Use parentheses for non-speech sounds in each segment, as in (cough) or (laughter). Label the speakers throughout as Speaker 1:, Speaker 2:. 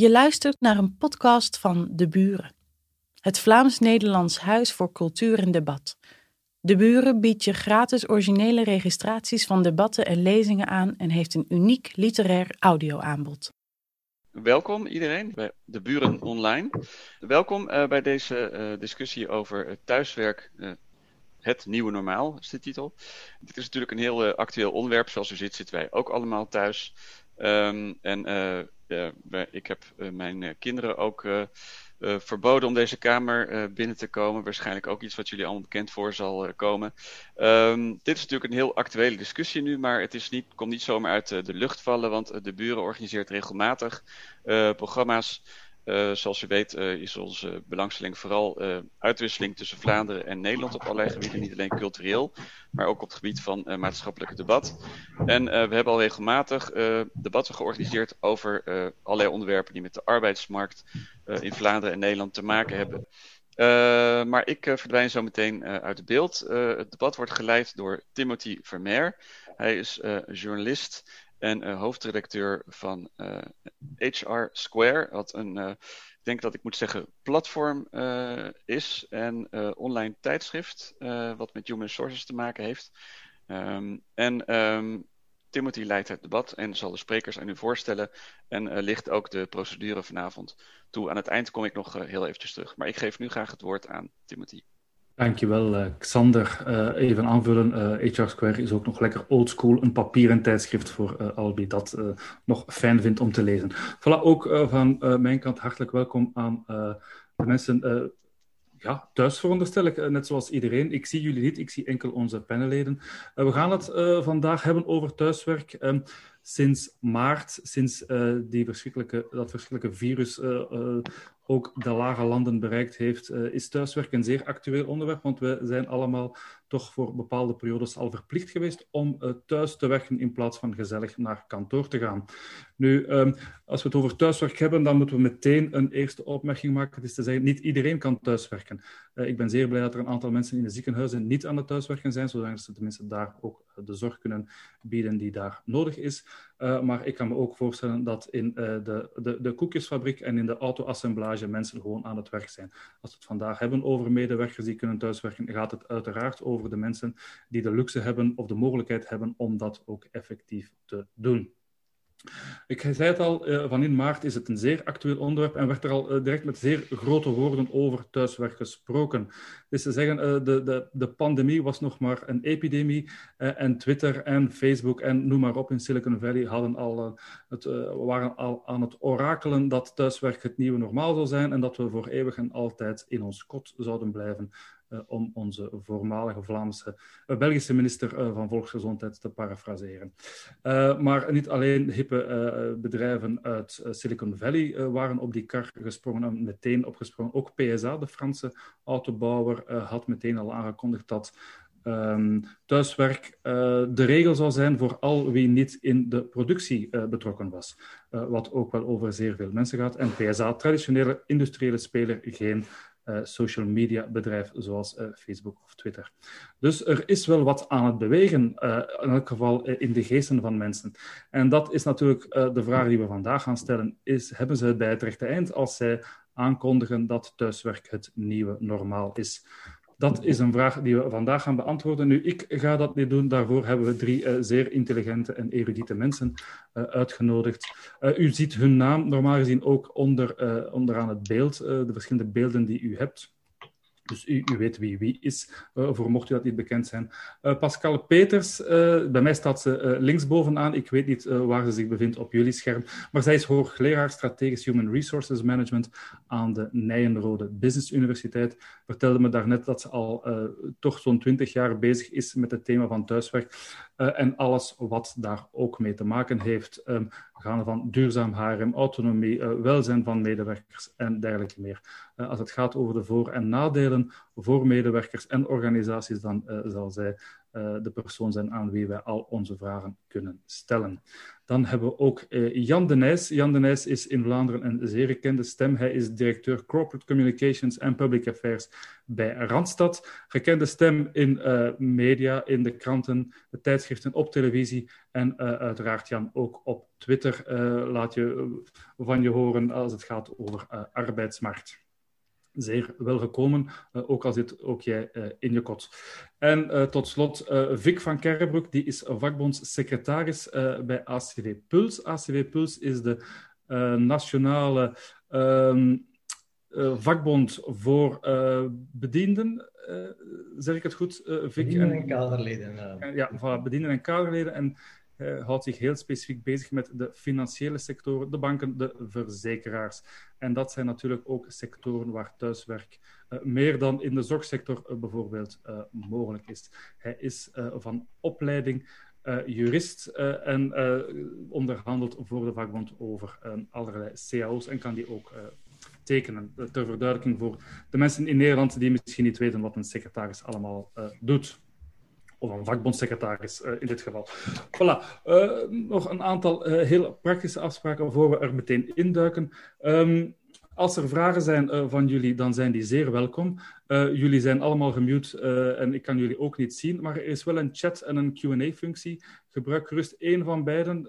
Speaker 1: Je luistert naar een podcast van De Buren, het Vlaams-Nederlands Huis voor Cultuur en Debat. De Buren biedt je gratis originele registraties van debatten en lezingen aan en heeft een uniek literair audioaanbod.
Speaker 2: Welkom iedereen bij De Buren Online. Welkom uh, bij deze uh, discussie over thuiswerk. Uh, het nieuwe normaal is de titel. Dit is natuurlijk een heel actueel onderwerp. Zoals u ziet, zitten wij ook allemaal thuis. Um, en ik heb mijn kinderen ook verboden om deze kamer binnen te komen. Waarschijnlijk ook iets wat jullie allemaal bekend voor zal komen. Um, dit is natuurlijk een heel actuele discussie nu, maar het is niet, komt niet zomaar uit de lucht vallen, want de buren organiseert regelmatig programma's uh, zoals u weet uh, is onze belangstelling vooral uh, uitwisseling tussen Vlaanderen en Nederland op allerlei gebieden. Niet alleen cultureel, maar ook op het gebied van maatschappelijke debat. En we hebben al regelmatig debatten georganiseerd over allerlei onderwerpen die met de arbeidsmarkt in Vlaanderen en Nederland te maken hebben. maar ik verdwijn zo meteen uit het beeld. het debat wordt geleid door Timothy Vermeer. Hij is journalist en uh, hoofdredacteur van uh, eh, HR Square, wat een, uh, ik denk dat ik moet zeggen, platform is en online tijdschrift, wat met human resources te maken heeft. Um, en um, Timothy leidt het debat en zal de sprekers aan u voorstellen en ligt ook de procedure vanavond toe. Aan het eind kom ik nog heel eventjes terug, maar ik geef nu graag het woord aan Timothy.
Speaker 3: Dankjewel, uh, Xander. Uh, even aanvullen, uh, eh, HR Square is ook nog lekker oldschool, een papieren tijdschrift voor al wie dat nog fijn vindt om te lezen. Voilà, ook van mijn kant hartelijk welkom aan de mensen ja, thuis veronderstel ik, net zoals iedereen. Ik zie jullie niet, ik zie enkel onze panelleden. we gaan het vandaag hebben over thuiswerk. Sinds maart, sinds die verschrikkelijke, dat verschrikkelijke virus ook de lage landen bereikt heeft, uh, is thuiswerk een zeer actueel onderwerp, want we zijn allemaal toch voor bepaalde periodes al verplicht geweest om uh, thuis te werken in plaats van gezellig naar kantoor te gaan. Nu, um, als we het over thuiswerk hebben, dan moeten we meteen een eerste opmerking maken. Het is te zeggen, niet iedereen kan thuiswerken. Uh, ik ben zeer blij dat er een aantal mensen in de ziekenhuizen niet aan het thuiswerken zijn, zodat ze tenminste daar ook de zorg kunnen bieden die daar nodig is. Uh, maar ik kan me ook voorstellen dat in de, de, de koekjesfabriek en in de auto-assemblage mensen gewoon aan het werk zijn. Als we het vandaag hebben over medewerkers die kunnen thuiswerken, gaat het uiteraard over de mensen die de luxe hebben of de mogelijkheid hebben om dat ook effectief te doen. Ik zei het al, uh, van in maart is het een zeer actueel onderwerp en werd er al uh, direct met zeer grote woorden over thuiswerk gesproken. Dus te zeggen, uh, de, de, de pandemie was nog maar een epidemie en Twitter en Facebook en noem maar op in Silicon Valley hadden al, het, waren al aan het orakelen dat thuiswerk het nieuwe normaal zou zijn en dat we voor eeuwig en altijd in ons kot zouden blijven om onze voormalige Vlaamse, uh, Belgische minister uh, van Volksgezondheid te parafraseren. maar niet alleen hippe bedrijven uit Silicon Valley waren op die kar gesprongen en meteen opgesprongen. Ook PSA, de Franse autobouwer, had meteen al aangekondigd dat Um, thuiswerk de regel zou zijn voor al wie niet in de productie betrokken was. Wat ook wel over zeer veel mensen gaat. En PSA, traditionele industriële speler, geen social media bedrijf zoals uh, Facebook of Twitter. Dus er is wel wat aan het bewegen, uh, in elk geval in de geesten van mensen. En dat is natuurlijk de vraag die we vandaag gaan stellen. Is, hebben ze het bij het rechte eind als zij aankondigen dat thuiswerk het nieuwe normaal is? Dat is een vraag die we vandaag gaan beantwoorden. Nu, ik ga dat niet doen. Daarvoor hebben we drie uh, zeer intelligente en erudite mensen uh, uitgenodigd. Uh, u ziet hun naam normaal gezien ook onder, onderaan het beeld, de verschillende beelden die u hebt. Dus u, weet wie wie is, uh, voor mocht u dat niet bekend zijn. Uh, Pascal Peters, uh, bij mij staat ze linksbovenaan. Ik weet niet waar ze zich bevindt op jullie scherm. Maar zij is hoogleraar strategisch Human Resources Management aan de Nijenrode Business Universiteit. Vertelde me daarnet dat ze al toch zo'n twintig jaar bezig is met het thema van thuiswerk. en alles wat daar ook mee te maken heeft. Um, gaan van duurzaam HRM, autonomie, uh, welzijn van medewerkers en dergelijke meer. Uh, als het gaat over de voor- en nadelen voor medewerkers en organisaties, dan uh, zal zij de persoon zijn aan wie wij al onze vragen kunnen stellen. Dan hebben we ook Jan de Nijs. Jan de Nijs is in Vlaanderen een zeer gekende stem. Hij is directeur Corporate Communications en Public Affairs bij Randstad. Gekende stem in media, in de kranten, de tijdschriften, op televisie en uiteraard Jan ook op Twitter laat je van je horen als het gaat over arbeidsmarkt zeer welgekomen, uh, ook al zit ook jij uh, in je kot. En uh, tot slot Vic van Kerrebroek, die is vakbondssecretaris bij ACW Puls. ACW Puls is de nationale ehm, vakbond voor bedienden. zeg ik het goed,
Speaker 4: Vic? Bedienden en kaderleden.
Speaker 3: ja, voilà, bedienden en kaderleden. En uh, houdt zich heel specifiek bezig met de financiële sectoren, de banken, de verzekeraars. En dat zijn natuurlijk ook sectoren waar thuiswerk uh, meer dan in de zorgsector uh, bijvoorbeeld mogelijk is. Hij is van opleiding jurist en onderhandelt voor de vakbond over allerlei cao's en kan die ook tekenen. Ter verduidelijking voor de mensen in Nederland die misschien niet weten wat een secretaris allemaal doet of een vakbondsecretaris uh, in dit geval. Voilà, uh, nog een aantal uh, heel praktische afspraken voor we er meteen induiken. Um, als er vragen zijn van jullie, dan zijn die zeer welkom. jullie zijn allemaal gemute en ik kan jullie ook niet zien, maar er is wel een chat en een Q&A-functie. Gebruik gerust één van beiden,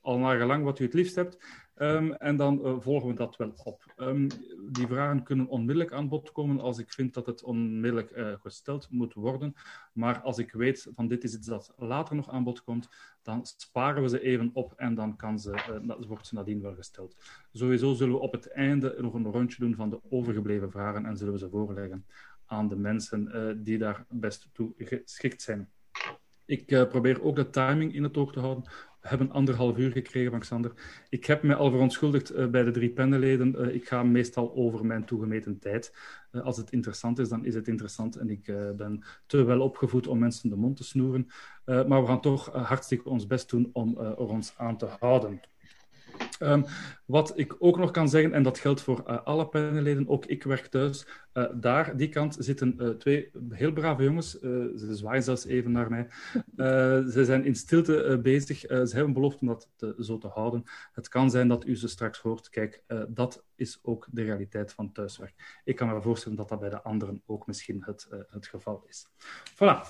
Speaker 3: al naar gelang wat u het liefst hebt. Um, en dan uh, volgen we dat wel op. Um, die vragen kunnen onmiddellijk aan bod komen als ik vind dat het onmiddellijk uh, gesteld moet worden. Maar als ik weet van dit is iets dat later nog aan bod komt, dan sparen we ze even op en dan kan ze, uh, wordt ze nadien wel gesteld. Sowieso zullen we op het einde nog een rondje doen van de overgebleven vragen en zullen we ze voorleggen aan de mensen die daar best toe geschikt zijn. Ik probeer ook de timing in het oog te houden hebben anderhalf uur gekregen van Xander. Ik heb me al verontschuldigd uh, bij de drie panelleden. Uh, ik ga meestal over mijn toegemeten tijd. Uh, als het interessant is, dan is het interessant. En ik ben te wel opgevoed om mensen de mond te snoeren. maar we gaan toch hartstikke ons best doen om ons aan te houden. Um, wat ik ook nog kan zeggen, en dat geldt voor uh, alle panelleden, ook ik werk thuis. Uh, daar, die kant, zitten uh, twee heel brave jongens. ze zwaaien zelfs even naar mij. ze zijn in stilte bezig. ze hebben beloofd om dat zo te houden. Het kan zijn dat u ze straks hoort. Kijk, dat is ook de realiteit van thuiswerk. Ik kan me voorstellen dat dat bij de anderen ook misschien het, het geval is. Voilà,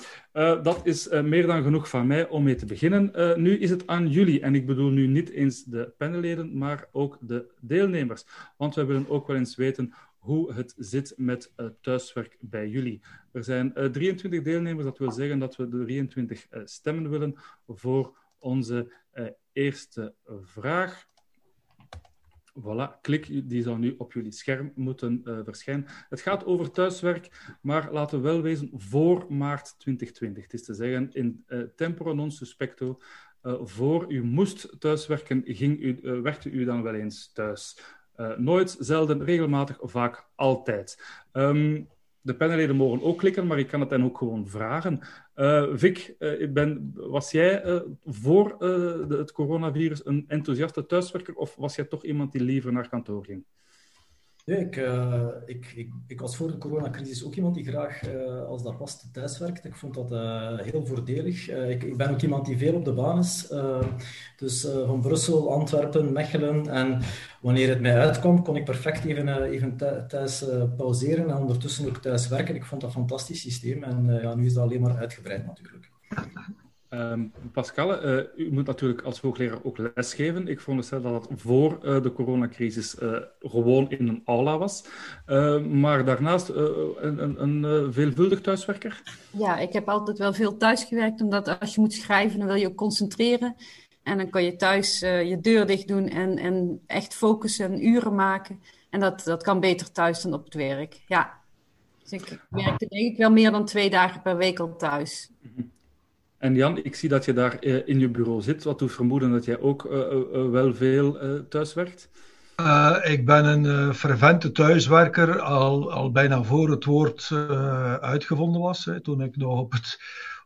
Speaker 3: dat is meer dan genoeg van mij om mee te beginnen. nu is het aan jullie, en ik bedoel nu niet eens de panelleden, maar ook de deelnemers. Want we willen ook wel eens weten hoe het zit met uh, thuiswerk bij jullie. Er zijn uh, eh, 23 deelnemers, dat wil zeggen dat we de 23 uh, eh, stemmen willen voor onze eerste vraag. Voilà, klik, die zal nu op jullie scherm moeten verschijnen. Het gaat over thuiswerk, maar laten we wel wezen voor maart 2020. Het is te zeggen, in temporo non suspecto voor u moest thuiswerken, ging u, uh, werkte u dan wel eens thuis? Uh, nooit, zelden, regelmatig, vaak, altijd. Um, de panelleden mogen ook klikken, maar ik kan het dan ook gewoon vragen. Vic, ben, was jij voor de, het coronavirus een enthousiaste thuiswerker of was jij toch iemand die liever naar kantoor ging?
Speaker 4: Nee, ik, uh, ik, ik, ik, was voor de coronacrisis ook iemand die graag, uh, als dat past, thuis werkt. Ik vond dat uh, heel voordelig. Ik, ik, ben ook iemand die veel op de baan is. dus van Brussel, Antwerpen, Mechelen. En wanneer het mij uitkwam, kon ik perfect even, even thuis pauzeren en ondertussen ook thuis werken. Ik vond dat een fantastisch systeem. En ja, nu is dat alleen maar uitgebreid natuurlijk.
Speaker 3: Um, Pascal, uh, u moet natuurlijk als hoogleraar ook lesgeven. Ik veronderstel dat dat voor uh, de coronacrisis uh, gewoon in een aula was. Ehm, maar daarnaast een, een, een veelvuldig thuiswerker?
Speaker 5: Ja, ik heb altijd wel veel thuis gewerkt, omdat als je moet schrijven, dan wil je ook concentreren. En dan kan je thuis je deur dicht doen en, en echt focussen en uren maken. En dat, dat kan beter thuis dan op het werk. Ja. Dus ik werkte denk ik wel meer dan twee dagen per week al thuis. Mm
Speaker 3: en Jan, ik zie dat je daar uh, in je bureau zit. Wat doet vermoeden dat jij ook uh, uh, wel veel thuis werkt?
Speaker 6: ik ben een fervente thuiswerker, al, al bijna voor het woord uitgevonden was. Hè, toen ik nog op het,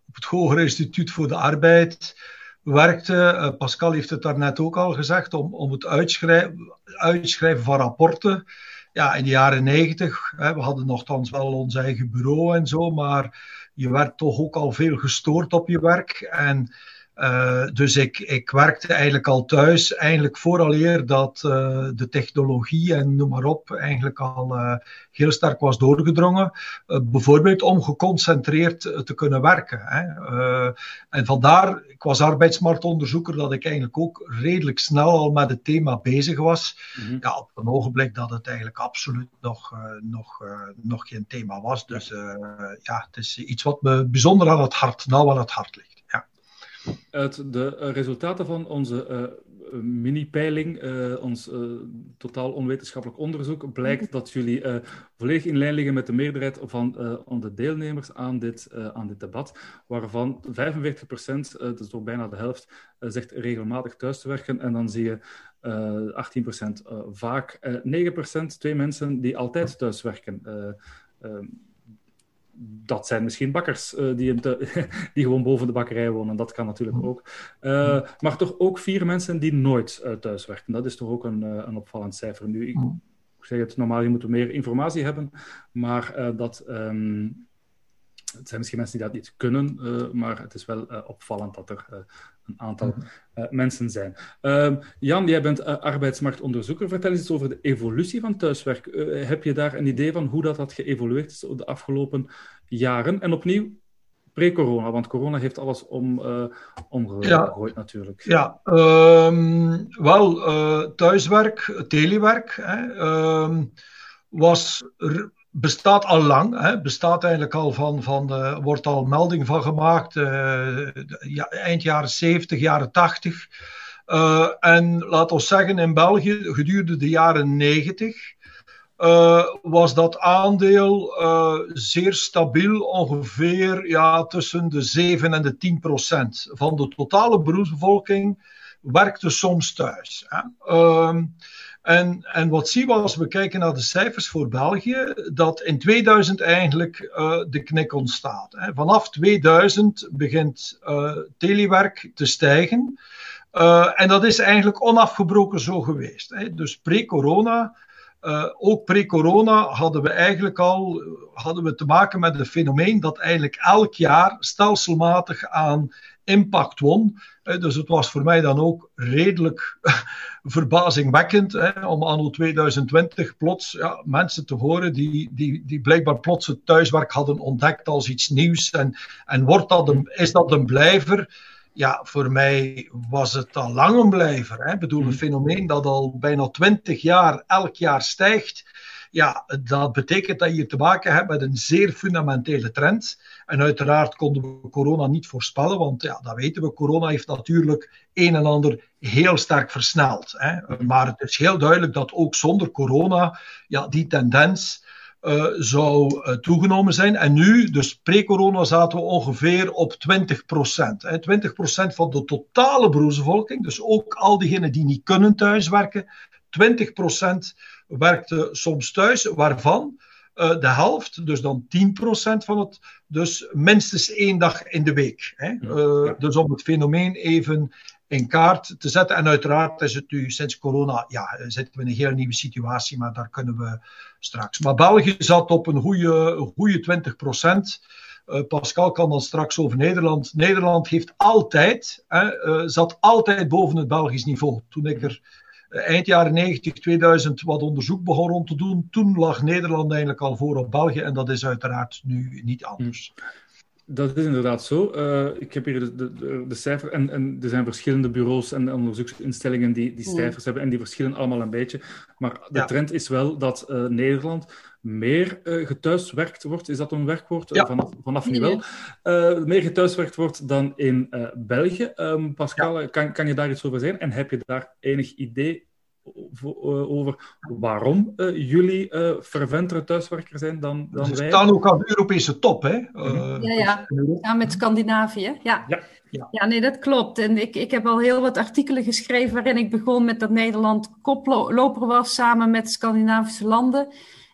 Speaker 6: op het Hoger Instituut voor de Arbeid werkte. Pascal heeft het daarnet ook al gezegd, om, om het uitschrijven, uitschrijven van rapporten. Ja, in de jaren negentig, we hadden nogthans wel ons eigen bureau en zo, maar je werd toch ook al veel gestoord op je werk. En uh, dus ik, ik werkte eigenlijk al thuis, eigenlijk vooraleer dat uh, de technologie en noem maar op, eigenlijk al uh, heel sterk was doorgedrongen. bijvoorbeeld om geconcentreerd te kunnen werken. Hè. en vandaar, ik was arbeidsmarktonderzoeker, dat ik eigenlijk ook redelijk snel al met het thema bezig was. Mm -hmm. Ja, op een ogenblik dat het eigenlijk absoluut nog, nog, nog geen thema was. Dus ja, het is iets wat me bijzonder aan het hart, nou aan het hart ligt.
Speaker 3: Uit de uh, resultaten van onze uh, mini-peiling, uh, ons totaal onwetenschappelijk onderzoek, blijkt dat jullie volledig in lijn liggen met de meerderheid van de deelnemers aan dit, aan dit debat, waarvan 45%, dus toch bijna de helft, zegt regelmatig thuis te werken. En dan zie je 18% vaak, 9% twee mensen die altijd thuis werken dat zijn misschien bakkers uh, die, (laughs) die, gewoon boven de bakkerij wonen. Dat kan natuurlijk ook. Uh, maar toch ook vier mensen die nooit uh, thuis werken. Dat is toch ook een, een opvallend cijfer. Nu, ik, mm. ik zeg het normaal, je moet meer informatie hebben. Maar dat... Um, het zijn misschien mensen die dat niet kunnen, maar het is wel opvallend dat er een aantal eh, mensen zijn. Uh, Jan, jij bent uh, arbeidsmarktonderzoeker. Vertel eens over de evolutie van thuiswerk. Eh, heb je daar een idee van hoe dat had geëvolueerd is de afgelopen jaren? En opnieuw, pre-corona, want corona heeft alles om, omgegooid ja, natuurlijk.
Speaker 6: Ja, um, wel, thuiswerk, telewerk, hè, um, was bestaat al lang. Hè, bestaat eigenlijk al van, van de, wordt al melding van gemaakt. Uh, ja, eind jaren 70, jaren 80. Uh, en laat ons zeggen, in België gedurende de jaren 90 uh, was dat aandeel zeer stabiel, ongeveer ja, tussen de 7 en de 10 procent van de totale beroepsbevolking werkte soms thuis. Hè. En, en wat zien we als we kijken naar de cijfers voor België, dat in 2000 eigenlijk uh, de knik ontstaat. Hè. Vanaf 2000 begint uh, telewerk te stijgen. Uh, en dat is eigenlijk onafgebroken zo geweest. Hè. Dus pre-corona, ook pre-corona hadden we eigenlijk al hadden we te maken met een fenomeen dat eigenlijk elk jaar stelselmatig aan impact won. Dus het was voor mij dan ook redelijk (laughs) verbazingwekkend hè, om anno 2020 plots ja, mensen te horen die, die, die blijkbaar plots het thuiswerk hadden ontdekt als iets nieuws. En, en wordt dat een, is dat een blijver? Ja, voor mij was het al lang een blijver. Hè. Ik bedoel, een mhm. fenomeen dat al bijna 20 jaar elk jaar stijgt. Ja, dat betekent dat je te maken hebt met een zeer fundamentele trend. En uiteraard konden we corona niet voorspellen, want ja, dat weten we. Corona heeft natuurlijk een en ander heel sterk versneld. Hè. Maar het is heel duidelijk dat ook zonder corona ja, die tendens uh, zou uh, toegenomen zijn. En nu, dus pre-corona, zaten we ongeveer op 20 procent. 20 procent van de totale beroepsbevolking, dus ook al diegenen die niet kunnen thuiswerken, 20 procent werkte soms thuis, waarvan uh, de helft, dus dan 10% van het, dus minstens één dag in de week. Hè? Uh, dus om het fenomeen even in kaart te zetten. En uiteraard is het nu sinds corona, ja, zitten we in een heel nieuwe situatie, maar daar kunnen we straks. Maar België zat op een goede, goede 20% Uh, Pascal kan dan straks over Nederland. Nederland heeft altijd, uh, zat altijd boven het Belgisch niveau. Toen ik er eind jaren 90, 2000 wat onderzoek begon rond te doen. Toen lag Nederland eigenlijk al voor op België en dat is uiteraard nu niet anders.
Speaker 3: Hm. Dat is inderdaad zo. Uh, ik heb hier de, de, de cijfers en, en, er zijn verschillende bureaus en onderzoeksinstellingen die die hm. cijfers hebben en die verschillen allemaal een beetje. Maar de ja. trend is wel dat uh, Nederland meer uh, gethuiswerkt wordt, is dat een werkwoord? Ja. Vanaf, vanaf nu wel. Uh, meer gethuiswerkt wordt dan in uh, België. Um, Pascal, ja. kan, kan je daar iets over zeggen? En heb je daar enig idee over waarom jullie ferventere thuiswerker zijn dan, dan
Speaker 6: Ze
Speaker 3: wij?
Speaker 6: staan ook aan de Europese top, hè?
Speaker 5: ja, ja. ja, met Scandinavië. Ja. ja. Ja. ja, nee, dat klopt. En ik, ik heb al heel wat artikelen geschreven waarin ik begon met dat Nederland koploper was samen met Scandinavische landen.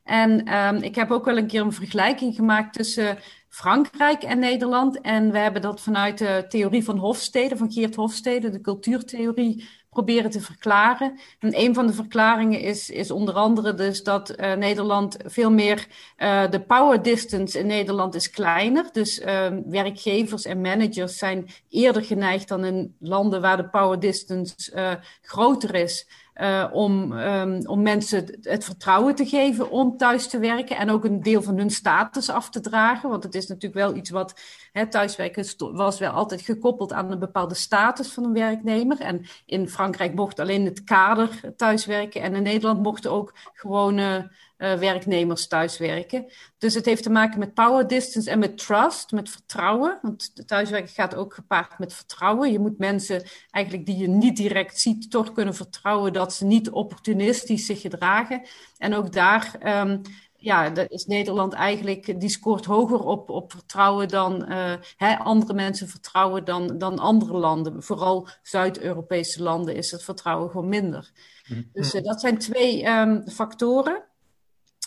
Speaker 5: En um, ik heb ook wel een keer een vergelijking gemaakt tussen Frankrijk en Nederland. En we hebben dat vanuit de theorie van Hofstede, van Geert Hofstede, de cultuurtheorie proberen te verklaren. En een van de verklaringen is, is onder andere dus dat uh, Nederland veel meer uh, de power distance in Nederland is kleiner. Dus uh, werkgevers en managers zijn eerder geneigd dan in landen waar de power distance groter is. Uh, om, um, om mensen het vertrouwen te geven om thuis te werken en ook een deel van hun status af te dragen. Want het is natuurlijk wel iets wat thuiswerken was wel altijd gekoppeld aan een bepaalde status van een werknemer. En in Frankrijk mocht alleen het kader thuiswerken en in Nederland mochten ook gewone uh, werknemers thuiswerken. Dus het heeft te maken met power distance en met trust, met vertrouwen. Want thuiswerken gaat ook gepaard met vertrouwen. Je moet mensen eigenlijk die je niet direct ziet, toch kunnen vertrouwen dat ze niet opportunistisch zich gedragen. En ook daar. Um, ja, dat is Nederland eigenlijk, die scoort hoger op, op vertrouwen dan uh, hè, andere mensen vertrouwen dan, dan andere landen. Vooral Zuid-Europese landen is het vertrouwen gewoon minder. Mm -hmm. Dus uh, dat zijn twee um, factoren.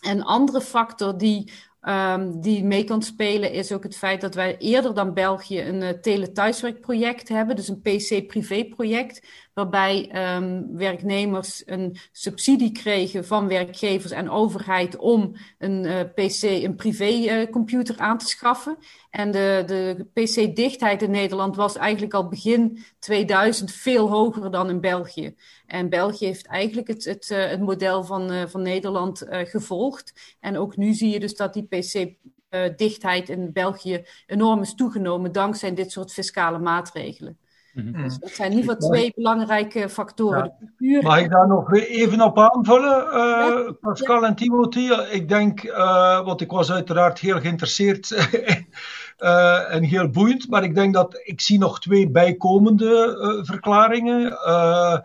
Speaker 5: Een andere factor die, um, die mee kan spelen is ook het feit dat wij eerder dan België een uh, telethuiswerkproject hebben, dus een PC-privé-project, waarbij um, werknemers een subsidie kregen van werkgevers en overheid om een uh, PC, een privécomputer uh, aan te schaffen. En de, de PC-dichtheid in Nederland was eigenlijk al begin 2000 veel hoger dan in België. En België heeft eigenlijk het, het, uh, het model van, van Nederland gevolgd. En ook nu zie je dus dat die PC-dichtheid in België enorm is toegenomen dankzij dit soort fiscale maatregelen. Mm-hmm. Dus dat zijn in ieder geval twee belangrijke factoren.
Speaker 6: Ja. Mag ik daar nog even op aanvullen, ja. Pascal en Timothy? Ik denk, want ik was uiteraard heel geïnteresseerd Uh, (laughs) en heel boeiend, maar ik denk dat ik zie nog twee bijkomende uh, verklaringen. Uh,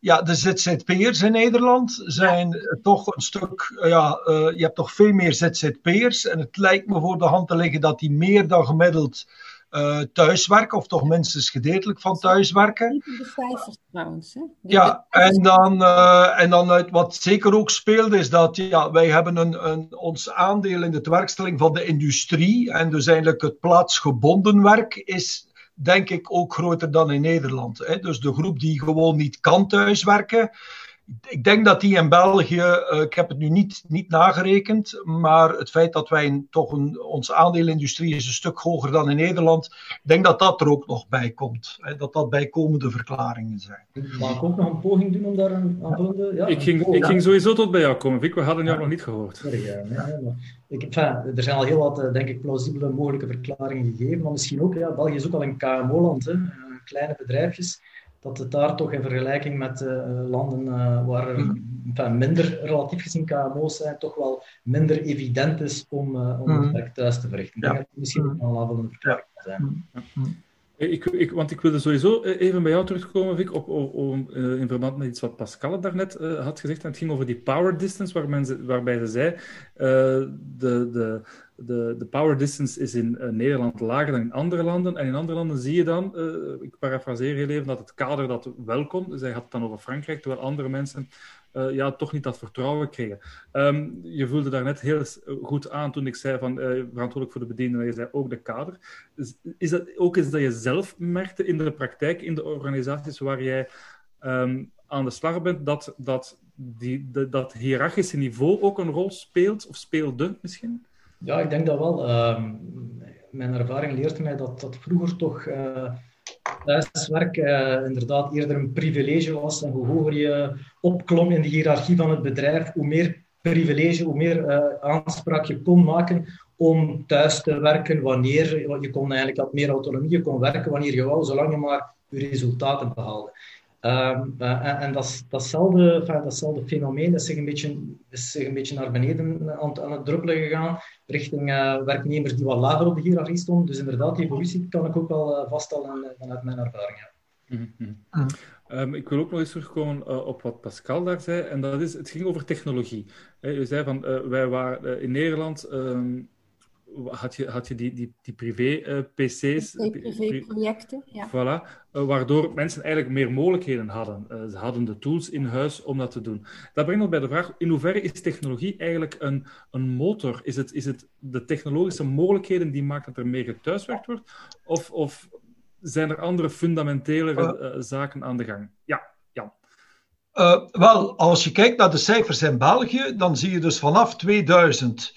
Speaker 6: ja, de ZZP'ers in Nederland zijn ja. toch een stuk, ja, je hebt toch veel meer ZZP'ers en het lijkt me voor de hand te liggen dat die meer dan gemiddeld uh, thuiswerken, of toch minstens gedeeltelijk van thuiswerken.
Speaker 5: De cijfers trouwens. Hè?
Speaker 6: Ja, en dan, uh, en dan uit wat zeker ook speelde, is dat ja, wij hebben een, een, ons aandeel in de tewerkstelling van de industrie, en dus eigenlijk het plaatsgebonden werk is denk ik ook groter dan in Nederland. Hè? Dus de groep die gewoon niet kan thuiswerken, ik denk dat die in België, uh, ik heb het nu niet, niet nagerekend, maar het feit dat wij een, toch een, ons aandeelindustrie is een stuk hoger dan in Nederland, ik denk dat dat er ook nog bij komt. Hè, dat dat bijkomende verklaringen zijn.
Speaker 4: Mag ik ook nog een poging doen om daar een aanvullende...
Speaker 3: Ja, ik, ging, ik ging sowieso tot bij jou komen, Vic. We hadden jou ja. nog niet gehoord.
Speaker 4: Sorry, ja, nee, maar ik, enfin, er zijn al heel wat, denk ik, plausibele mogelijke verklaringen gegeven, maar misschien ook, ja, België is ook al een KMO-land, kleine bedrijfjes dat het daar toch in vergelijking met uh, landen uh, waar er enfin, minder relatief gezien KMO's zijn, toch wel minder evident is om, uh, om mm. het werk thuis te verrichten. Ja. Ik denk dat misschien ook wel een verklaring zijn.
Speaker 3: Ik, ik, want ik wilde sowieso even bij jou terugkomen, Vic, op, op, op, in verband met iets wat Pascal daarnet uh, had gezegd. En het ging over die power distance, waar men, waarbij ze zei: uh, de, de, de, de power distance is in uh, Nederland lager dan in andere landen. En in andere landen zie je dan, ik parafraseer heel even, dat het kader dat wel kon. Zij had het dan over Frankrijk, terwijl andere mensen uh, ja, toch niet dat vertrouwen kregen. Um, je voelde daar net heel goed aan toen ik zei van verantwoordelijk voor de bediening, je zei ook de kader. Is, dat ook iets dat je zelf merkte in de praktijk, in de organisaties waar jij um, aan de slag bent, dat, dat, die, dat hiërarchische niveau ook een rol speelt, of speelde misschien?
Speaker 4: Ja, ik denk dat wel. Uh, mijn ervaring leert mij dat, dat vroeger toch uh, thuiswerk uh, inderdaad eerder een privilege was. En hoe hoger je opklom in de hiërarchie van het bedrijf, hoe meer privilege, hoe meer uh, aanspraak je kon maken om thuis te werken wanneer je kon eigenlijk had meer autonomie, je kon werken wanneer je wou, zolang je maar je resultaten behaalde. Um, uh, en, dat, datzelfde, enfin, datzelfde fenomeen is zich een beetje, is zich een beetje naar beneden aan, aan het druppelen gegaan, richting uh, werknemers die wat lager op de hiërarchie stonden. Dus inderdaad, die evolutie kan ik ook wel uh, vaststellen vanuit mijn ervaring. Ja.
Speaker 3: Mm -hmm. um, ik wil ook nog eens terugkomen op wat Pascal daar zei, en dat is, het ging over technologie. He, je zei van, wij waren in Nederland... Um, had je, had je die, die, die privé-PC's.
Speaker 5: Uh, privé-projecten, ja.
Speaker 3: Voilà, uh, waardoor mensen eigenlijk meer mogelijkheden hadden. Uh, ze hadden de tools in huis om dat te doen. Dat brengt ons bij de vraag, in hoeverre is technologie eigenlijk een, een motor? Is het, is het de technologische mogelijkheden die maken dat er meer gethuiswerkt wordt? Of, of zijn er andere fundamentele zaken aan de gang? Ja, Jan.
Speaker 6: Uh, wel, als je kijkt naar de cijfers in België, dan zie je dus vanaf 2000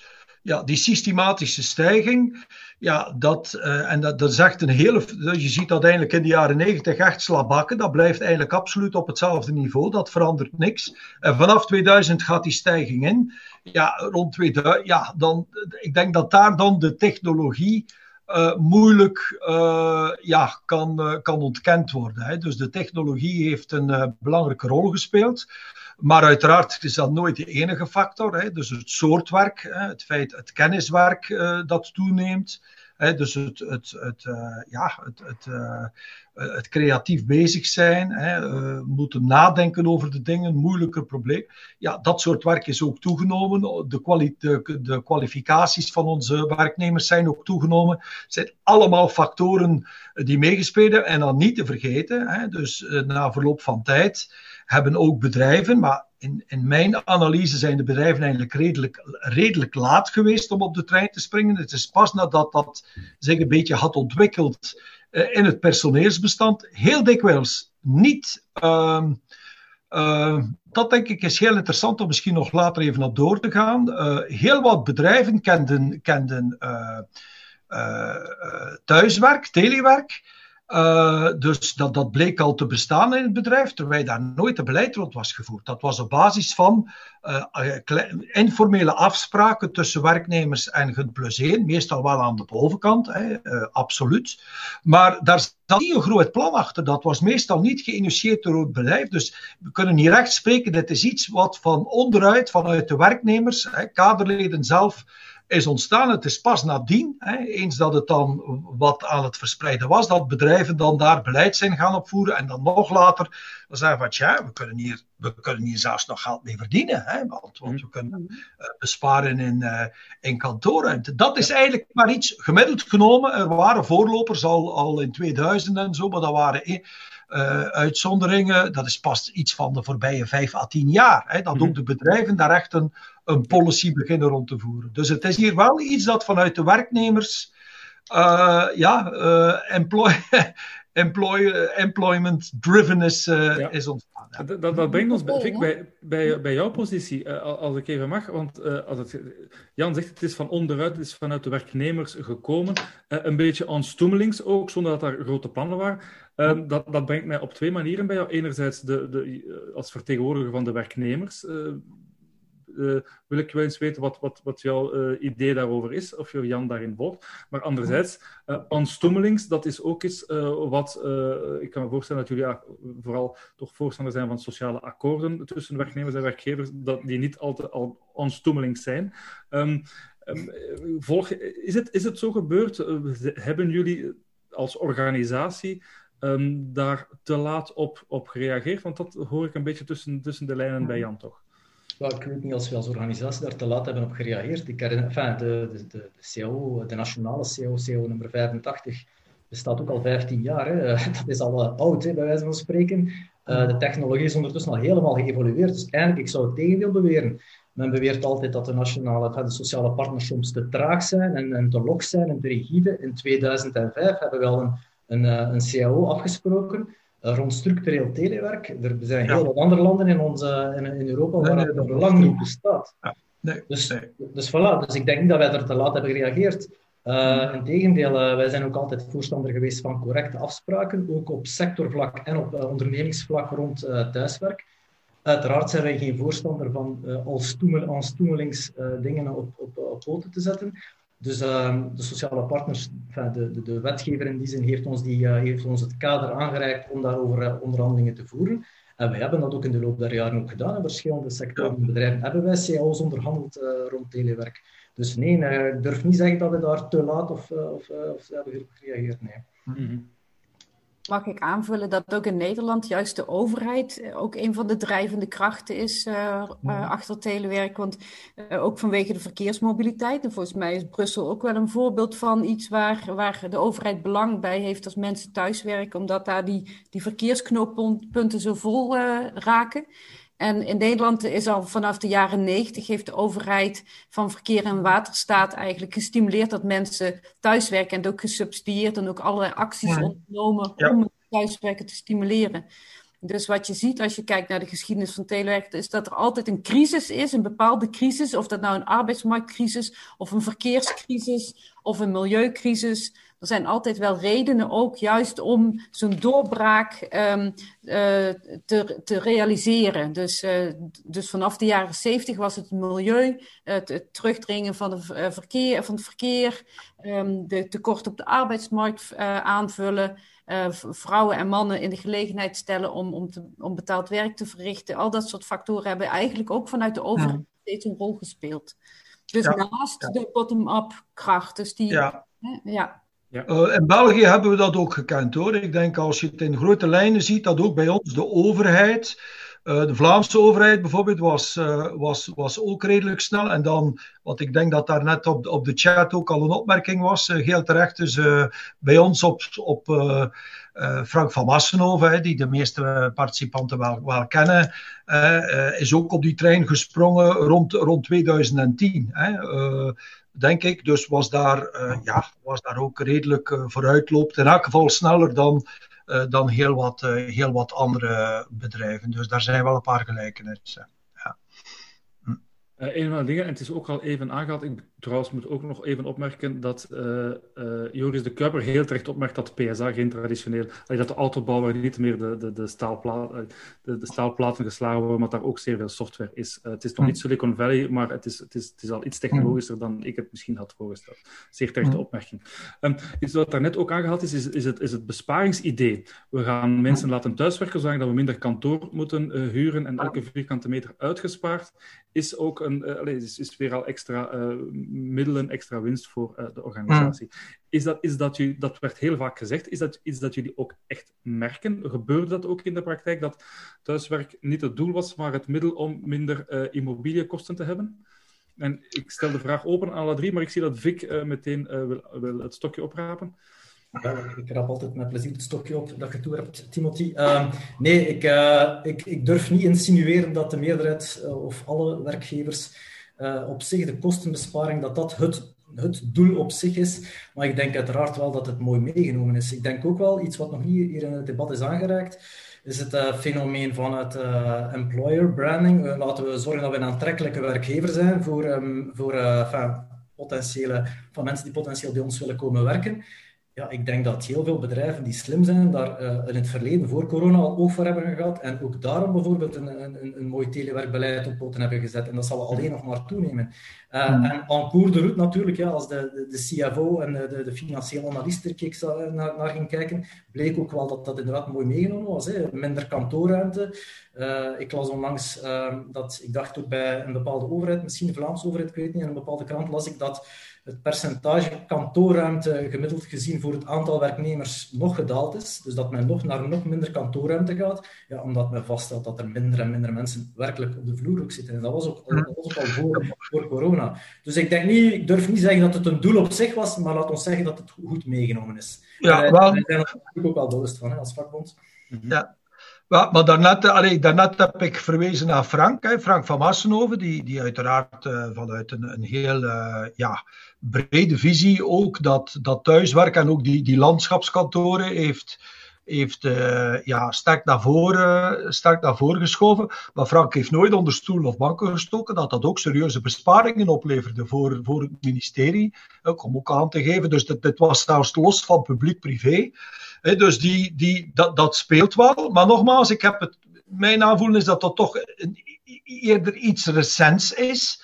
Speaker 6: ja, die systematische stijging. Ja, dat, uh, en dat, dat een hele. Je ziet dat in de jaren 90 echt slabakken. Dat blijft eigenlijk absoluut op hetzelfde niveau. Dat verandert niks. En vanaf 2000 gaat die stijging in. Ja, rond 2000. Ja, dan, ik denk dat daar dan de technologie uh, moeilijk uh, ja, kan, kan ontkend worden. Hè. Dus de technologie heeft een belangrijke rol gespeeld. Maar uiteraard is dat nooit de enige factor. Hè. Dus het soort werk, hè, het feit, het kenniswerk dat toeneemt. Hè, dus het, het, het, ja, het, het, het creatief bezig zijn, hè, moeten nadenken over de dingen, moeilijke probleem. Ja, dat soort werk is ook toegenomen. De, kwali de, kwalificaties van onze werknemers zijn ook toegenomen. Het zijn allemaal factoren die meegespelen. En dan niet te vergeten, hè, dus na verloop van tijd hebben ook bedrijven, maar in, in, mijn analyse zijn de bedrijven eigenlijk redelijk, redelijk laat geweest om op de trein te springen. Het is pas nadat dat zich een beetje had ontwikkeld uh, in het personeelsbestand, heel dikwijls niet. Uh, uh, dat denk ik is heel interessant om misschien nog later even op door te gaan. Uh, heel wat bedrijven kenden, kenden thuiswerk, telewerk. Uh, dus dat, dat bleek al te bestaan in het bedrijf, terwijl daar nooit een beleid rond was gevoerd. Dat was op basis van uh, informele afspraken tussen werknemers en Gun plus 1, meestal wel aan de bovenkant, hè, absoluut. Maar daar zat niet een groot plan achter. Dat was meestal niet geïnitieerd door het bedrijf. Dus we kunnen niet recht spreken, dit is iets wat van onderuit, vanuit de werknemers, hè, kaderleden zelf, is ontstaan. Het is pas nadien, hè, eens dat het dan wat aan het verspreiden was, dat bedrijven dan daar beleid zijn gaan opvoeren en dan nog later zeggen van ja, we kunnen hier, we kunnen hier zelfs nog geld mee verdienen, hè, want, want we kunnen uh, besparen in, uh, in kantoorruimte. Dat is eigenlijk maar iets gemiddeld genomen. Er waren voorlopers al, al in 2000 en zo, maar dat waren uh, uitzonderingen. Dat is pas iets van de voorbije vijf à tien jaar. Hè, dat ook de bedrijven daar echt een, een policy beginnen rond te voeren. Dus het is hier wel iets dat vanuit de werknemers uh, ja, uh, employ, (laughs) employ, employment driven is, ja. is ontstaan.
Speaker 3: Ja. Dat, dat, brengt ons bij, bij, bij, bij jouw positie, als ik even mag. Want als het, Jan zegt het is van onderuit, het is vanuit de werknemers gekomen. een beetje onstoemelings ook, zonder dat er grote plannen waren. Um, dat, dat, brengt mij op twee manieren bij jou. Enerzijds de, de, als vertegenwoordiger van de werknemers. Uh, wil ik wel eens weten wat, wat, wat jouw uh, idee daarover is, of je Jan daarin volgt. Maar anderzijds, uh, onstoemelings, dat is ook iets wat, ik kan me voorstellen dat jullie vooral toch voorstander zijn van sociale akkoorden tussen werknemers en werkgevers, dat die niet altijd al onstoemelings zijn. Um, um, volg, is, het, is het zo gebeurd? hebben jullie als organisatie um, daar te laat op, op gereageerd? Want dat hoor ik een beetje tussen, tussen de lijnen bij Jan toch?
Speaker 4: Well, ik weet niet als we als organisatie daar te laat hebben op gereageerd. Ik herinner, enfin, de, de, de, de, CAO, de nationale CAO, CAO nummer 85, bestaat ook al 15 jaar. Hè. (laughs) Dat is al uh, oud, hè, bij wijze van spreken. Uh, de technologie is ondertussen al helemaal geëvolueerd. Dus eigenlijk, ik zou het tegendeel beweren. Men beweert altijd dat de nationale, de sociale partners soms te traag zijn en, en te log zijn en te rigide. In 2005 hebben we al een een, eh, een CAO afgesproken eh, rond structureel telewerk. Er zijn heel wat andere landen in, onze, in, in Europa waar nee, dat nog lang niet bestaat. Ja. Nee, dus, dus voilà, dus ik denk niet dat wij er te laat hebben gereageerd. Uh, Integendeel, uh, wij zijn ook altijd voorstander geweest van correcte afspraken, ook op sectorvlak en op uh, ondernemingsvlak rond thuiswerk. Uiteraard zijn wij geen voorstander van als, stoemel, als stoemelings dingen op, op, op poten te zetten. Dus uh, de sociale partners, enfin, de, de, de, wetgever in die zin, heeft ons, die, uh, heeft ons het kader aangereikt om daarover uh, onderhandelingen te voeren. En wij hebben dat ook in de loop der jaren ook gedaan. In verschillende sectoren en bedrijven hebben wij CAO's onderhandeld eh, rond telewerk. Dus nee, ik durf niet zeggen dat we daar te laat of, of, of hebben gereageerd. Nee. Mm -hmm.
Speaker 5: Mag ik aanvullen dat ook in Nederland juist de overheid eh, ook een van de drijvende krachten is uh, uh, achter telewerk? Want uh, ook vanwege de verkeersmobiliteit. En volgens mij is Brussel ook wel een voorbeeld van iets waar, waar de overheid belang bij heeft als mensen thuiswerken, omdat daar die, die verkeersknooppunten zo vol raken. En in Nederland is al vanaf de jaren negentig heeft de overheid van verkeer en waterstaat eigenlijk gestimuleerd dat mensen thuiswerken en ook gesubsidieerd en ook allerlei acties ja. ondernomen ja. om thuiswerken te stimuleren. Dus wat je ziet als je kijkt naar de geschiedenis van telewerk, is dat er altijd een crisis is, een bepaalde crisis, of dat nou een arbeidsmarktcrisis of een verkeerscrisis of een milieucrisis. Er zijn altijd wel redenen ook juist om zo'n doorbraak um, uh, te, te realiseren. Dus, uh, dus vanaf de jaren zeventig was het milieu, het, het terugdringen van, de verkeer, van het verkeer, um, de tekort op de arbeidsmarkt aanvullen. Uh, vrouwen en mannen in de gelegenheid stellen om, om, te, om betaald werk te verrichten. Al dat soort factoren hebben eigenlijk ook vanuit de overheid steeds een rol gespeeld. Dus ja. naast ja. de bottom-up kracht. Dus die,
Speaker 6: ja.
Speaker 5: Hè, ja.
Speaker 6: Ja. Uh, in België hebben we dat ook gekend hoor. Ik denk als je het in grote lijnen ziet, dat ook bij ons de overheid, uh, de Vlaamse overheid bijvoorbeeld, was, uh, was, was ook redelijk snel. En dan, wat ik denk dat daar net op, op de chat ook al een opmerking was, heel terecht, dus bij ons op, op Frank van Massenhoven, die de meeste participanten wel, wel kennen, is ook op die trein gesprongen rond, rond 2010. Hè denk ik. Dus was daar, uh, ja, was daar ook redelijk uh, vooruitloopt. In elk geval sneller dan, uh, dan heel, wat, heel wat andere bedrijven. Dus daar zijn wel een paar gelijkenissen.
Speaker 3: Hm. een van de dingen, en het is ook al even aangehaald, ik trouwens moet ook nog even opmerken dat uh, uh, Joris de Kuiper heel terecht opmerkt dat PSA geen traditioneel, dat de autobouwer niet meer de, de, de, staalpla de, de staalplaten geslagen worden, maar daar ook zeer veel software is. Het is nog niet Silicon Valley, maar het is, het, is, het is al iets technologischer dan ik het misschien had voorgesteld. Zeer terechte opmerking. Um, iets wat daarnet ook aangehaald is, is, is, het, is het besparingsidee. We gaan mensen laten thuiswerken, zodat we minder kantoor moeten huren en elke vierkante meter uitgespaard is ook een, allez, is, is weer al extra middelen, extra winst voor uh, de organisatie. Is dat, is dat, u, dat werd heel vaak gezegd. Is dat iets dat jullie ook echt merken? Gebeurde dat ook in de praktijk, dat thuiswerk niet het doel was, maar het middel om minder immobiliekosten te hebben? En ik stel de vraag open aan alle drie, maar ik zie dat Vic meteen wil, wil, het stokje oprapen.
Speaker 4: Ja, ik rap altijd met plezier het stokje op dat je toe hebt, Timothy. Uh, nee, ik, uh, ik, ik, durf niet insinueren dat de meerderheid uh, of alle werkgevers op zich de kostenbesparing, dat dat het, het doel op zich is. Maar ik denk uiteraard wel dat het mooi meegenomen is. Ik denk ook wel, iets wat nog niet hier in het debat is aangeraakt, is het fenomeen van het employer branding. Laten we zorgen dat we een aantrekkelijke werkgever zijn voor, um, voor enfin, potentiële, van mensen die potentieel bij ons willen komen werken ja, ik denk dat heel veel bedrijven die slim zijn, daar uh, in het verleden voor corona al oog voor hebben gehad. En ook daarom bijvoorbeeld een, een, een mooi telewerkbeleid op poten hebben gezet. En dat zal alleen nog maar toenemen. Uh, mm. En en cours de route natuurlijk, ja, als de, de, de CFO en de, de, financiële analist er keek, naar, naar ging kijken, bleek ook wel dat dat inderdaad mooi meegenomen was. Hè. Minder kantoorruimte. Uh, ik las onlangs dat, ik dacht ook bij een bepaalde overheid, misschien de Vlaamse overheid, ik weet niet, in een bepaalde krant las ik dat het percentage kantoorruimte gemiddeld gezien voor het aantal werknemers nog gedaald is. Dus dat men nog naar nog minder kantoorruimte gaat, ja, omdat men vaststelt dat er minder en minder mensen werkelijk op de vloer ook zitten. En dat was ook, dat was ook al voor, voor corona. Dus ik denk niet, ik durf niet zeggen dat het een doel op zich was, maar laat ons zeggen dat het goed meegenomen is.
Speaker 6: Ja,
Speaker 4: en, wel... Daar zijn natuurlijk ook wel bewust van hè, als vakbond.
Speaker 6: Ja, maar, maar daarnet, allee, daarnet heb ik verwezen naar Frank, hè, Frank van Massenhoven, die, die uiteraard uh, vanuit een, een heel uh, ja, brede visie ook dat, dat thuiswerk en ook die, die landschapskantoren heeft, heeft uh, ja, sterk, naar voren, sterk naar voren geschoven. Maar Frank heeft nooit onder stoel of banken gestoken dat dat ook serieuze besparingen opleverde voor, voor het ministerie. Om ook aan te geven. Dus dit, dit was zelfs los van publiek-privé. Dus die, die, dat, dat speelt wel. Maar nogmaals, ik heb het, mijn aanvoelen is dat dat toch een, eerder iets recents is.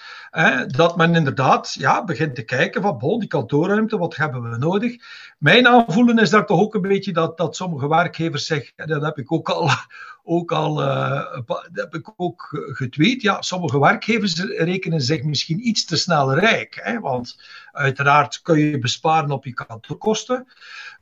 Speaker 6: Dat men inderdaad ja, begint te kijken van bon, die kantoorruimte, wat hebben we nodig? Mijn aanvoelen is dat toch ook een beetje dat, dat sommige werkgevers zeggen, en dat heb ik ook al, (laughs) ook al uh, heb ik ook getweet, ja, sommige werkgevers rekenen zich misschien iets te snel rijk. Hè, want uiteraard kun je besparen op je kantoorkosten.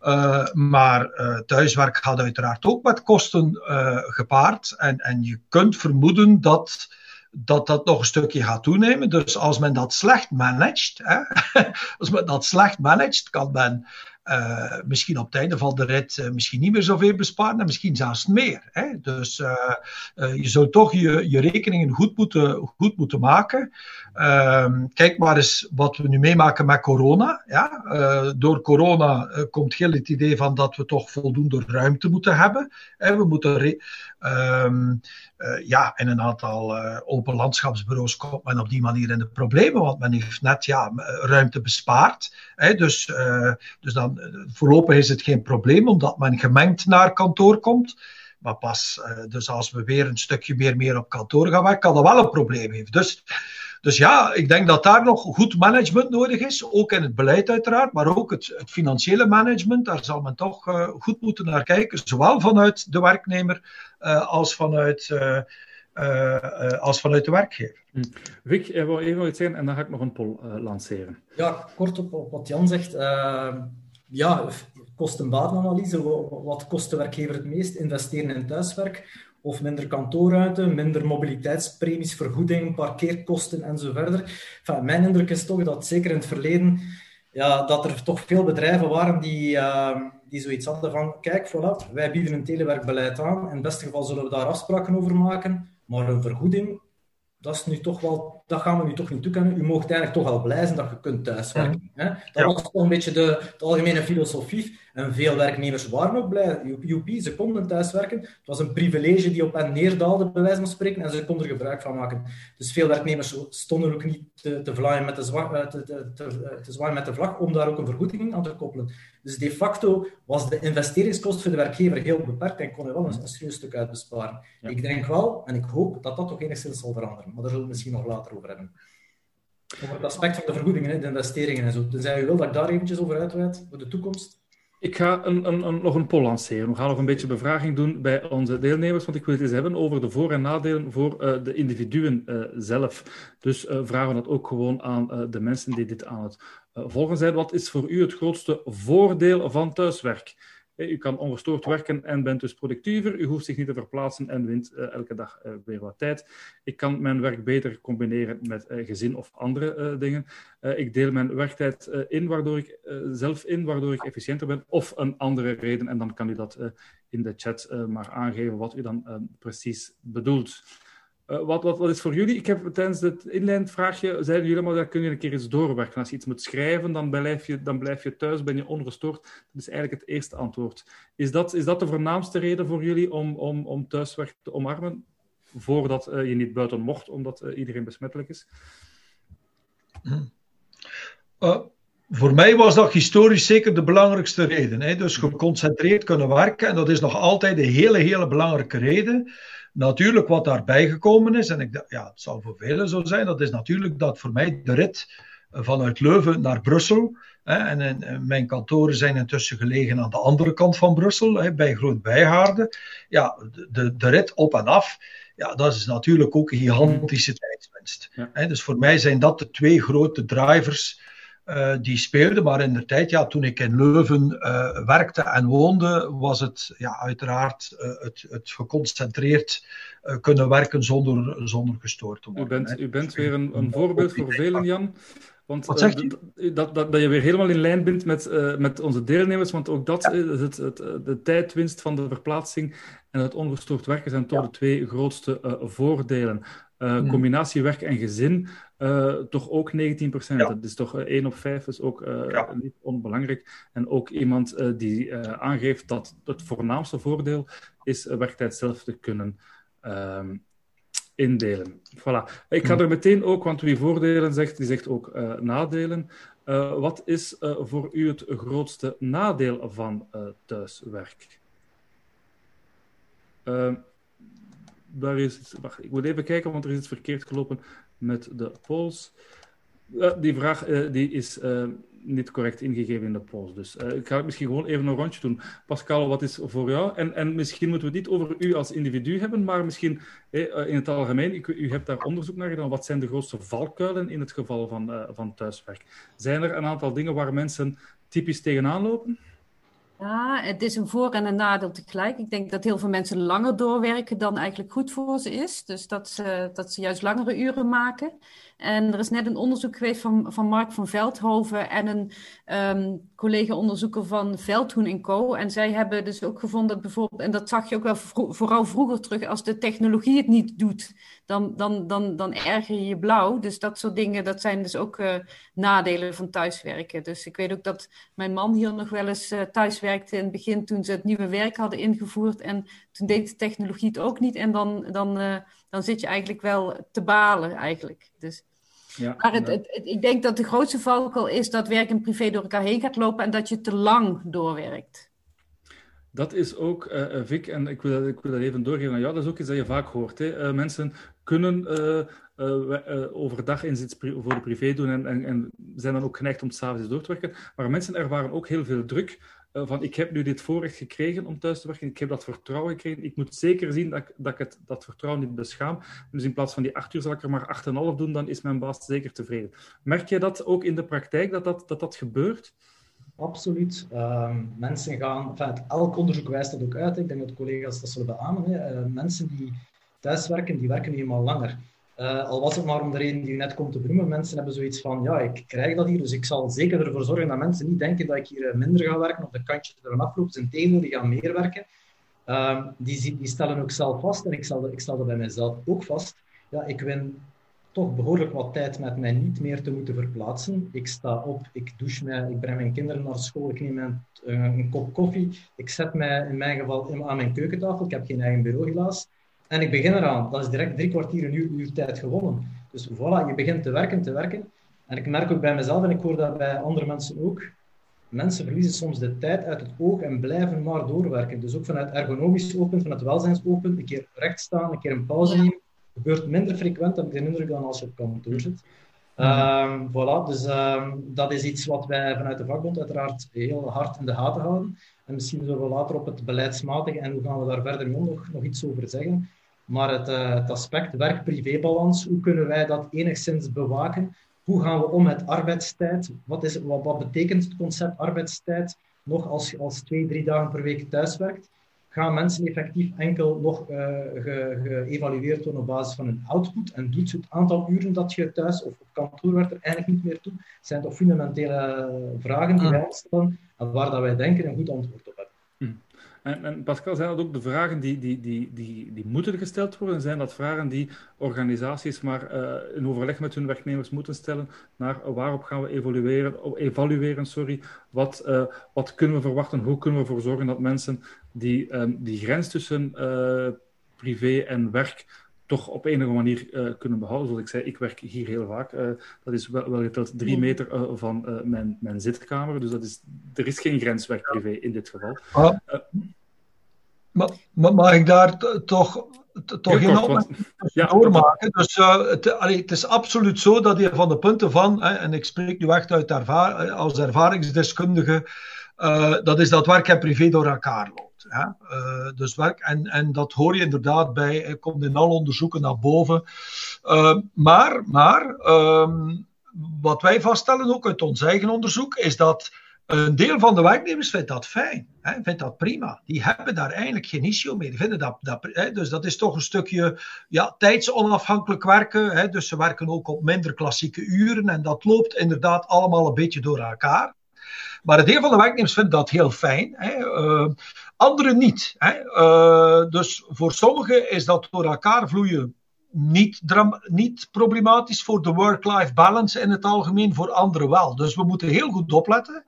Speaker 6: Uh, maar uh, thuiswerk gaat uiteraard ook met kosten gepaard. En, en je kunt vermoeden dat dat dat nog een stukje gaat toenemen. Dus als men dat slecht managt, hè, (laughs) als men dat slecht managt, kan men uh, misschien op het einde van de rit uh, misschien niet meer zoveel besparen en misschien zelfs meer. Hè? Dus uh, je zou toch je, je rekeningen goed moeten, goed moeten maken. Ehm, kijk maar eens wat we nu meemaken met corona. Ja? door corona komt heel het idee van dat we toch voldoende ruimte moeten hebben. Hè? We moeten um, ja, in een aantal open landschapsbureaus komt men op die manier in de problemen, want men heeft net ja, ruimte bespaard. Hè? Dus, dus dan voorlopig is het geen probleem, omdat men gemengd naar kantoor komt. Maar pas, uh, dus als we weer een stukje meer, meer op kantoor gaan werken, kan dat wel een probleem hebben. Dus, dus ja, ik denk dat daar nog goed management nodig is. Ook in het beleid uiteraard, maar ook het, het financiële management. Daar zal men toch uh, goed moeten naar kijken. Zowel vanuit de werknemer uh, als vanuit uh, als vanuit de werkgever. Hm.
Speaker 3: Vic, jij wil even iets zeggen en dan ga ik nog een poll uh, lanceren.
Speaker 4: Ja, kort op, op wat Jan zegt. ja, kosten-batenanalyse. Wat kost de werkgever het meest? Investeren in thuiswerk of minder kantoorruimte, minder mobiliteitspremies, vergoeding, parkeerkosten en zo verder. Enfin, mijn indruk is toch dat zeker in het verleden ja, dat er toch veel bedrijven waren die, uh, die zoiets hadden van kijk, voilà, wij bieden een telewerkbeleid aan. In het beste geval zullen we daar afspraken over maken. Maar een vergoeding, dat, is nu toch wel, dat gaan we nu toch niet toekennen. U mocht eigenlijk toch wel blij zijn dat je kunt thuiswerken. Hè? Dat was toch een beetje de, de algemene filosofie. En veel werknemers waren ook blij. UP, ze konden thuiswerken. Het was een privilege die op hen neerdaalde, bij wijze van spreken, en ze konden er gebruik van maken. Dus veel werknemers stonden ook niet te, te, met de zwa, eh, te, te, te, zwaaien met de vlag om daar ook een vergoeding aan te koppelen. Dus de facto was de investeringskost voor de werkgever heel beperkt en kon er wel een, een serieus stuk uit besparen. Ik denk wel, en ik hoop dat dat toch enigszins zal veranderen. Maar daar zullen we misschien nog later over hebben. Over het aspect van de vergoedingen, de investeringen en zo. Tenzij u wil dat ik daar eventjes over uitweid voor de toekomst.
Speaker 3: Ik ga een, een, nog een poll lanceren. We gaan nog een beetje bevraging doen bij onze deelnemers, want ik wil het eens hebben over de voor- en nadelen voor uh, de individuen uh, zelf. Dus uh, vragen we dat ook gewoon aan de mensen die dit aan het volgen zijn. Wat is voor u het grootste voordeel van thuiswerk? U kan ongestoord werken en bent dus productiever. U hoeft zich niet te verplaatsen en wint uh, elke dag uh, weer wat tijd. Ik kan mijn werk beter combineren met uh, gezin of andere dingen. ik deel mijn werktijd in, waardoor ik, zelf in, waardoor ik efficiënter ben. Of een andere reden. En dan kan u dat in de chat maar aangeven wat u dan precies bedoelt. Uh, wat, wat, wat, is voor jullie? Ik heb tijdens het inleidend vraagje, zeiden jullie maar, dat kun je een keer eens doorwerken. Als je iets moet schrijven, dan blijf je, dan blijf je thuis, ben je ongestoord. Dat is eigenlijk het eerste antwoord. Is dat, is dat de voornaamste reden voor jullie om, om, om thuiswerk te omarmen? Voordat uh, je niet buiten mocht, omdat uh, iedereen besmettelijk is?
Speaker 6: voor mij was dat historisch zeker de belangrijkste reden. Hè? Dus geconcentreerd kunnen werken. En dat is nog altijd een hele, hele belangrijke reden. Natuurlijk, wat daarbij gekomen is, en ik, ja, het zal voor velen zo zijn, dat is natuurlijk dat voor mij de rit vanuit Leuven naar Brussel. Hè, en, en, mijn kantoren zijn intussen gelegen aan de andere kant van Brussel, hè, bij Groot-Bijhaarden. Ja, de, de rit op en af, ja, dat is natuurlijk ook een gigantische tijdswinst. Hè, dus voor mij zijn dat de twee grote drivers uh, die speelden. Maar in de tijd, ja, toen ik in Leuven uh, werkte en woonde, was het ja, uiteraard uh, het, het geconcentreerd kunnen werken zonder, zonder gestoord te worden.
Speaker 3: U bent, u bent weer een, een voorbeeld voor velen, Jan. Want Wat zegt? Dat, dat, dat je weer helemaal in lijn bent met, met onze deelnemers, want ook dat, ja. het, het, de tijdwinst van de verplaatsing en het ongestoord werken zijn toch ja. de twee grootste voordelen. Uh, combinatie werk en gezin, uh, toch ook 19%. Ja. Dat is toch uh, 1 op 5, is ook ja. niet onbelangrijk. En ook iemand die aangeeft dat het voornaamste voordeel is werktijd zelf te kunnen ehm, indelen. Voilà. Ik ga er meteen ook, want wie voordelen zegt, die zegt ook nadelen. wat is voor u het grootste nadeel van thuiswerk? Daar is wacht, ik moet even kijken, want er is iets verkeerd gelopen met de polls. Uh, die vraag uh, die is uh, niet correct ingegeven in de polls. Dus ik ga misschien gewoon even een rondje doen. Pascal, wat is voor jou? En, en misschien moeten we het niet over u als individu hebben, maar misschien in het algemeen. U, u, hebt daar onderzoek naar gedaan. Wat zijn de grootste valkuilen in het geval van, van thuiswerk? Zijn er een aantal dingen waar mensen typisch tegenaan lopen?
Speaker 5: Ja, het is een voor- en een nadeel tegelijk. Ik denk dat heel veel mensen langer doorwerken dan eigenlijk goed voor ze is. Dus dat ze, dat ze juist langere uren maken. En er is net een onderzoek geweest van, van Mark van Veldhoven en een ehm, collega-onderzoeker van Veldhoen en Co. En zij hebben dus ook gevonden dat bijvoorbeeld, en dat zag je ook wel vooral vroeger terug, als de technologie het niet doet, dan, dan, dan, dan erger je je blauw. Dus dat soort dingen, dat zijn dus ook uh, nadelen van thuiswerken. Dus ik weet ook dat mijn man hier nog wel eens uh, thuis werkte in het begin toen ze het nieuwe werk hadden ingevoerd. En toen deed de technologie het ook niet. En dan, dan, uh, dan zit je eigenlijk wel te balen eigenlijk. Dus... Ja, maar het, het, ik denk dat de grootste valkuil is dat werk en privé door elkaar heen gaat lopen en dat je te lang doorwerkt.
Speaker 3: Dat is ook, uh, Vic, en ik wil, ik wil dat even doorgeven aan jou, dat is ook iets dat je vaak hoort. Hè. Uh, mensen kunnen uh, overdag inzet voor de privé doen en, en, en, zijn dan ook geneigd om s'avonds door te werken. Maar mensen ervaren ook heel veel druk eh, van ik heb nu dit voorrecht gekregen om thuis te werken, ik heb dat vertrouwen gekregen, ik moet zeker zien dat ik, dat het, dat vertrouwen niet beschaam. Dus in plaats van die acht uur zal ik er maar acht en half doen, dan is mijn baas zeker tevreden. Merk jij dat ook in de praktijk, dat dat, dat, dat gebeurt?
Speaker 4: Absoluut. Uh, mensen gaan, enfin, elk onderzoek wijst dat ook uit, ik denk dat collega's dat zullen beamen. Hè. Uh, mensen die thuiswerken, die werken nu eenmaal langer. Uh, al was het maar om de reden die u net komt te benoemen. Mensen hebben zoiets van, ja, ik krijg dat hier, dus ik zal zeker ervoor zorgen dat mensen niet denken dat ik hier eh, minder ga werken of de kantje er loopt. Zijn tegendeel, die gaan meer werken. Uh, die, die, stellen ook zelf vast, en ik stel, ik stel dat bij mijzelf ook vast, ja, ik win toch behoorlijk wat tijd met mij niet meer te moeten verplaatsen. Ik sta op, ik douche mij, ik breng mijn kinderen naar school, ik neem mijn, uh, een kop koffie, ik zet mij in mijn geval aan mijn keukentafel, ik heb geen eigen bureau helaas, en ik begin eraan. Dat is direct drie kwartier, een uur, uur tijd gewonnen. Dus voilà, je begint te werken, te werken. En ik merk ook bij mezelf, en ik hoor dat bij andere mensen ook, mensen verliezen soms de tijd uit het oog en blijven maar doorwerken. Dus ook vanuit ergonomisch open, vanuit welzijnsopen, een keer recht staan, een keer een pauze nemen, gebeurt minder frequent, heb ik de indruk, dan als je op kantoor zit. Um, voilà, dus um, dat is iets wat wij vanuit de vakbond uiteraard heel hard in de gaten houden. En misschien zullen we later op het beleidsmatige en hoe gaan we daar verder mee nog, nog iets over zeggen. Maar het, uh, het aspect werk-privébalans, hoe kunnen wij dat enigszins bewaken? Hoe gaan we om met arbeidstijd? Wat, is, wat, wat betekent het concept arbeidstijd nog als je als twee, drie dagen per week thuiswerkt? Gaan mensen effectief enkel nog uh, geëvalueerd ge worden op basis van hun output? En doet het aantal uren dat je thuis of op kantoor werkt er eigenlijk niet meer toe? Dat zijn toch fundamentele vragen die ah. wij stellen en waar dat wij denken een goed antwoord op hebben.
Speaker 3: Hm. En, en, Pascal, zijn dat ook de vragen die, die, die, die, die moeten gesteld worden? Zijn dat vragen die organisaties maar uh, in overleg met hun werknemers moeten stellen? Naar waarop gaan we evalueren, evalueren sorry, wat, uh, wat kunnen we verwachten, hoe kunnen we ervoor zorgen dat mensen die, um, die grens tussen uh, privé en werk toch op enige manier uh, kunnen behouden. Zoals ik zei, ik werk hier heel vaak. Uh, dat is wel, wel geteld drie meter uh, van mijn, mijn zitkamer. Dus dat is, er is geen grenswerk privé in dit geval.
Speaker 6: Ah, maar, maar, mag ik daar toch, toch geen opmerking ja, doormaken? Dus het, allee, het, is absoluut zo dat je van de punten van, en ik spreek nu echt uit ervaring, als ervaringsdeskundige, dat is dat werk en privé door elkaar loopt. Uh, dus werk, en, en dat hoor je inderdaad bij, komt in alle onderzoeken naar boven. Uh, maar maar um, wat wij vaststellen, ook uit ons eigen onderzoek, is dat een deel van de werknemers vindt dat fijn, hè, vindt dat prima. Die hebben daar eigenlijk geen issue mee. Vinden dat, dat hè, dus dat is toch een stukje ja, tijdsonafhankelijk werken. Hè, dus ze werken ook op minder klassieke uren en dat loopt inderdaad allemaal een beetje door elkaar. Maar een deel van de werknemers vindt dat heel fijn. Hè. Uh, anderen niet. Hè. Uh, dus voor sommigen is dat door elkaar vloeien niet, niet problematisch voor de work-life balance in het algemeen, voor anderen wel. Dus we moeten heel goed opletten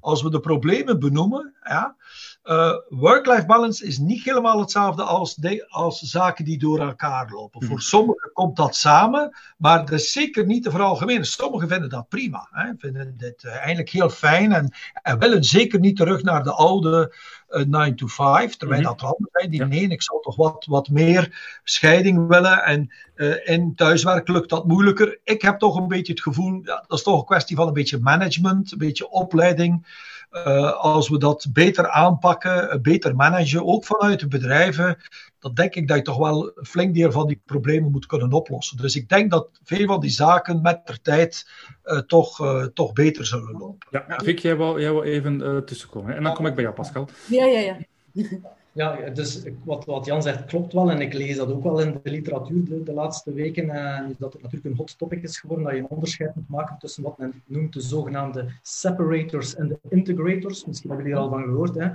Speaker 6: als we de problemen benoemen. Ja, uh, work-life balance is niet helemaal hetzelfde als, de, als zaken die door elkaar lopen. Voor hmm. sommigen komt dat samen, maar dat is zeker niet de veralgemene. Sommigen vinden dat prima, hè, vinden dit uh, eigenlijk heel fijn en, en willen zeker niet terug naar de oude 9 to 5, terwijl mm -hmm. dat anderen zijn die ja. nee, ik zou toch wat, wat meer scheiding willen en uh, in thuiswerk lukt dat moeilijker. Ik heb toch een beetje het gevoel, ja, dat is toch een kwestie van een beetje management, een beetje opleiding. Uh, als we dat beter aanpakken, eh, beter managen, ook vanuit de bedrijven, dan denk ik dat je toch wel een flink deel van die problemen moet kunnen oplossen. Dus ik denk dat veel van die zaken met de tijd uh, toch, uh, toch beter zullen lopen.
Speaker 3: Ja, Vic, jij wil, jij wil even uh, tussenkomen. En dan kom ik bij jou, Pascal.
Speaker 5: Ja, ja, ja.
Speaker 4: Ja, dus wat, wat Jan zegt klopt wel. En ik lees dat ook wel in de literatuur de, de laatste weken. En dat het natuurlijk een hot topic is geworden. Dat je een onderscheid moet maken tussen wat men noemt de zogenaamde separators en de integrators. Misschien hebben jullie er al van gehoord. Hè?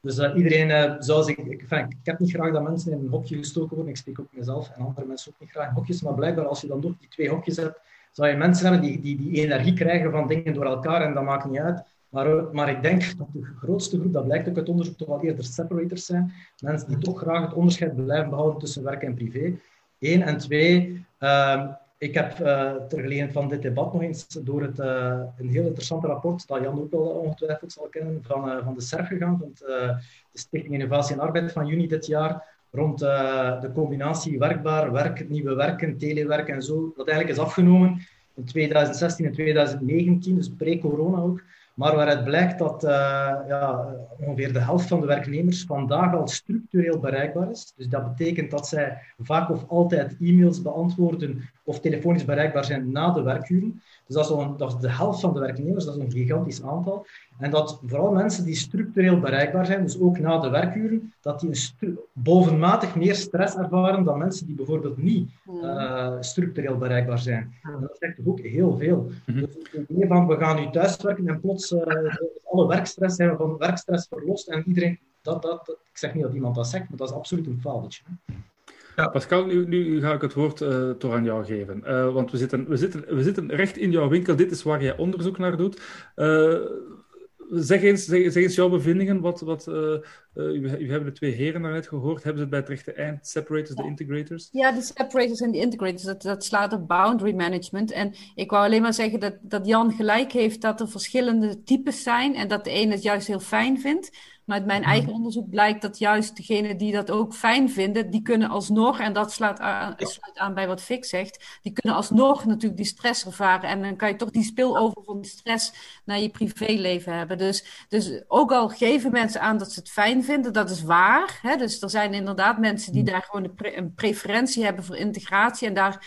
Speaker 4: Dus uh, iedereen uh, zou zich... Ik, enfin, ik heb niet graag dat mensen in een hokje gestoken worden. Ik spreek ook mezelf en andere mensen ook niet graag in hokjes. Maar blijkbaar als je dan toch die twee hokjes hebt, zou je mensen hebben die, die energie krijgen van dingen door elkaar. En dat maakt niet uit maar, maar ik denk dat de grootste groep, dat blijkt ook uit onderzoek, toch wel eerder separators zijn. Mensen die toch graag het onderscheid blijven behouden tussen werk en privé. Eén. En twee, uh, ik heb uh, ter gelegenheid van dit debat nog eens door het, uh, een heel interessant rapport, dat Jan ook wel ongetwijfeld zal kennen, van, van de SERF gegaan, van de Stichting Innovatie en Arbeid van juni dit jaar, rond de combinatie werkbaar, werk, nieuwe werken, telewerk en zo, dat eigenlijk is afgenomen in 2016 en 2019, dus pre-corona ook. Maar waaruit blijkt dat uh, ja, ongeveer de helft van de werknemers vandaag al structureel bereikbaar is. Dus dat betekent dat zij vaak of altijd e-mails beantwoorden of telefonisch bereikbaar zijn na de werkuren. Dus dat is, een, dat is de helft van de werknemers, dat is een gigantisch aantal. En dat vooral mensen die structureel bereikbaar zijn, dus ook na de werkuren, dat die bovenmatig meer stress ervaren dan mensen die bijvoorbeeld niet uh, structureel bereikbaar zijn. En dat zegt toch ook heel veel. Mm -hmm. Dus het idee van we gaan nu thuiswerken en plots uh, (laughs) alle werkstress zijn van werkstress verlost en iedereen, dat, dat, dat, ik zeg niet dat iemand dat zegt, maar dat is absoluut een fabeltje.
Speaker 3: Ja, Pascal, nu, nu ga ik het woord uh, toch aan jou geven. Uh, want we zitten, we, zitten, we zitten recht in jouw winkel. Dit is waar jij onderzoek naar doet. Uh, zeg, eens, zeg, zeg, eens jouw bevindingen. Wat, wat, u, u hebben de twee heren daarnet gehoord. Hebben ze het bij het rechte eind? Separators, de integrators?
Speaker 5: Ja, de separators en de integrators. Dat, dat slaat op boundary management. En ik wou alleen maar zeggen dat, dat Jan gelijk heeft dat er verschillende types zijn. En dat de ene het juist heel fijn vindt. Maar uit mijn eigen onderzoek blijkt dat juist degenen die dat ook fijn vinden, die kunnen alsnog, en dat slaat aan, sluit aan bij wat Fik zegt, die kunnen alsnog natuurlijk die stress ervaren. En dan kan je toch die spillover van die stress naar je privéleven hebben. Dus, dus ook al geven mensen aan dat ze het fijn vinden, dat is waar. Hè? Dus er zijn inderdaad mensen die daar gewoon een, pre een preferentie hebben voor integratie en daar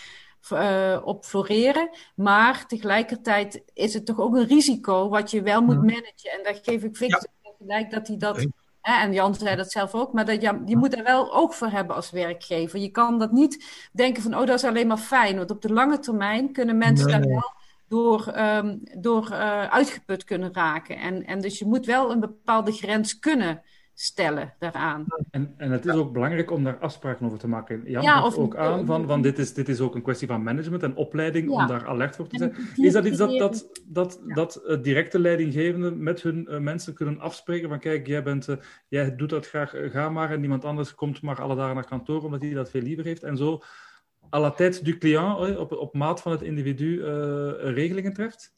Speaker 5: uh, op floreren. Maar tegelijkertijd is het toch ook een risico wat je wel moet managen. En daar geef ik Victor. Gelijk dat hij dat. Hè, en Jan zei dat zelf ook, maar dat je, je moet er wel oog voor hebben als werkgever. Je kan dat niet denken van, oh, dat is alleen maar fijn. Want op de lange termijn kunnen mensen nee. daar wel door, um, door uh, uitgeput kunnen raken. En, en dus je moet wel een bepaalde grens kunnen stellen daaraan.
Speaker 3: En, en het is ook belangrijk om daar afspraken over te maken. Jan ja, ook aan van, van dit, is, dit is ook een kwestie van management en opleiding ja. om daar alert voor te zijn. Is dat iets dat, dat, dat, ja. dat uh, directe leidinggevenden met hun uh, mensen kunnen afspreken van kijk, jij, bent, uh, jij doet dat graag, ga maar en niemand anders komt maar alle dagen naar kantoor omdat hij dat veel liever heeft en zo à la tête du client, op, op maat van het individu regelingen treft?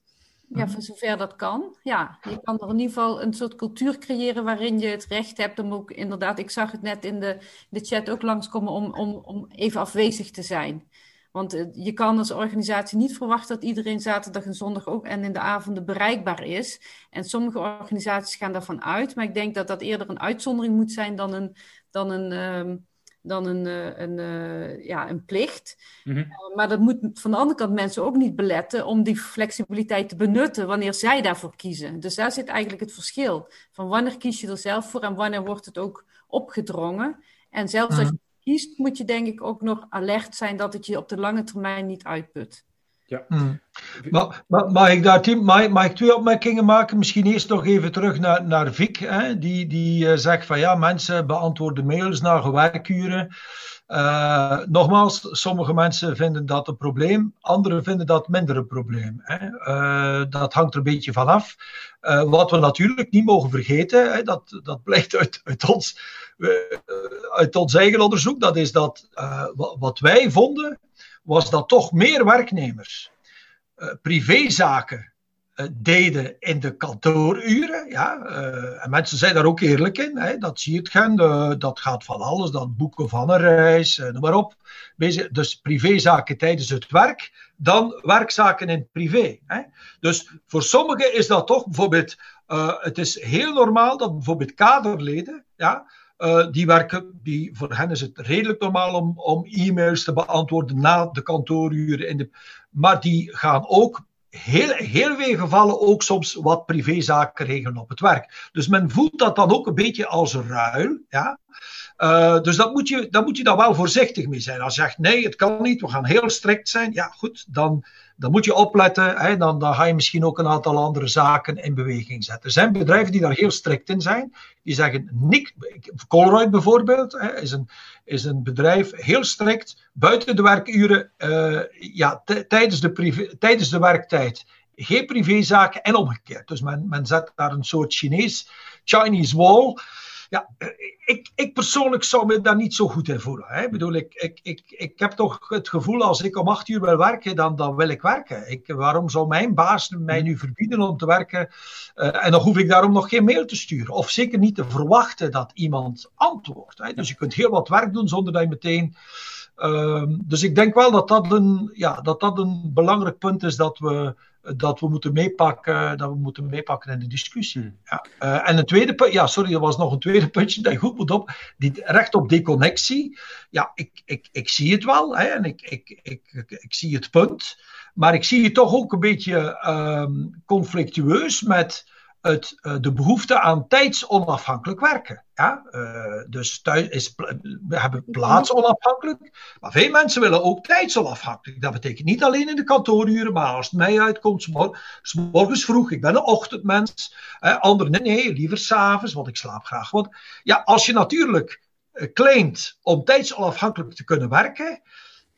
Speaker 5: Ja, voor zover dat kan. Ja, je kan er in ieder geval een soort cultuur creëren waarin je het recht hebt om ook inderdaad, ik zag het net in de, de chat ook langskomen, om, om, om even afwezig te zijn. Want je kan als organisatie niet verwachten dat iedereen zaterdag en zondag ook en in de avonden bereikbaar is. En sommige organisaties gaan daarvan uit, maar ik denk dat dat eerder een uitzondering moet zijn dan een, dan een, um, dan een, een, een, ja, een plicht. Mm -hmm. uh, maar dat moet van de andere kant mensen ook niet beletten om die flexibiliteit te benutten wanneer zij daarvoor kiezen. Dus daar zit eigenlijk het verschil. Van wanneer kies je er zelf voor en wanneer wordt het ook opgedrongen. En zelfs als je kiest, moet je denk ik ook nog alert zijn dat het je op de lange termijn niet uitput.
Speaker 3: Ja.
Speaker 6: Hmm. Maar, maar, mag, ik daar, Tim, mag, mag, ik twee opmerkingen maken? Misschien eerst nog even terug naar, naar Vic, hè, die, die uh, zegt van ja, mensen beantwoorden mails na werkuren. Uh, nogmaals, sommige mensen vinden dat een probleem, anderen vinden dat minder een probleem. Hè. Uh, dat hangt er een beetje vanaf. wat we natuurlijk niet mogen vergeten, hè, dat, dat blijkt uit, uit, ons, uit ons eigen onderzoek, dat is dat wat wij vonden was dat toch meer werknemers uh, privézaken uh, deden in de kantooruren. Ja? Uh, en mensen zijn daar ook eerlijk in. Hè? Dat zie je gaan. dat gaat van alles. Dat boeken van een reis, noem maar op. Bezig, dus privézaken tijdens het werk, dan werkzaken in privé. Hè? Dus voor sommigen is dat toch bijvoorbeeld. het is heel normaal dat bijvoorbeeld kaderleden. Ja, uh, die werken, die, voor hen is het redelijk normaal om, om e-mails te beantwoorden na de kantooruren. In de, maar die gaan ook heel, heel veel gevallen ook soms wat privézaken regelen op het werk. Dus men voelt dat dan ook een beetje als ruil. Ja? Uh, dus dat moet je, daar moet je dan wel voorzichtig mee zijn. Als je zegt nee, het kan niet, we gaan heel strikt zijn. Ja, goed, dan, dan moet je opletten. Hè, dan, ga je misschien ook een aantal andere zaken in beweging zetten. Er zijn bedrijven die daar heel strikt in zijn. Die zeggen, niks, Colruyt bijvoorbeeld hè, is, een, is een bedrijf heel strikt. Buiten de werkuren, uh, ja, tijdens, de privé, tijdens de werktijd geen privézaken en omgekeerd. Dus men, men zet daar een soort Chinees, Chinese wall. Ja, ik, ik persoonlijk zou me daar niet zo goed in voelen. Hè. Ik bedoel, ik, ik, ik, ik heb toch het gevoel als ik om acht uur wil werken, dan, dan wil ik werken. Ik, waarom zou mijn baas mij nu verbieden om te werken? Uh, en dan hoef ik daarom nog geen mail te sturen. Of zeker niet te verwachten dat iemand antwoordt. Hè. Dus je kunt heel wat werk doen zonder dat je meteen. Uh, dus ik denk wel dat dat, een, ja, dat dat een belangrijk punt is dat we dat we moeten meepakken, dat we moeten meepakken in de discussie. Hmm. Ja. Uh, en een tweede punt, ja, sorry, er was nog een tweede puntje dat je goed moet op. Die recht op deconnectie. Ja, ik, ik, ik zie het wel hè, en ik, ik, ik, ik, zie het punt. Maar ik zie het toch ook een beetje um, conflictueus met het, uh, de behoefte aan tijdsonafhankelijk werken. Ja? Uh, dus thuis is, we hebben plaatsonafhankelijk, maar veel mensen willen ook tijdsonafhankelijk. Dat betekent niet alleen in de kantooruren, maar als het mij uitkomt, s morgens vroeg, ik ben een ochtendmens. Anderen, nee, nee, liever s'avonds, want ik slaap graag. Want ja, als je natuurlijk claimt om tijdsonafhankelijk te kunnen werken,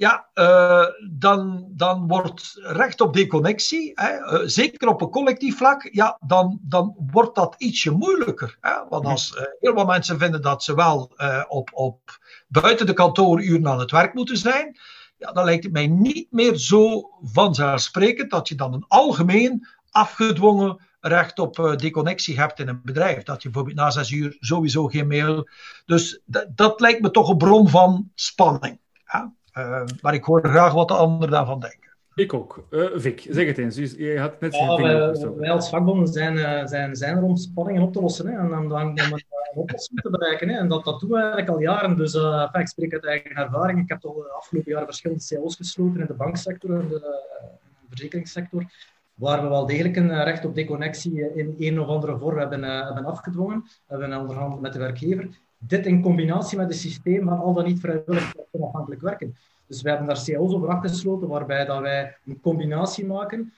Speaker 6: ja, uh, dan, dan wordt recht op deconnectie, hè, uh, zeker op een collectief vlak, ja, dan, dan wordt dat ietsje moeilijker. Hè? Want als uh, heel veel mensen vinden dat ze wel op, op buiten de kantooruren aan het werk moeten zijn, ja, dan lijkt het mij niet meer zo vanzelfsprekend dat je dan een algemeen afgedwongen recht op deconnectie hebt in een bedrijf. Dat je bijvoorbeeld na zes uur sowieso geen mail. Dus dat lijkt me toch een bron van spanning. Ja? Uh, maar ik hoor graag wat de anderen daarvan denken.
Speaker 3: Ik ook. Uh, Vic, zeg het eens. Je had net
Speaker 4: ja, wij, wij, als vakbonden zijn, uh, zijn, zijn er om spanningen op te lossen hè, en om, om een, oplossing te bereiken. Hè, en dat, dat doen we eigenlijk al jaren. Dus uh, ik spreek uit eigen ervaring. Ik heb al de afgelopen jaren verschillende CO's gesloten in de banksector en de, de verzekeringssector waar we wel degelijk een recht op deconnectie in een of andere vorm hebben, hebben afgedwongen. Hebben onderhandeld met de werkgever. Dit in combinatie met een systeem van al dan niet vrijwillig onafhankelijk werken. Dus we hebben daar CO's over afgesloten, waarbij dat wij een combinatie maken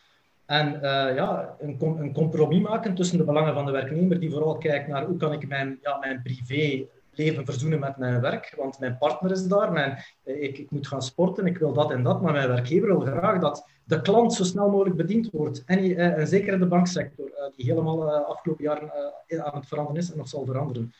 Speaker 4: en uh, ja, een, een, compromis maken tussen de belangen van de werknemer, die vooral kijkt naar hoe kan ik mijn, ja, mijn privé leven verzoenen met mijn werk, want mijn partner is daar, mijn, ik, ik, moet gaan sporten, ik wil dat en dat, maar mijn werkgever wil graag dat de klant zo snel mogelijk bediend wordt. En, en zeker in de banksector, die helemaal afgelopen jaren aan het veranderen is en nog zal veranderen.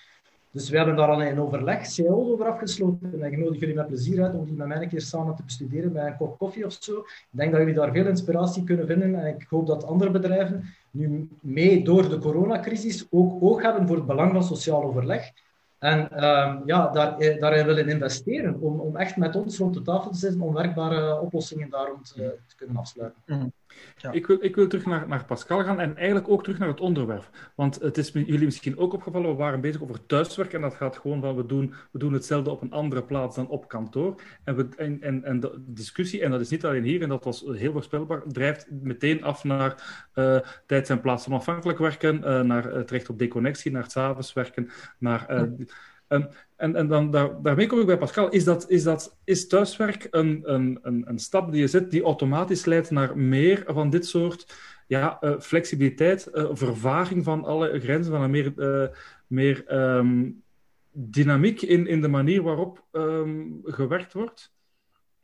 Speaker 4: Dus we hebben daar al een overleg, CO's over afgesloten. En ik nodig jullie met plezier uit om die met mij een keer samen te bestuderen bij een kop koffie of zo. Ik denk dat jullie daar veel inspiratie kunnen vinden. En ik hoop dat andere bedrijven nu mee door de coronacrisis ook oog hebben voor het belang van sociaal overleg. En um, ja, daar, eh, daarin willen investeren om, om echt met ons rond de tafel te zitten om werkbare oplossingen daar rond te, kunnen afsluiten.
Speaker 3: Mm. Ja. Ik, wil, ik wil terug naar, naar Pascal gaan en eigenlijk ook terug naar het onderwerp. Want het is jullie misschien ook opgevallen, we waren bezig over thuiswerk en dat gaat gewoon van we doen, we doen hetzelfde op een andere plaats dan op kantoor. En, we, en, en, en de discussie, en dat is niet alleen hier, en dat was heel voorspelbaar, drijft meteen af naar uh, tijds- en plaats onafhankelijk werken, uh, naar het recht op deconnectie, naar het s'avonds werken, naar... Uh, en, en dan, daar, daarmee kom ik bij Pascal. Is, dat, is, dat, is thuiswerk een, een, een, een stap die je zet die automatisch leidt naar meer van dit soort ja, uh, flexibiliteit, uh, vervaging van alle grenzen, van een meer, uh, meer um, dynamiek in, in de manier waarop um, gewerkt wordt?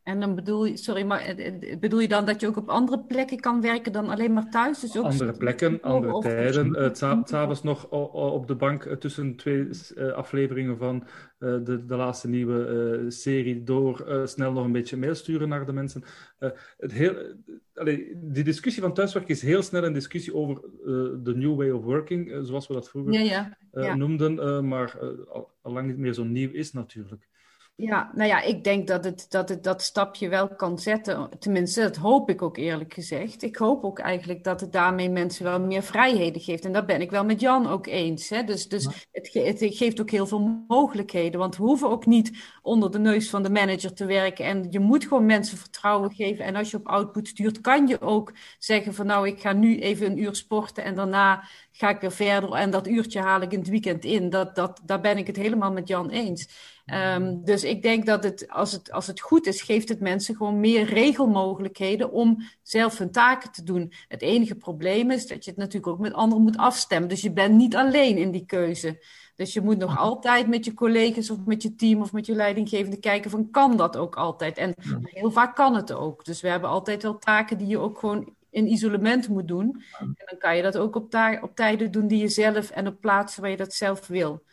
Speaker 5: En dan bedoel je, sorry, maar eh, eh, bedoel je dan dat je ook op andere plekken kan werken dan alleen maar thuis? Dus ook
Speaker 3: andere plekken, andere of, tijden. Uh, S'avonds nog op de bank tussen twee afleveringen van de, de laatste nieuwe serie door snel nog een beetje mail sturen naar de mensen. het heel, allee, die discussie van thuiswerk is heel snel een discussie over de new way of working, zoals we dat vroeger
Speaker 5: ja, ja,
Speaker 3: ja. noemden, maar al, lang niet meer zo nieuw is natuurlijk.
Speaker 5: Ja, nou ja, ik denk dat het, dat het dat stapje wel kan zetten. Tenminste, dat hoop ik ook eerlijk gezegd. Ik hoop ook eigenlijk dat het daarmee mensen wel meer vrijheden geeft. En dat ben ik wel met Jan ook eens. Hè? Dus, dus het, het, geeft ook heel veel mogelijkheden. Want we hoeven ook niet onder de neus van de manager te werken. En je moet gewoon mensen vertrouwen geven. En als je op output stuurt, kan je ook zeggen van nou, ik ga nu even een uur sporten en daarna ga ik weer verder. En dat uurtje haal ik in het weekend in. Dat, dat, daar ben ik het helemaal met Jan eens. Ehm, dus ik denk dat het als, het, als het goed is, geeft het mensen gewoon meer regelmogelijkheden om zelf hun taken te doen. Het enige probleem is dat je het natuurlijk ook met anderen moet afstemmen. Dus je bent niet alleen in die keuze. Dus je moet nog (laughs) altijd met je collega's of met je team of met je leidinggevende kijken van kan dat ook altijd? En heel vaak kan het ook. Dus we hebben altijd wel taken die je ook gewoon in isolement moet doen. En dan kan je dat ook op, op tijden doen die je zelf en op plaatsen waar je dat zelf wil.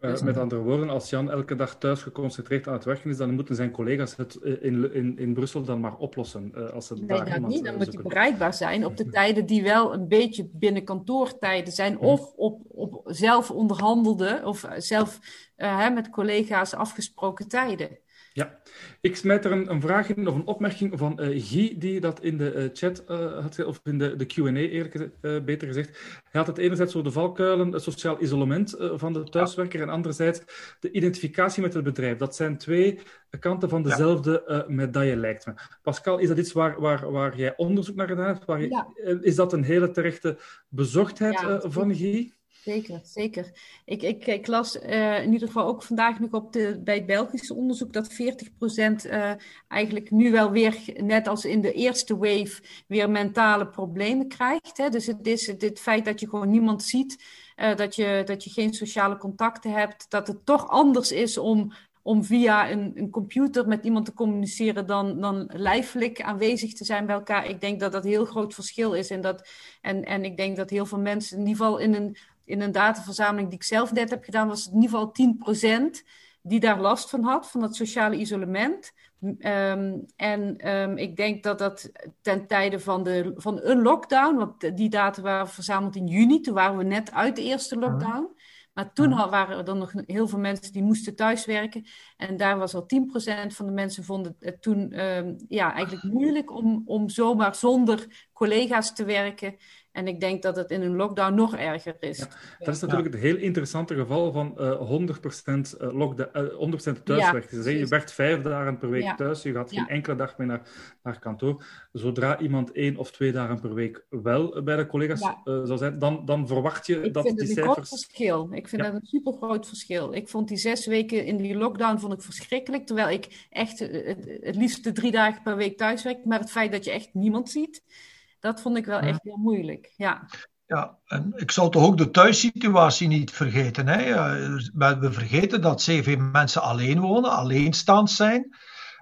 Speaker 3: Uh, met andere woorden, als Jan elke dag thuis geconcentreerd aan het werken is, dan moeten zijn collega's het eh, in, in, in Brussel dan maar oplossen. Uh, als
Speaker 5: nee, daar dat niet. Dan moet hij bereikbaar zijn op de tijden die wel een beetje binnen kantoortijden zijn, of op, op zelf onderhandelde of zelf hè, met collega's afgesproken tijden.
Speaker 3: Ja, ik smijt er een, een, vraag in of een opmerking van uh, Guy, die dat in de uh, chat uh, had, of in de, de QA eerlijk beter gezegd. Hij had het enerzijds over de valkuilen, het sociaal isolement van de thuiswerker, en anderzijds de identificatie met het bedrijf. Dat zijn twee kanten van dezelfde medaille, lijkt me. Pascal, is dat iets waar, waar, waar jij onderzoek naar gedaan hebt? Waar je, Is dat een hele terechte bezorgdheid van Guy?
Speaker 5: Zeker, zeker. Ik, ik, ik las uh, in ieder geval ook vandaag nog op de, bij het Belgische onderzoek dat 40% uh, eh, eigenlijk nu wel weer, net als in de eerste wave, weer mentale problemen krijgt. Hè? Dus het is het, feit dat je gewoon niemand ziet, uh, dat, je, dat je geen sociale contacten hebt, dat het toch anders is om, om via een, een computer met iemand te communiceren dan, dan lijfelijk aanwezig te zijn bij elkaar. Ik denk dat dat heel groot verschil is. En, dat, en, en ik denk dat heel veel mensen in ieder geval in een in een dataverzameling die ik zelf net heb gedaan, was het in ieder geval 10% die daar last van had, van dat sociale isolement. Um, en um, ik denk dat dat ten tijde van, de, van een lockdown, want die data waren verzameld in juni, toen waren we net uit de eerste lockdown. Maar toen waren er nog heel veel mensen die moesten thuiswerken. En daar was al 10% van de mensen vonden het toen um, ja, eigenlijk moeilijk om, om zomaar zonder collega's te werken. En ik denk dat het in een lockdown nog erger is. Ja,
Speaker 3: dat is natuurlijk het heel interessante geval van uh, 100%, uh, lockdown, 100% thuiswerken. Ja, je werkt vijf dagen per week thuis, je gaat geen enkele dag meer naar, naar kantoor. Zodra iemand één of twee dagen per week wel bij de collega's uh, zou zijn, dan, dan verwacht je
Speaker 5: ik
Speaker 3: dat
Speaker 5: vind
Speaker 3: die
Speaker 5: het een groot verschil. Ik vind dat een super groot verschil. Ik vond die zes weken in die lockdown vond ik verschrikkelijk, terwijl ik echt het, het liefst de drie dagen per week thuis werk. Maar het feit dat je echt niemand ziet dat vond ik wel echt heel moeilijk. Ja.
Speaker 6: Ja, en ik zal toch ook de thuissituatie niet vergeten. Hè? We vergeten dat zeer veel mensen alleen wonen, alleenstaand zijn.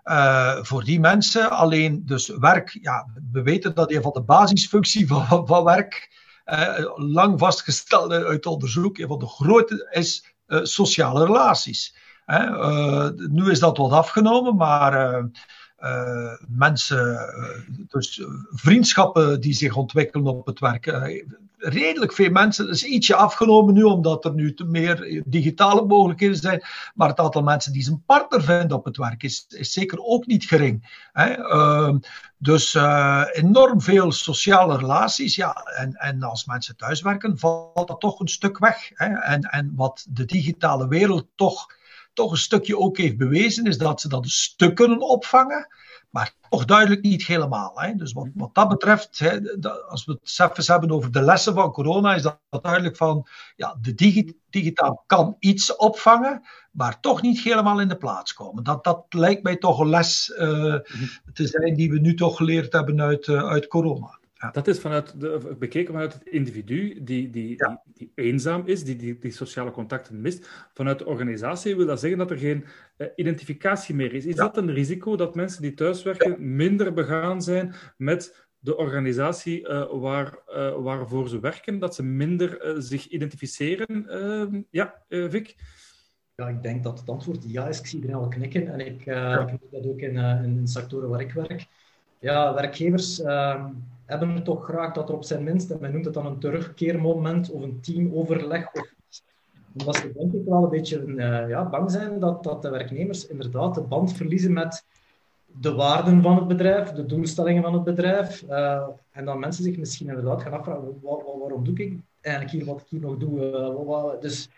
Speaker 6: Uh, voor die mensen alleen dus werk, ja, we weten dat een van de basisfuncties van, van werk, uh, lang vastgesteld uit onderzoek, een van de grote is uh, sociale relaties. nu is dat wat afgenomen, maar uh, mensen, uh, dus vriendschappen die zich ontwikkelen op het werk. Redelijk veel mensen, dat is ietsje afgenomen nu, omdat er nu meer digitale mogelijkheden zijn. Maar het aantal mensen die zijn partner vinden op het werk is, is zeker ook niet gering. Hè? Ehm, dus enorm veel sociale relaties. Ja, en, en als mensen thuiswerken, valt dat toch een stuk weg. Hè? En, en wat de digitale wereld toch toch een stukje ook heeft bewezen, is dat ze dat een stuk kunnen opvangen, maar toch duidelijk niet helemaal. Hè. Dus wat, wat dat betreft, hè, als we het zelfs hebben over de lessen van corona, is dat duidelijk van, ja, de digi digitaal kan iets opvangen, maar toch niet helemaal in de plaats komen. Dat, dat lijkt mij toch een les uh, te zijn die we nu toch geleerd hebben uit, uh, uit corona.
Speaker 3: Dat is vanuit de, bekeken vanuit het individu die, die, die, die, eenzaam is, die, die, die sociale contacten mist. Vanuit de organisatie wil dat zeggen dat er geen uh, identificatie meer is. Is dat een risico dat mensen die thuiswerken minder begaan zijn met de organisatie uh, waar, uh, waarvoor ze werken, dat ze minder zich identificeren? Ehm, ja, Vic?
Speaker 4: Ja, ik denk dat het antwoord ja is. Ik zie er al knikken en ik, ja. ik doe dat ook in, in sectoren waar ik werk. Ja, werkgevers ehm, hebben toch graag dat er op zijn minst, en men noemt het dan een terugkeermoment of een teamoverleg of Omdat ze denk ik wel een beetje uh, ja, bang zijn dat, dat de werknemers inderdaad de band verliezen met de waarden van het bedrijf, de doelstellingen van het bedrijf. Uh, en dan mensen zich misschien inderdaad gaan afvragen, waarom doe ik eigenlijk hier wat ik hier nog doe? Wat, dus,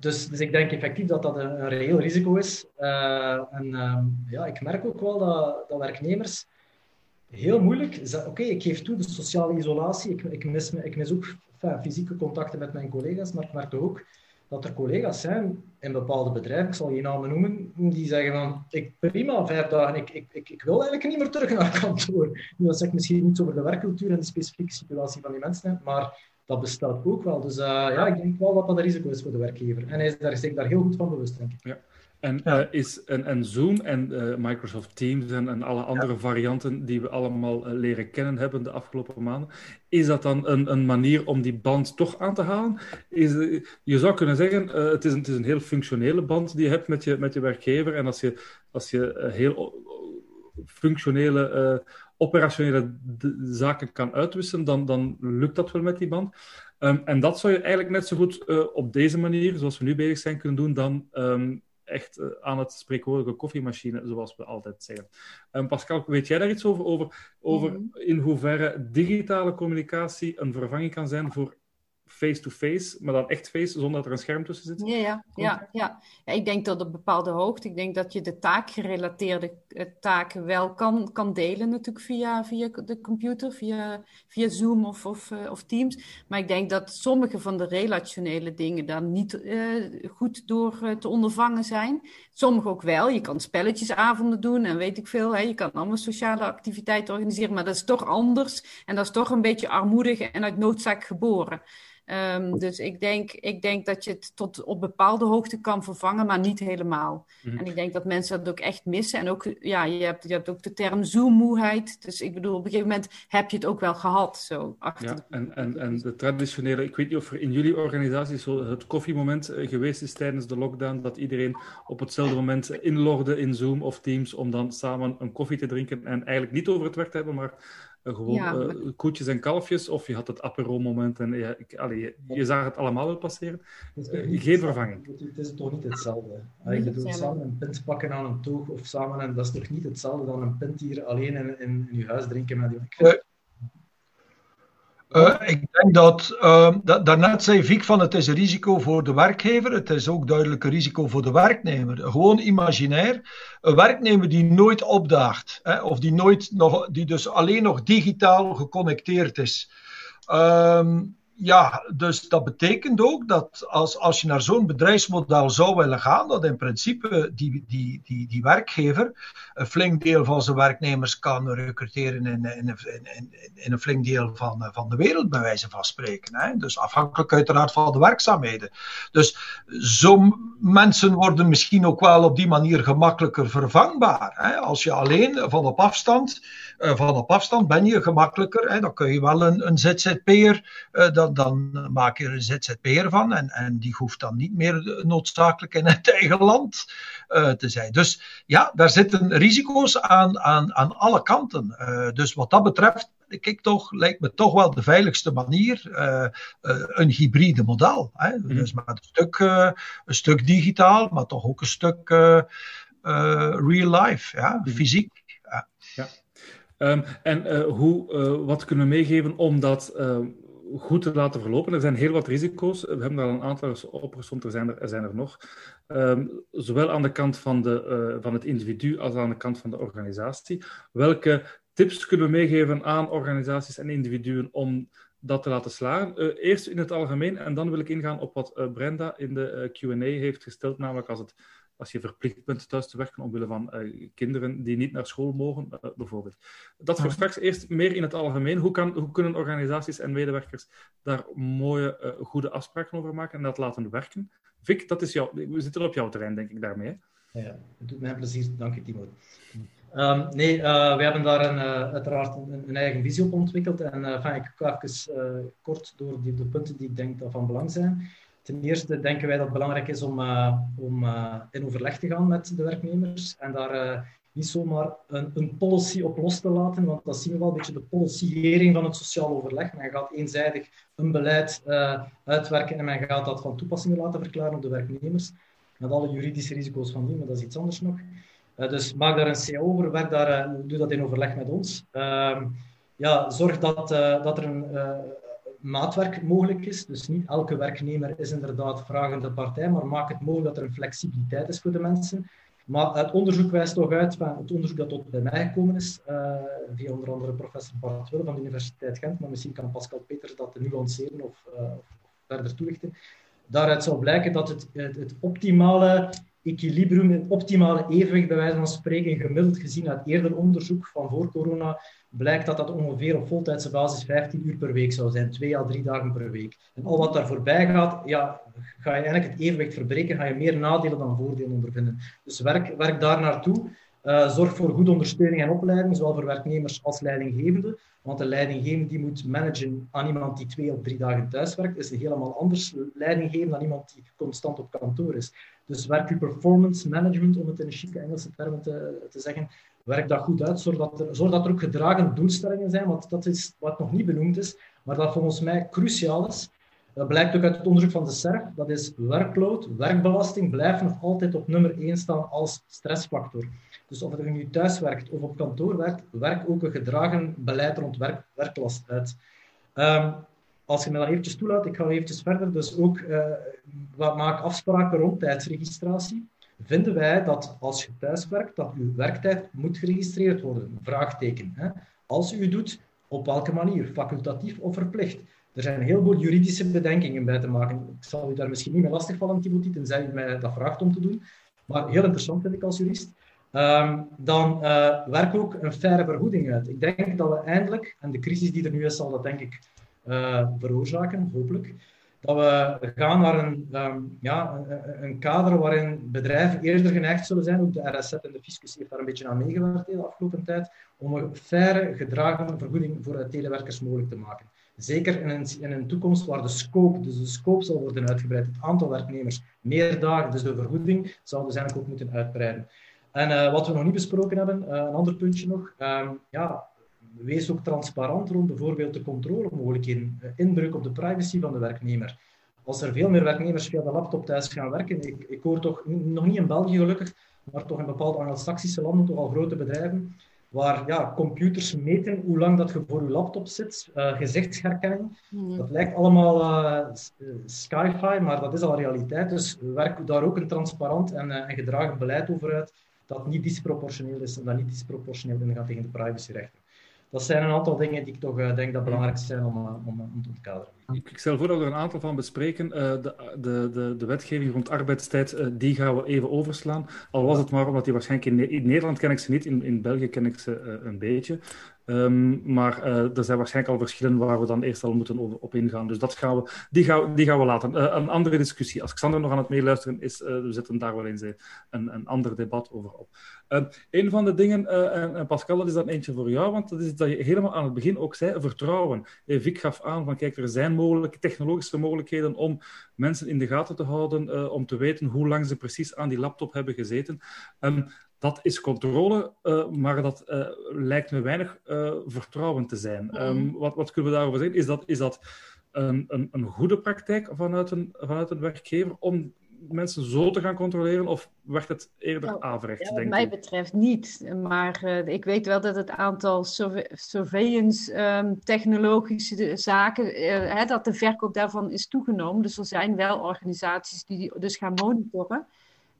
Speaker 4: dus, dus ik denk effectief dat dat een, een reëel risico is. en ehm, ja, ik merk ook wel dat, dat werknemers heel moeilijk. Oké, ik geef toe de sociale isolatie. Ik, ik, mis, ik mis ook fysieke contacten met mijn collega's, maar ik merk ook dat er collega's zijn in bepaalde bedrijven, ik zal geen namen noemen, die zeggen van, ik prima, vijf dagen, ik, ik, ik, ik wil eigenlijk niet meer terug naar kantoor. Nu, dat zegt misschien niet over de werkcultuur en de specifieke situatie van die mensen, maar dat bestaat ook wel. Dus uh, ja, ik denk wel dat dat een risico is voor de werkgever. En hij is daar, daar heel goed van bewust, denk ik.
Speaker 3: Ja. En, uh, is, en, en Zoom en uh, Microsoft Teams en, en alle andere varianten die we allemaal uh, leren kennen hebben de afgelopen maanden, is dat dan een, een manier om die band toch aan te halen? Is, je zou kunnen zeggen, het, is een, het is een heel functionele band die je hebt met je, met je werkgever. En als je, als je heel functionele, operationele zaken kan uitwisselen, dan, dan lukt dat wel met die band. Um, en dat zou je eigenlijk net zo goed op deze manier, zoals we nu bezig zijn, kunnen doen dan... Um, echt uh, aan het spreekwoordelijke koffiemachine, zoals we altijd zeggen. Um, Pascal, weet jij daar iets over? Over, over mm. in hoeverre digitale communicatie een vervanging kan zijn voor face-to-face, maar dan echt face, zonder dat er een scherm tussen zit?
Speaker 5: Ja, ja, ja, ja. ja ik denk dat op bepaalde hoogte, ik denk dat je de taakgerelateerde eh, taken wel kan, kan delen natuurlijk via, via de computer, via, via Zoom of, of, uh, of Teams. Maar ik denk dat sommige van de relationele dingen daar niet uh, goed door uh, te ondervangen zijn. Sommige ook wel. Je kan spelletjesavonden doen en weet ik veel. Hè. Je kan allemaal sociale activiteiten organiseren, maar dat is toch anders. En dat is toch een beetje armoedig en uit noodzaak geboren. Um, dus ik denk, ik denk dat je het tot op bepaalde hoogte kan vervangen, maar niet helemaal. Mm. En ik denk dat mensen dat ook echt missen. En ook, ja, je hebt, je hebt ook de term zoommoeheid. Dus ik bedoel, op een gegeven moment heb je het ook wel gehad. Zo, achter
Speaker 3: ja, en, en, en de traditionele, ik weet niet of er in jullie organisatie zo het koffiemoment eh, geweest is tijdens de lockdown, dat iedereen op hetzelfde moment inlogde in Zoom of Teams om dan samen een koffie te drinken en eigenlijk niet over het werk te hebben, maar gewoon ja, uh, koetjes en kalfjes, of je had het apero-moment en ja, ik, allee, je, je, zag het allemaal wel passeren. Uh, geen vervanging.
Speaker 4: Het is toch niet hetzelfde. Allee, je doet samen een pint pakken aan een toog of samen, en dat is toch niet hetzelfde dan een pint hier alleen in, in, in je huis drinken met je.
Speaker 6: Uh, ik denk dat, uh, daarnet zei Vic van het is een risico voor de werkgever, het is ook duidelijk een risico voor de werknemer. Gewoon imaginair, een werknemer die nooit opdaagt, hè, of die, nooit nog, die dus alleen nog digitaal geconnecteerd is. Uh, ja, dus dat betekent ook dat als, als je naar zo'n bedrijfsmodel zou willen gaan, dat in principe die, die, die, die werkgever een flink deel van zijn werknemers kan recruteren in, in, een flink deel van, van de wereld, bij wijze van spreken. Hè? Dus afhankelijk uiteraard van de werkzaamheden. Dus zo'n mensen worden misschien ook wel op die manier gemakkelijker vervangbaar. Hè? Als je alleen van op afstand, uh, van op afstand ben je gemakkelijker, hè? dan kun je wel een, een ZZP'er. Uh, dan, dan maak je er een ZZP'er van. En, en die hoeft dan niet meer noodzakelijk in het eigen land te zijn. Dus ja, daar zitten risico's aan, aan, aan alle kanten. Uh, dus wat dat betreft, ik toch, lijkt me toch wel de veiligste manier uh, een hybride model. Hè? Mm. Dus met een stuk, een stuk digitaal, maar toch ook een stuk real life, ja? Mm. fysiek. Ja.
Speaker 3: ja. Um, en hoe, wat kunnen we meegeven om dat uh, goed te laten verlopen. Er zijn heel wat risico's. We hebben daar een aantal opgezond, er zijn er, zijn er nog. Um, zowel aan de kant van, de, uh, van het individu als aan de kant van de organisatie. Welke tips kunnen we meegeven aan organisaties en individuen om dat te laten slagen? Uh, eerst in het algemeen en dan wil ik ingaan op wat uh, Brenda in de Q&A heeft gesteld, namelijk als het als je verplicht bent thuis te werken omwille van uh, kinderen die niet naar school mogen, uh, bijvoorbeeld. Dat voor straks eerst meer in het algemeen. Hoe, kan, hoe kunnen organisaties en medewerkers daar mooie, uh, goede afspraken over maken en dat laten werken? Vic, dat is jouw, we zitten op jouw terrein, denk ik, daarmee.
Speaker 4: Hè? Ja, het doet mij plezier. Dank je, Timo. Um, nee, we hebben daar een, uiteraard een, een, eigen visie op ontwikkeld. En enfin, ik ga even kort door die, de punten die ik denk dat van belang zijn. Ten eerste denken wij dat het belangrijk is om, uh, om uh, in overleg te gaan met de werknemers en daar uh, niet zomaar een, een, policy op los te laten, want dat zien we wel een beetje de policyering van het sociaal overleg. Men gaat eenzijdig een beleid uitwerken en men gaat dat van toepassing laten verklaren op de werknemers, met alle juridische risico's van die, maar dat is iets anders nog. Dus maak daar een CA over, werk daar, doe dat in overleg met ons. Ehm, ja, zorg dat, dat er een maatwerk mogelijk is. Dus niet elke werknemer is inderdaad vragende partij, maar maak het mogelijk dat er een flexibiliteit is voor de mensen. Maar het onderzoek wijst toch uit, van het onderzoek dat tot bij mij gekomen is, uh, via onder andere professor Bart Wille van de Universiteit Gent, maar misschien kan Pascal Peters dat nuanceren of, uh, of verder toelichten. Daaruit zou blijken dat het, het optimale equilibrium, het optimale evenwicht, bij wijze van spreken, gemiddeld gezien uit eerder onderzoek van voor corona, blijkt dat dat ongeveer op voltijdse basis 15 uur per week zou zijn, twee à drie dagen per week. En al wat daar voorbij gaat, ja, ga je eigenlijk het evenwicht verbreken, ga je meer nadelen dan voordelen ondervinden. Dus werk, werk daar naartoe. Uh, zorg voor goede ondersteuning en opleiding, zowel voor werknemers als leidinggevenden. Want de leidinggevende die moet managen aan iemand die twee of drie dagen thuis werkt, is helemaal anders leidinggeven dan iemand die constant op kantoor is. Dus werk je performance management, om het in een chique Engelse termen te, te zeggen, werk dat goed uit. Zorg dat, er, zorg dat er ook gedragen doelstellingen zijn, want dat is wat nog niet benoemd is, maar dat volgens mij cruciaal is. Dat blijkt ook uit het onderzoek van de CERF. Dat is werkload, werkbelasting blijven nog altijd op nummer 1 staan als stressfactor. Dus of je nu thuis werkt of op kantoor werkt, werk ook een gedragen beleid rond werk, werklast uit. Um, als je me dan eventjes toelaat, ik ga eventjes verder. Dus ook uh, maak afspraken rond tijdsregistratie. Vinden wij dat als je thuis werkt, dat uw werktijd moet geregistreerd worden? Vraagteken. Hè? Als u doet, op welke manier? Facultatief of verplicht? Er zijn heel veel juridische bedenkingen bij te maken. Ik zal u daar misschien niet mee lastigvallen, Timothy, tenzij u mij dat vraagt om te doen. Maar heel interessant vind ik als jurist. Um, dan uh, werk ook een faire vergoeding uit. Ik denk dat we eindelijk, en de crisis die er nu is, zal dat denk ik uh, veroorzaken, hopelijk, dat we gaan naar een, um, ja, een, een, kader waarin bedrijven eerder geneigd zullen zijn, ook de RSZ en de fiscus heeft daar een beetje aan meegewerkt de afgelopen tijd, om een faire gedragen vergoeding voor telewerkers mogelijk te maken. Zeker in een, in een toekomst waar de scope, dus de scope zal worden uitgebreid, het aantal werknemers, meer dagen, dus de vergoeding, zal dus eigenlijk ook moeten uitbreiden. En uh, wat we nog niet besproken hebben, uh, een ander puntje nog, um, ja, wees ook transparant rond bijvoorbeeld de controlemogelijkheden, uh, inbreuk op de privacy van de werknemer. Als er veel meer werknemers via de laptop thuis gaan werken, ik, ik hoor toch, nog niet in België gelukkig, maar toch in bepaalde Anglo-Saxische landen, toch al grote bedrijven, waar ja, computers meten hoe lang dat je voor je laptop zit, uh, gezichtsherkenning. Mm. Dat lijkt allemaal uh, sci-fi, maar dat is al realiteit. Dus werk daar ook een transparant en, uh, en gedragen beleid over uit, dat niet disproportioneel is en dat niet disproportioneel ingaat tegen de privacyrechten dat zijn een aantal dingen die ik toch uh, denk dat belangrijk zijn om, uh, om, om te ontkaderen.
Speaker 3: Ik stel voor dat we er een aantal van bespreken. Uh, de, de, de, de wetgeving rond arbeidstijd, die gaan we even overslaan. Al was het maar omdat die waarschijnlijk in, in Nederland ken ik ze niet, in, in België ken ik ze een beetje. Um, maar uh, er zijn waarschijnlijk al verschillen waar we dan eerst al moeten op ingaan. Dus dat gaan we, die, gaan, die gaan we laten. Uh, een andere discussie. Als Xander nog aan het meeluisteren is, uh, we zetten daar wel eens een, een ander debat over op. een van de dingen, en, Pascal, dat is dan eentje voor jou, want dat is dat je helemaal aan het begin ook zei, vertrouwen. Vic gaf aan van, kijk, er zijn mogelijke technologische mogelijkheden om mensen in de gaten te houden, om te weten hoe lang ze precies aan die laptop hebben gezeten. Um, dat is controle, uh, maar dat uh, lijkt me weinig uh, vertrouwen te zijn. Mm. Um, wat, wat, kunnen we daarover zeggen? Is dat, is dat een, een, een, goede praktijk vanuit een, vanuit een werkgever om mensen zo te gaan controleren, of werkt het eerder nou, averechts?
Speaker 5: Ja, wat mij betreft niet. Maar ik weet wel dat het aantal surveillance um, technologische zaken, hè, dat de verkoop daarvan is toegenomen. Dus er zijn wel organisaties die dus gaan monitoren.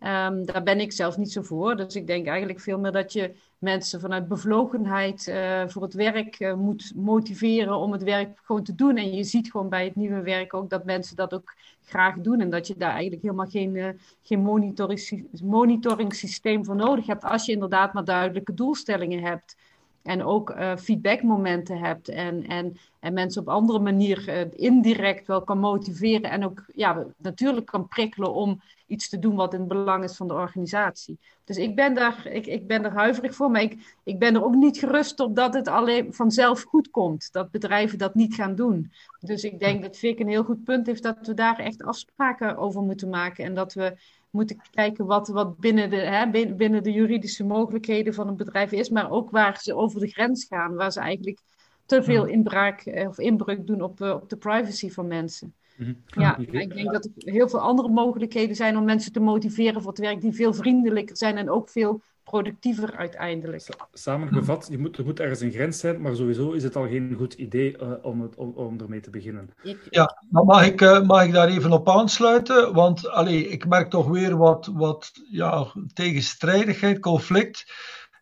Speaker 5: Um, daar ben ik zelf niet zo voor. Dus ik denk eigenlijk veel meer dat je mensen vanuit bevlogenheid uh, voor het werk uh, moet motiveren om het werk gewoon te doen. En je ziet gewoon bij het nieuwe werk ook dat mensen dat ook graag doen. En dat je daar eigenlijk helemaal geen, uh, geen monitoring, monitoring systeem voor nodig hebt. Als je inderdaad maar duidelijke doelstellingen hebt. En ook uh, feedbackmomenten hebt. En, en, en mensen op andere manier uh, indirect wel kan motiveren. En ook ja, natuurlijk kan prikkelen om iets te doen wat in het belang is van de organisatie. Dus ik ben daar, ik, ik ben er huiverig voor. Maar ik, ik ben er ook niet gerust op dat het alleen vanzelf goed komt. Dat bedrijven dat niet gaan doen. Dus ik denk dat Vic een heel goed punt heeft dat we daar echt afspraken over moeten maken. En dat we moeten kijken wat, wat binnen, de, hè, binnen de juridische mogelijkheden van een bedrijf is, maar ook waar ze over de grens gaan, waar ze eigenlijk te veel inbraak eh, of inbreuk doen op, op de privacy van mensen. Mhm. Ja, ik denk dat er heel veel andere mogelijkheden zijn om mensen te motiveren voor het werk die veel vriendelijker zijn en ook veel productiever uiteindelijk.
Speaker 3: Samengevat, je moet, er moet ergens een grens zijn, maar sowieso is het al geen goed idee uh, om, het, om, om ermee te beginnen.
Speaker 6: Ja, maar mag ik, uh, mag ik daar even op aansluiten? Want allee, ik merk toch weer wat, wat ja, tegenstrijdigheid, conflict.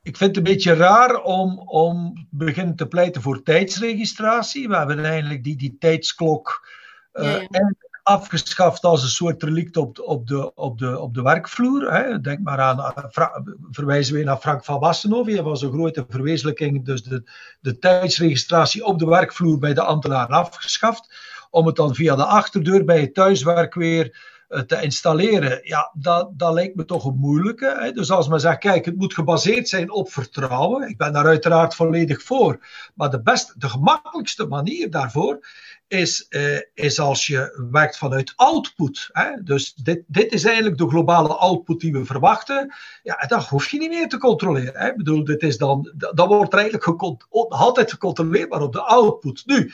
Speaker 6: Ik vind het een beetje raar om, om beginnen te pleiten voor tijdsregistratie. We hebben eigenlijk die, die tijdsklok uh, ja, ja afgeschaft als een soort relict op, op, de, op, de, op de werkvloer. Hè. Denk maar aan, verwijzen we naar Frank van Wassenhoven. Hij was een grote verwezenlijking, dus de, de tijdsregistratie op de werkvloer bij de ambtenaren afgeschaft. Om het dan via de achterdeur bij het thuiswerk weer eh, te installeren. Ja, dat, dat lijkt me toch een moeilijke. Hè. Dus als men zegt, kijk, het moet gebaseerd zijn op vertrouwen. Ik ben daar uiteraard volledig voor. Maar de, beste, de gemakkelijkste manier daarvoor is, uh, is als je werkt vanuit output. Hè? Dus dit, dit is eigenlijk de globale output die we verwachten. Ja, dat hoef je niet meer te controleren. Hè? Ik bedoel, dit is dan, dat wordt er eigenlijk altijd gecontroleerd, maar op de output. Nu,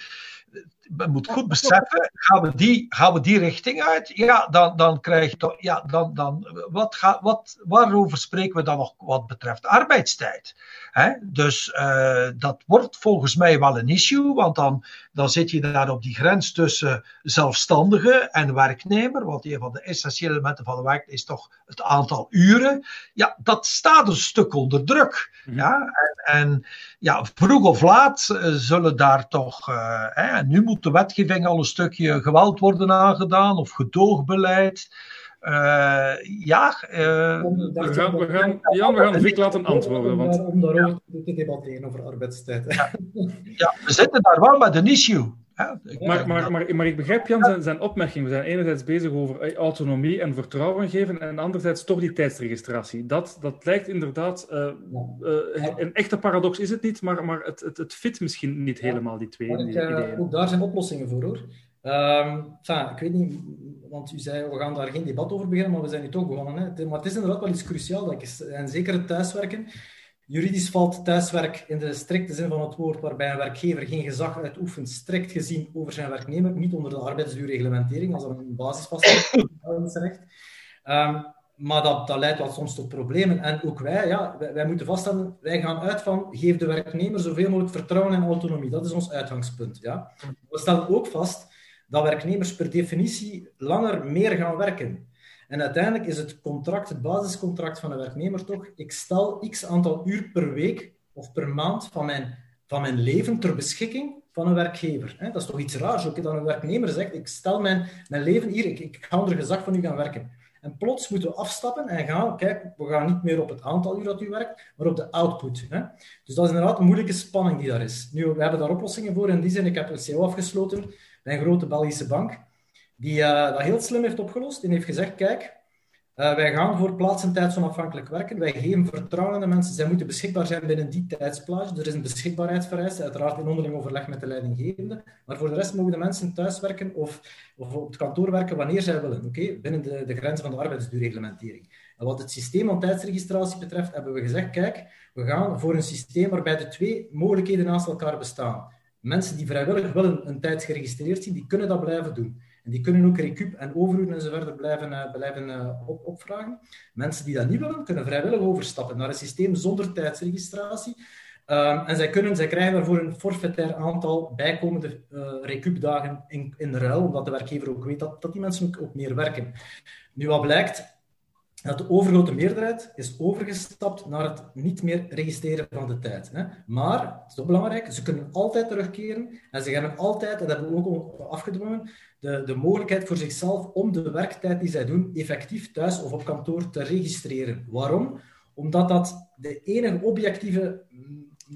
Speaker 6: men moet goed beseffen, gaan we die, gaan we die richting uit? Ja, dan, dan krijg je toch, ja, dan, dan, wat ga, wat, waarover spreken we dan nog wat betreft arbeidstijd? Dus uh, dat wordt volgens mij wel een issue, want dan, dan zit je daar op die grens tussen zelfstandige en werknemer, want een van de essentiële elementen van de werk is toch het aantal uren. Ja, dat staat een stuk onder druk. Mhm. Ja? En, en, ja, vroeg of laat uh, zullen daar toch, uh, hè, nu moet de wetgeving al een stukje geweld worden aangedaan of gedoogbeleid. Uh, ja, uh,
Speaker 3: we, gaan, we, gaan, Jan, we gaan Vic laten antwoorden. Want...
Speaker 4: Om daarover ja. te debatteren over arbeidstijd.
Speaker 6: Ja. ja. we zitten daar wel met een issue.
Speaker 3: Ja, maar, maar, maar, maar, ik begrijp Jan zijn, zijn opmerking. We zijn enerzijds bezig over eh, autonomie en vertrouwen geven en anderzijds toch die tijdsregistratie. Dat, dat lijkt inderdaad... Uh, uh, een echte paradox is het niet, maar, maar het, het, het fit misschien niet helemaal, die twee
Speaker 4: ik, ideeën. Ook daar zijn oplossingen voor, hoor. Enfin, ik weet niet, want u zei, we gaan daar geen debat over beginnen, maar we zijn nu toch begonnen. Hè. Maar het is inderdaad wel iets cruciaals. En zeker het thuiswerken. Juridisch valt thuiswerk in de strikte zin van het woord, waarbij een werkgever geen gezag uitoefent, strikt gezien over zijn werknemer, niet onder de arbeidsduurreglementering, als dat een basis vast um, maar dat, dat leidt wel soms tot problemen. En ook wij, ja, wij, wij, moeten vaststellen, wij gaan uit van, geef de werknemer zoveel mogelijk vertrouwen en autonomie. Dat is ons uitgangspunt. Ja. We stellen ook vast dat werknemers per definitie langer meer gaan werken. En uiteindelijk is het contract, het basiscontract van een werknemer toch, ik stel x aantal uur per week of per maand van mijn, van mijn leven ter beschikking van een werkgever. Dat is toch iets raars ook, dat een werknemer zegt, ik stel mijn, mijn leven hier, ik, ik ga onder gezag van u gaan werken. En plots moeten we afstappen en gaan, kijk, we gaan niet meer op het aantal uur dat u werkt, maar op de output. Hè? Dus dat is inderdaad een moeilijke spanning die daar is. Nu, we hebben daar oplossingen voor. In die zin, ik heb een CO afgesloten een grote Belgische bank, die uh, dat heel slim heeft opgelost en heeft gezegd, kijk, uh, wij gaan voor plaats- en tijdsonafhankelijk werken. Wij geven vertrouwen aan de mensen. Zij moeten beschikbaar zijn binnen die tijdsplaats. Er is een beschikbaarheidsvereiste, uiteraard in onderling overleg met de leidinggevende. Maar voor de rest mogen de mensen thuiswerken of, of op het kantoor werken wanneer zij willen. Oké, Binnen de, de grenzen van de arbeidsduurreglementering. En wat het systeem van tijdsregistratie betreft, hebben we gezegd, kijk, we gaan voor een systeem waarbij de twee mogelijkheden naast elkaar bestaan mensen die vrijwillig willen een tijd geregistreerd zien, die kunnen dat blijven doen. En die kunnen ook recup en overuren enzovoort blijven, uh, blijven uh, op, opvragen. Mensen die dat niet willen, kunnen vrijwillig overstappen naar een systeem zonder tijdsregistratie. Um, en zij, kunnen, zij krijgen daarvoor een forfaitair aantal bijkomende uh, recupdagen in, in ruil, omdat de werkgever ook weet dat, dat die mensen ook meer werken. Nu, wat blijkt, dat de overgrote meerderheid is overgestapt naar het niet meer registreren van de tijd. Hè. Maar, het is ook belangrijk, ze kunnen altijd terugkeren en ze hebben altijd, dat hebben we ook afgedwongen, de, de mogelijkheid voor zichzelf om de werktijd die zij doen effectief thuis of op kantoor te registreren. Waarom? Omdat dat de enige objectieve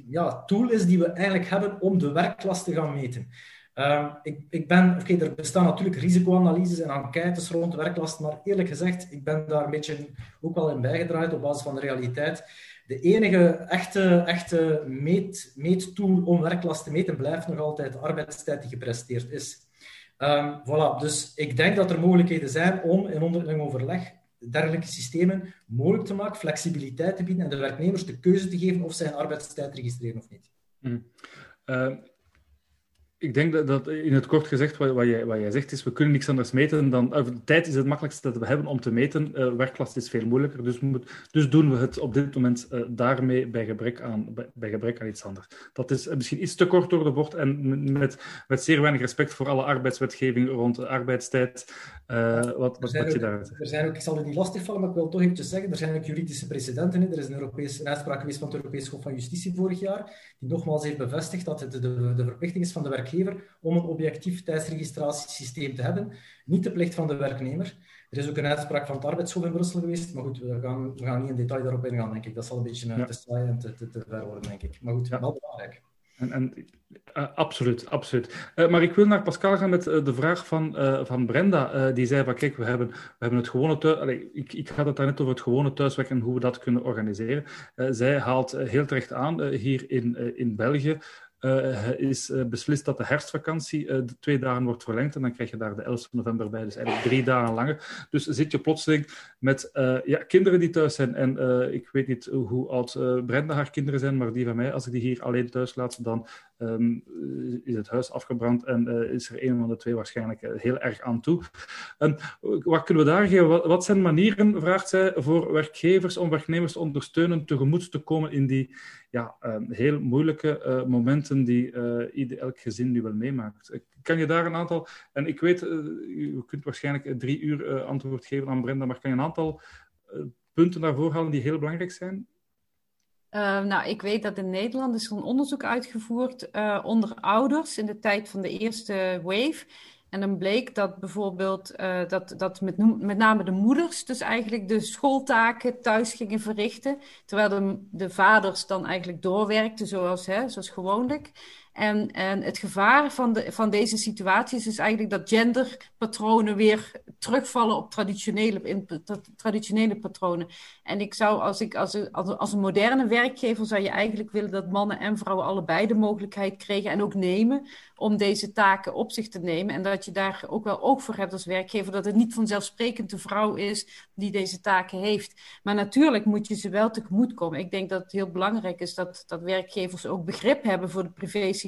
Speaker 4: ja, tool is die we eigenlijk hebben om de werklast te gaan meten. Uh, ik, ik ben, oké, er bestaan natuurlijk risicoanalyses en enquêtes rond werklast, maar eerlijk gezegd, ik ben daar een beetje ook wel in bijgedraaid op basis van de realiteit. De enige echte, echte meet, meettool om werklast te meten blijft nog altijd de arbeidstijd die gepresteerd is. Um, voilà, dus ik denk dat er mogelijkheden zijn om in onderling overleg dergelijke systemen mogelijk te maken, flexibiliteit te bieden en de werknemers de keuze te geven of zij een arbeidstijd registreren of niet.
Speaker 3: Mm. Uh, ik denk dat, dat, in het kort gezegd, wat, wat, jij, wat jij zegt, is we kunnen niks anders meten dan... de tijd is het makkelijkste dat we hebben om te meten. Uh, werklast is veel moeilijker, dus, moet, dus doen we het op dit moment uh, daarmee bij gebrek, aan, bij, bij, gebrek aan iets anders. Dat is misschien iets te kort door de bocht en met, met zeer weinig respect voor alle arbeidswetgeving rond de arbeidstijd. Uh, wat wat, je daar
Speaker 4: Er zijn ook, ik zal het niet lastigvallen, maar ik wil toch eventjes zeggen, er zijn ook juridische precedenten. Er is een, Europees, uitspraak geweest van het Europees Hof van Justitie vorig jaar, die nogmaals heeft bevestigd dat het de, de, de verplichting is van de werkgever om een objectief tijdsregistratiesysteem te hebben, niet de plicht van de werknemer. Er is ook een uitspraak van het arbeidshof in Brussel geweest, maar goed, we gaan, we gaan niet in detail daarop ingaan, denk ik. Dat zal een beetje ja. te saai en te, te, te, ver worden, denk ik. Maar goed, ja. wel belangrijk.
Speaker 3: En, en uh, absoluut, absoluut. Uh, maar ik wil naar Pascal gaan met uh, de vraag van, van Brenda. die zei van, kijk, we hebben, we hebben het gewone thuis... Allee, ik, ik had het daarnet over het gewone thuiswerk en hoe we dat kunnen organiseren. zij haalt heel terecht aan, hier in, in België uh, is uh, beslist dat de herfstvakantie de twee dagen wordt verlengd. En dan krijg je daar de 11 november bij, dus eigenlijk drie dagen langer. Dus zit je plotseling met ja, kinderen die thuis zijn. En ik weet niet hoe oud Brenda haar kinderen zijn, maar die van mij, als ik die hier alleen thuis laat, dan um, is het huis afgebrand en is er een van de twee waarschijnlijk heel erg aan toe. En wat kunnen we daar geven? Wat, zijn manieren, vraagt zij, voor werkgevers om werknemers te ondersteunen tegemoet te komen in die ja, uh, heel moeilijke momenten die ieder, elk gezin nu wel meemaakt. Kan je daar een aantal, en ik weet, u kunt waarschijnlijk drie uur antwoord geven aan Brenda, maar kan je een aantal punten daarvoor halen die heel belangrijk zijn?
Speaker 5: Nou, ik weet dat in Nederland is er een onderzoek uitgevoerd onder ouders in de tijd van de eerste wave. En dan bleek dat bijvoorbeeld uh, dat, dat met, met name de moeders dus eigenlijk de schooltaken thuis gingen verrichten, terwijl de, de vaders dan eigenlijk doorwerkten zoals, hè, zoals gewoonlijk. En, en het gevaar van, de, van deze situatie is dus eigenlijk dat genderpatronen weer terugvallen op traditionele, traditionele patronen. En ik zou, als, ik, als, als, als een moderne werkgever, zou je eigenlijk willen dat mannen en vrouwen allebei de mogelijkheid kregen en ook nemen om deze taken op zich te nemen. En dat je daar ook wel oog voor hebt als werkgever, dat het niet vanzelfsprekend de vrouw is die deze taken heeft. Maar natuurlijk moet je ze wel tegemoet komen. Ik denk dat het heel belangrijk is dat, dat werkgevers ook begrip hebben voor de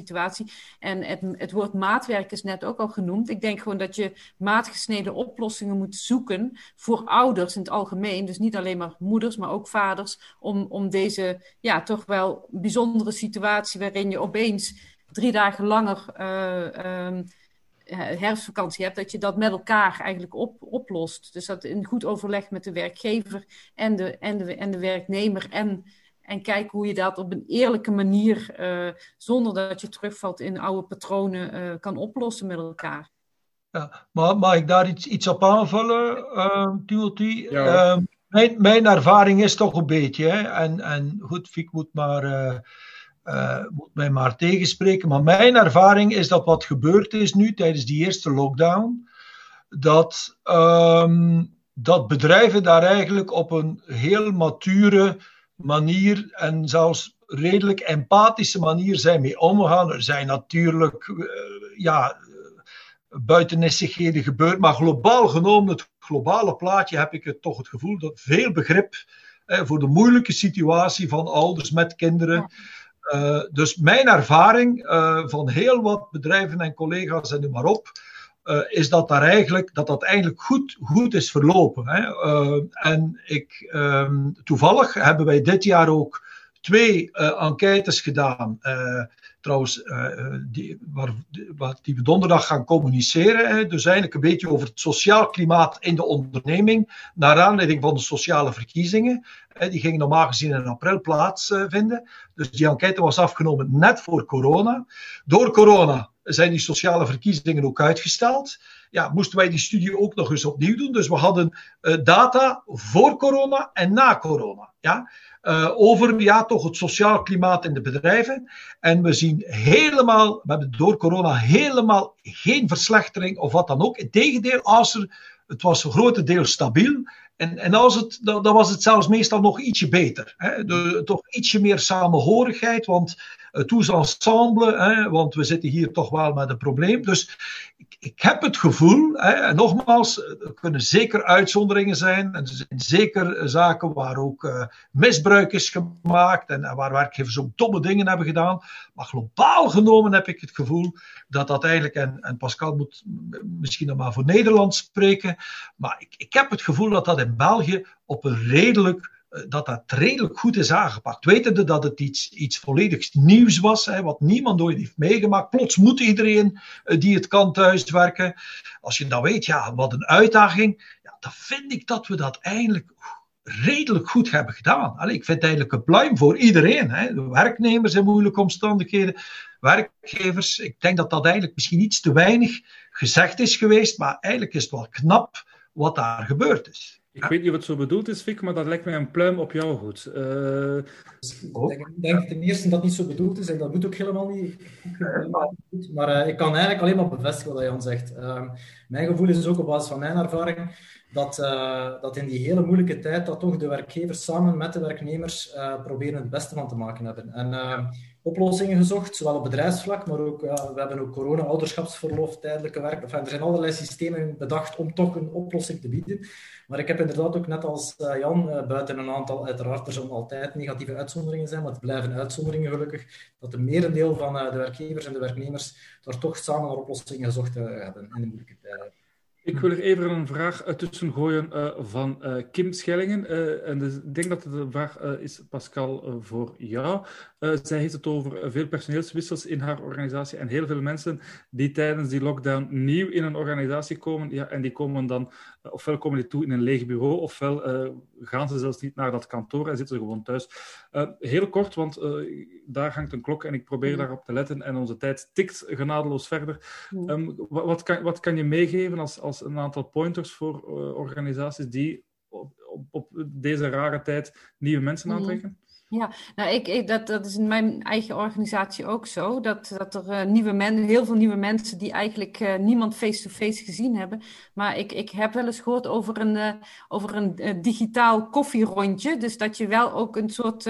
Speaker 5: privé-situatie. En het, het woord maatwerk is net ook al genoemd. Ik denk gewoon dat je maatgesneden oplossingen moet zoeken voor ouders in het algemeen. Dus niet alleen maar moeders, maar ook vaders. Om, om deze ja, toch wel bijzondere situatie waarin je opeens drie dagen langer uh, um, herfstvakantie hebt, dat je dat met elkaar eigenlijk op, oplost. Dus dat in goed overleg met de werkgever en de, en de, en de werknemer. En, en kijken hoe je dat op een eerlijke manier, uh, zonder dat je terugvalt in oude patronen, uh, kan oplossen met elkaar.
Speaker 6: Ja, maar mag ik daar iets, iets op aanvullen, uh, Timothy? Ja. Ehm, mijn, mijn ervaring is toch een beetje, hè, en, en goed, Fiek moet maar uh, moet mij maar tegenspreken. Maar mijn ervaring is dat wat gebeurd is nu tijdens die eerste lockdown, dat, um, dat bedrijven daar eigenlijk op een heel mature manier en zelfs redelijk empathische manier zijn mee omgegaan. Er zijn natuurlijk uh, ja, buitennissigheden gebeurd, maar globaal genomen, het globale plaatje, heb ik het toch het gevoel dat veel begrip eh, voor de moeilijke situatie van ouders met kinderen. Uh, dus mijn ervaring uh, van heel wat bedrijven en collega's en noem maar op, uh, is dat, daar eigenlijk, dat dat eigenlijk goed, goed is verlopen. Hè. en ik, um, toevallig hebben wij dit jaar ook twee enquêtes gedaan trouwens, uh, die, waar, wat die we donderdag gaan communiceren. Hè, dus eigenlijk een beetje over het sociaal klimaat in de onderneming, naar aanleiding van de sociale verkiezingen. Hè, die gingen normaal gezien in april plaatsvinden. Uh, dus die enquête was afgenomen net voor corona. Door corona zijn die sociale verkiezingen ook uitgesteld. Ja, moesten wij die studie ook nog eens opnieuw doen. Dus we hadden uh, data voor corona en na corona. Ja? uh, over ja, toch het sociaal klimaat in de bedrijven. En we zien helemaal, we hebben door corona helemaal geen verslechtering of wat dan ook. Integendeel, als er, het was grotendeels stabiel. En, en als het, dan, was het zelfs meestal nog ietsje beter. Hè? Toch ietsje meer samenhorigheid, want tous ensemble, hè, want we zitten hier toch wel met een probleem. Dus ik, ik heb het gevoel, hè, en nogmaals, er kunnen zeker uitzonderingen zijn, en er zijn zeker zaken waar ook uh, misbruik is gemaakt en, en waar werkgevers ook domme dingen hebben gedaan. Maar globaal genomen heb ik het gevoel dat dat eigenlijk, en, en Pascal moet misschien nog maar voor Nederland spreken, maar ik, ik heb het gevoel dat dat in België op een redelijk eh, dat dat redelijk goed is aangepakt. Wetende dat het iets, iets volledig nieuws was, hè, wat niemand ooit heeft meegemaakt. Plots moet iedereen uh, die het kan thuiswerken. Als je dan weet, ja, wat een uitdaging, ja, dan vind ik dat we dat eigenlijk redelijk goed hebben gedaan. Allee, ik vind het eigenlijk een pluim voor iedereen. Hè. De werknemers in moeilijke omstandigheden, werkgevers. Ik denk dat dat eigenlijk misschien iets te weinig gezegd is geweest, maar eigenlijk is het wel knap wat daar gebeurd is.
Speaker 3: Ik weet niet het zo bedoeld is, Fik, maar dat lijkt mij een pluim op jou goed. Uh...
Speaker 4: Ik denk ten eerste dat het niet zo bedoeld is en dat moet ook helemaal niet. Maar uh, ik kan eigenlijk alleen maar bevestigen wat Jan zegt. Uh, mijn gevoel is ook op basis van mijn ervaring dat, uh, dat in die hele moeilijke tijd dat toch de werkgevers samen met de werknemers proberen het beste van te maken hebben. En oplossingen gezocht, zowel op bedrijfsvlak, maar ook, we hebben ook corona-ouderschapsverlof, tijdelijke werk. Enfin, er zijn allerlei systemen bedacht om toch een oplossing te bieden. Maar ik heb inderdaad ook net als uh, Jan, uh, buiten een aantal, uiteraard, er zullen altijd negatieve uitzonderingen zijn, maar het blijven uitzonderingen gelukkig, dat de merendeel van uh, de werkgevers en de werknemers daar toch samen naar oplossingen gezocht hebben in de moeilijke tijden.
Speaker 3: Ik wil er even een vraag tussen gooien van Kim Schellingen. En dus, ik denk dat de vraag is, Pascal, voor jou. Zij heeft het over veel personeelswissels in haar organisatie en heel veel mensen die tijdens die lockdown nieuw in een organisatie komen. Ja, en die komen dan, ofwel komen die toe in een leeg bureau, ofwel gaan ze zelfs niet naar dat kantoor en zitten ze gewoon thuis. heel kort, want daar hangt een klok en ik probeer mm. daarop te letten en onze tijd tikt genadeloos verder. Mm. Um, wat, kan, wat kan je meegeven als, als een aantal pointers voor organisaties die op, op, op, deze rare tijd nieuwe mensen mhm. aantrekken?
Speaker 5: Ja, nou, ik, ik, dat, dat is in mijn eigen organisatie ook zo. Dat, dat er uh, nieuwe mensen, heel veel nieuwe mensen die eigenlijk uh, niemand face-to-face gezien hebben. Maar ik, ik heb wel eens gehoord over een, uh, over een digitaal koffierondje. Dus dat je wel ook een soort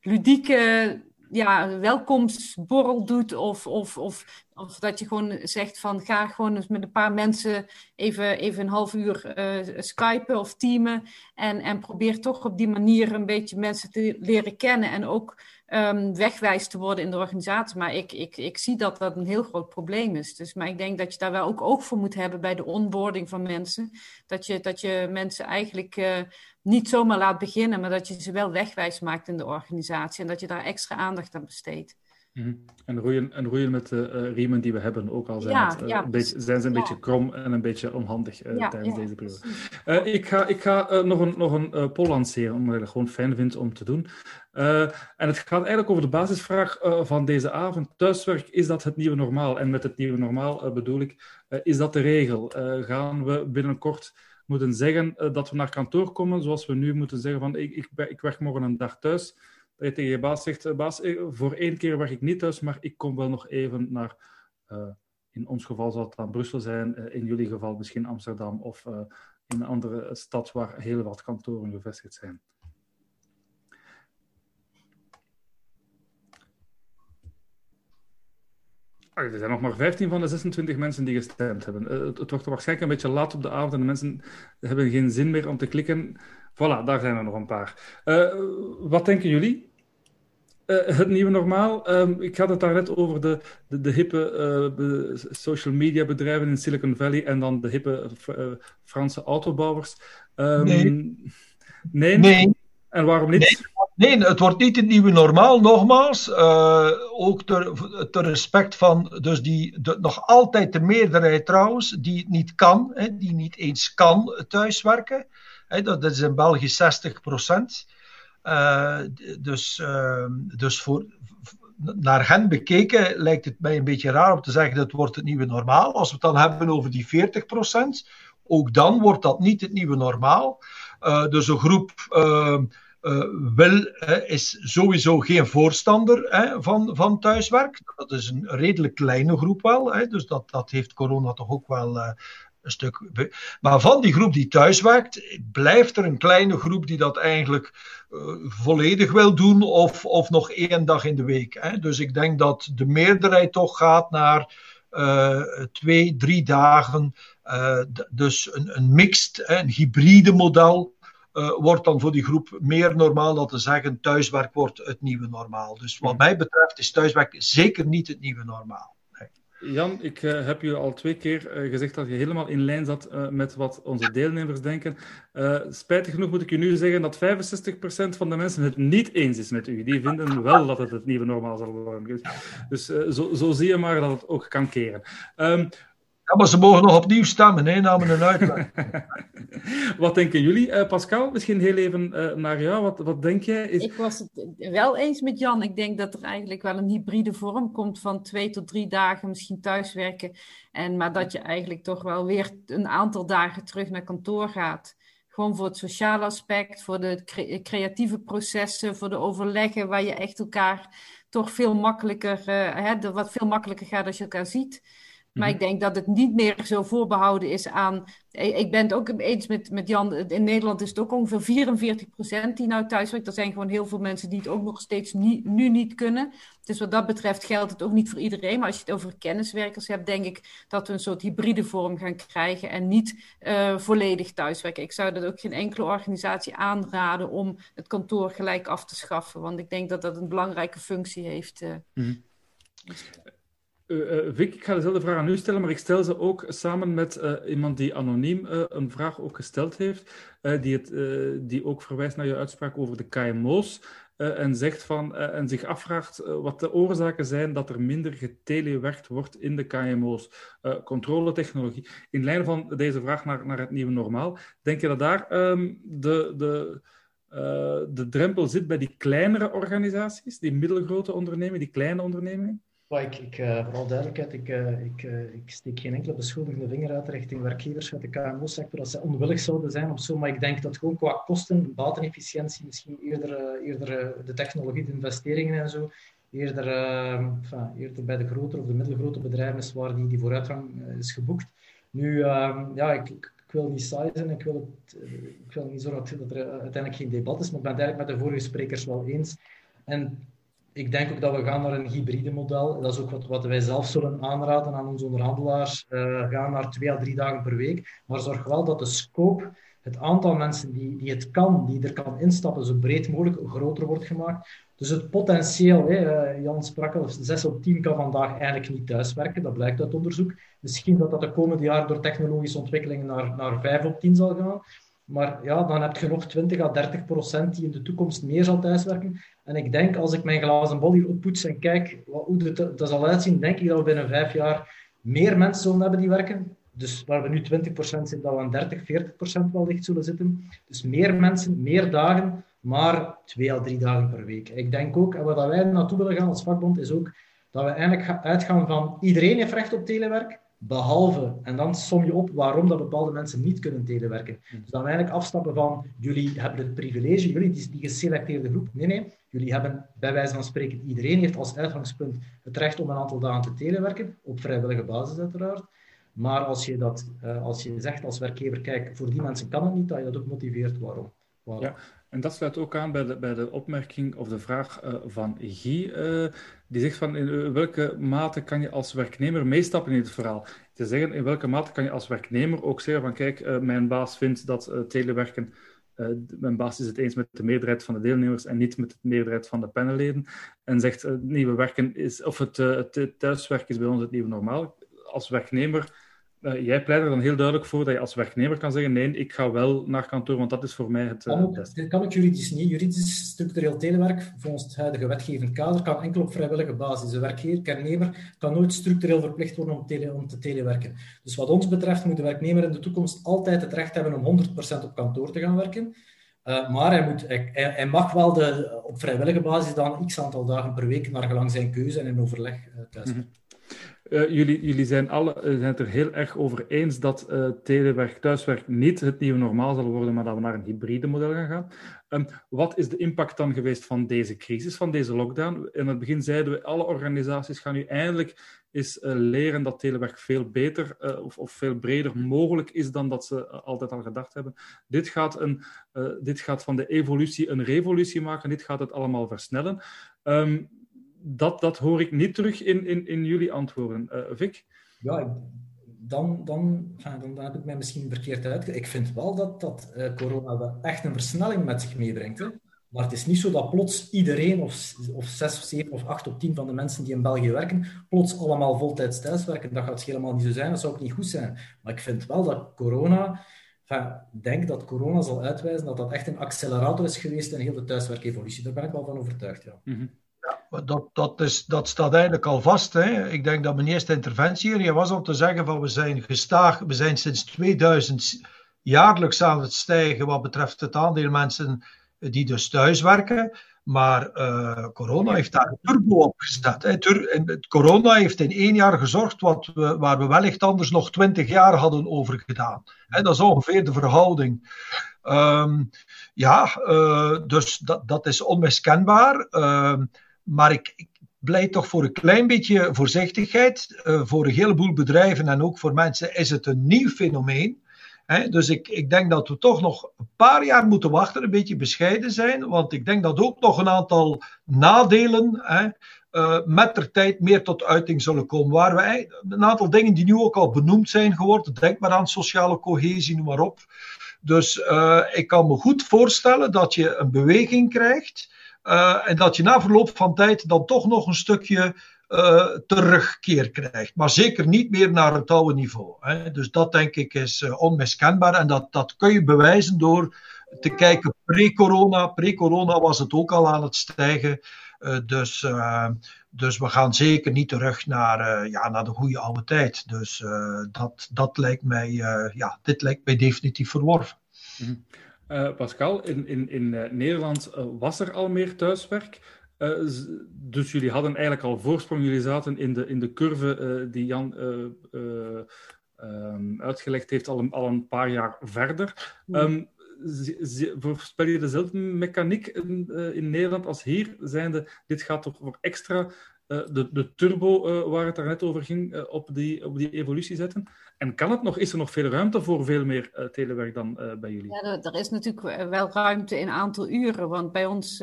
Speaker 5: ludieke ja, welkomstborrel doet. Of, of, of, of dat je gewoon zegt van ga gewoon eens met een paar mensen even, even een half uur uh, skypen of teamen. En, en probeer toch op die manier een beetje mensen te leren kennen. En ook um, wegwijs te worden in de organisatie. Maar ik, ik, ik zie dat dat een heel groot probleem is. Dus, maar ik denk dat je daar wel ook oog voor moet hebben bij de onboarding van mensen. Dat je, dat je mensen eigenlijk uh, niet zomaar laat beginnen, maar dat je ze wel wegwijs maakt in de organisatie. En dat je daar extra aandacht aan besteedt.
Speaker 3: Mhm. En, roeien, en roeien met de uh, riemen die we hebben, ook al zijn, het, uh, ja, een beetje, zijn ze een beetje krom en een beetje onhandig uh, tijdens deze periode. ik ga, ik ga nog een, nog een poll lanceren, omdat ik het gewoon fijn vind om te doen. en het gaat eigenlijk over de basisvraag van deze avond. Thuiswerk, is dat het nieuwe normaal? En met het nieuwe normaal bedoel ik, is dat de regel? gaan we binnenkort moeten zeggen dat we naar kantoor komen, zoals we nu moeten zeggen van ik, ik, ik werk morgen een dag thuis dat je tegen je baas zegt, eh, baas, eh, voor één keer werk ik niet thuis, maar ik kom wel nog even naar, uh, in ons geval zal het dan Brussel zijn, in jullie geval misschien Amsterdam of in een andere stad waar heel wat kantoren gevestigd zijn. Er zijn nog maar 15 van de 26 mensen die gestemd hebben. het, het wordt waarschijnlijk een beetje laat op de avond en de mensen hebben geen zin meer om te klikken. Voilà, daar zijn er nog een paar. Uh, wat denken jullie? Uh, het nieuwe normaal. Um, ik had het daarnet over de, de, de hippe uh, social media bedrijven in Silicon Valley en dan de hippe Franse autobouwers. Um, nee. nee. nee. En waarom niet?
Speaker 6: Nee. nee. het wordt niet het nieuwe normaal, nogmaals. ook ter, ter, respect van dus die, de, nog altijd de meerderheid trouwens, die het niet kan, hè, die niet eens kan thuiswerken dat is in België 60 procent. Uh, dus, uh, dus voor, naar hen bekeken lijkt het mij een beetje raar om te zeggen dat wordt het nieuwe normaal. Als we het dan hebben over die 40 procent, ook dan wordt dat niet het nieuwe normaal. Uh, dus een groep wil, is sowieso geen voorstander van, van thuiswerk. Dat is een redelijk kleine groep wel. dus dat, dat heeft corona toch ook wel een stuk. Maar van die groep die thuiswerkt, blijft er een kleine groep die dat eigenlijk uh, volledig wil doen of, of nog één dag in de week. Hè. Dus ik denk dat de meerderheid toch gaat naar uh, twee, drie dagen. Uh, dus een, een mixed, een hybride model. Uh, wordt dan voor die groep meer normaal dan te zeggen thuiswerk wordt het nieuwe normaal. Dus wat mij betreft is thuiswerk zeker niet het nieuwe normaal.
Speaker 3: Jan, ik uh, heb je al twee keer uh, gezegd dat je helemaal in lijn zat uh, met wat onze deelnemers denken. spijtig genoeg moet ik je nu zeggen dat 65% van de mensen het niet eens is met u. Die vinden wel dat het het nieuwe normaal zal worden. Dus zo, zo, zie je maar dat het ook kan keren. Um,
Speaker 6: ja, maar ze mogen nog opnieuw stemmen, hè, namen een uitleg. (laughs)
Speaker 3: wat denken jullie? Uh, Pascal, misschien heel even uh, naar jou. Wat, wat denk jij?
Speaker 5: Is... Ik was het wel eens met Jan. Ik denk dat er eigenlijk wel een hybride vorm komt van twee tot drie dagen misschien thuiswerken. En, maar dat je eigenlijk toch wel weer een aantal dagen terug naar kantoor gaat. Gewoon voor het sociale aspect, voor de cre creatieve processen, voor de overleggen waar je echt elkaar toch veel makkelijker, uh, hè, wat veel makkelijker gaat als je elkaar ziet. Maar mhm. ik denk dat het niet meer zo voorbehouden is aan. Ik ben het ook eens met, met Jan. In Nederland is het ook ongeveer 44 procent die nou thuiswerkt. Er zijn gewoon heel veel mensen die het ook nog steeds niet, nu niet kunnen. Dus wat dat betreft geldt het ook niet voor iedereen. Maar als je het over kenniswerkers hebt, denk ik dat we een soort hybride vorm gaan krijgen. En niet uh, volledig thuiswerken. Ik zou dat ook geen enkele organisatie aanraden om het kantoor gelijk af te schaffen. Want ik denk dat dat een belangrijke functie heeft. Uh. Mm
Speaker 3: uh, Vic, ik ga dezelfde vraag aan u stellen, maar ik stel ze ook samen met uh, iemand die anoniem een vraag ook gesteld heeft, die, het, die ook verwijst naar je uitspraak over de KMO's en, zegt van, en zich afvraagt wat de oorzaken zijn dat er minder getelewerkt wordt in de KMO's. controletechnologie. In lijn van deze vraag naar, naar het nieuwe normaal, denk je dat daar um, de... de de drempel zit bij die kleinere organisaties, die middelgrote ondernemingen, die kleine ondernemingen?
Speaker 4: Ik, ik, uh, voor duidelijkheid, ik, uh, ik, uh, ik steek geen enkele beschuldigende vinger uit richting werkgevers uit de KMO-sector als ze onwillig zouden zijn of zo. Maar ik denk dat gewoon qua kosten, batenefficiëntie, misschien eerder, eerder de technologie, de investeringen en zo, eerder, enfin, eerder bij de grotere of de middelgrote bedrijven is waar die, die vooruitgang is geboekt. Nu, ja, ik, ik, wil niet saai zijn, ik wil, het, ik wil niet zorgen dat er uiteindelijk geen debat is, maar ik ben het eigenlijk met de vorige sprekers wel eens. En ik denk ook dat we gaan naar een hybride model. Dat is ook wat, wat wij zelf zullen aanraden aan onze onderhandelaars. Uh, gaan naar twee à drie dagen per week. Maar zorg wel dat de scope, het aantal mensen die, die het kan, die er kan instappen, zo breed mogelijk groter wordt gemaakt. Dus het potentieel, hè, uh, Jan sprak al, 6 op 10 kan vandaag eigenlijk niet thuiswerken. Dat blijkt uit onderzoek. Misschien dat dat de komende jaren door technologische ontwikkelingen naar, naar 5 op 10 zal gaan. Maar ja, dan heb je nog 20 à 30 procent die in de toekomst meer zal thuiswerken. En ik denk, als ik mijn glazen bol hier oppoets en kijk wat, hoe het er zal uitzien, denk ik dat we binnen vijf jaar meer mensen zullen hebben die werken. Dus waar we nu 20 procent zitten, dat we aan 30, 40 procent wellicht zullen zitten. Dus meer mensen, meer dagen, maar twee à drie dagen per week. Ik denk ook, en waar wij naartoe willen gaan als vakbond, is ook dat we eigenlijk uitgaan van iedereen heeft recht op telewerk. Behalve, en dan som je op waarom dat bepaalde mensen niet kunnen telewerken. Hmm. Dus dan eigenlijk afstappen van, jullie hebben het privilege, jullie, die, die geselecteerde groep. Nee, nee, jullie hebben bij wijze van spreken, iedereen heeft als uitgangspunt het recht om een aantal dagen te telewerken, op vrijwillige basis uiteraard. Maar als je, dat, uh, als je zegt als werkgever, kijk, voor die mensen kan het niet, dat je dat ook motiveert waarom. waarom.
Speaker 3: Ja, en dat sluit ook aan bij de, bij de opmerking of de vraag uh, van Guy. Uh, die zegt van in welke mate kan je als werknemer meestappen in het verhaal? Te zeggen in welke mate kan je als werknemer ook zeggen van kijk, mijn baas vindt dat telewerken, mijn baas is het eens met de meerderheid van de deelnemers en niet met de meerderheid van de panelleden. En zegt nieuwe werken is, of het, het thuiswerken is bij ons het nieuwe normaal. Als werknemer uh, jij pleit er dan heel duidelijk voor dat je als werknemer kan zeggen: nee, ik ga wel naar kantoor, want dat is voor mij het, uh,
Speaker 4: beste. Dit kan ook juridisch niet. Juridisch structureel telewerk, volgens het huidige wetgevend kader, kan enkel op vrijwillige basis. Een werknemer kan nooit structureel verplicht worden om, tele, om te telewerken. Dus wat ons betreft moet de werknemer in de toekomst altijd het recht hebben om 100% op kantoor te gaan werken. Uh, maar hij, moet, hij, hij, mag wel de, op vrijwillige basis dan x aantal dagen per week, naar gelang zijn keuze en in overleg thuis. Mm -hmm.
Speaker 3: Uh, jullie, jullie zijn, alle, zijn het er heel erg over eens dat uh, telewerk, thuiswerk niet het nieuwe normaal zal worden, maar dat we naar een hybride model gaan gaan. Um, wat is de impact dan geweest van deze crisis, van deze lockdown? In het begin zeiden we, alle organisaties gaan nu eindelijk is leren dat telewerk veel beter of, of, veel breder mogelijk is dan dat ze altijd al gedacht hebben. Dit gaat, een, dit gaat van de evolutie een revolutie maken, dit gaat het allemaal versnellen. Ehm, dat, dat hoor ik niet terug in, in, in jullie antwoorden. Vic?
Speaker 4: Ja, dan, dan, dan, dan heb ik mij misschien verkeerd uit. Ik vind wel dat, dat uh, corona wel echt een versnelling met zich meebrengt. Hè. Maar het is niet zo dat plots iedereen, of, of zes of zeven of acht of tien van de mensen die in België werken, plots allemaal voltijds thuiswerken. Dat gaat helemaal niet zo zijn, dat zou ook niet goed zijn. Maar ik vind wel dat corona, ik denk dat corona zal uitwijzen dat dat echt een accelerator is geweest in heel de thuiswerkevolutie. Daar ben ik wel van overtuigd, ja.
Speaker 3: Mhm.
Speaker 6: Ja, dat, dat, is, dat staat eigenlijk al vast. Hè. Ik denk dat mijn eerste interventie hier was om te zeggen van we zijn gestaag, we zijn sinds 2000 jaarlijks aan het stijgen wat betreft het aandeel mensen die dus thuis werken. Maar uh, corona heeft daar een turbo op gezet. Corona heeft in één jaar gezorgd wat we, waar we wellicht anders nog twintig jaar hadden over gedaan. Hè, dat is ongeveer de verhouding. Um, ja, uh, dus dat, dat is onmiskenbaar. Uh, maar ik, pleit toch voor een klein beetje voorzichtigheid. Uh, voor een heleboel bedrijven en ook voor mensen is het een nieuw fenomeen. Dus ik, ik denk dat we toch nog een paar jaar moeten wachten, een beetje bescheiden zijn. Want ik denk dat ook nog een aantal nadelen uh, met de tijd meer tot uiting zullen komen. Waar wij, een aantal dingen die nu ook al benoemd zijn geworden. Denk maar aan sociale cohesie, noem maar op. Dus uh, ik kan me goed voorstellen dat je een beweging krijgt. Uh, en dat je na verloop van tijd dan toch nog een stukje uh, terugkeer krijgt. Maar zeker niet meer naar het oude niveau. Hè. Dus dat denk ik is uh, onmiskenbaar. En dat, dat kun je bewijzen door te kijken pre-corona. Pre-corona was het ook al aan het stijgen. Dus, dus we gaan zeker niet terug naar, ja, naar de goede oude tijd. Dus dat, dat lijkt mij, ja, dit lijkt mij definitief verworven.
Speaker 3: -hmm. Uh, Pascal, in, in, in uh, Nederland uh, was er al meer thuiswerk. dus jullie hadden eigenlijk al voorsprong. Jullie zaten in de, in de curve die Jan um, uitgelegd heeft al een, al een paar jaar verder. Um, voorspel je dezelfde mechaniek in, in, Nederland als hier? Zijnde, dit gaat toch voor extra de, de turbo waar het daarnet over ging op, die, op die evolutie zetten? En kan het nog? Is er nog veel ruimte voor veel meer uh, telewerk dan uh, bij jullie?
Speaker 5: Ja, er is natuurlijk wel ruimte in aantal uren. Want bij ons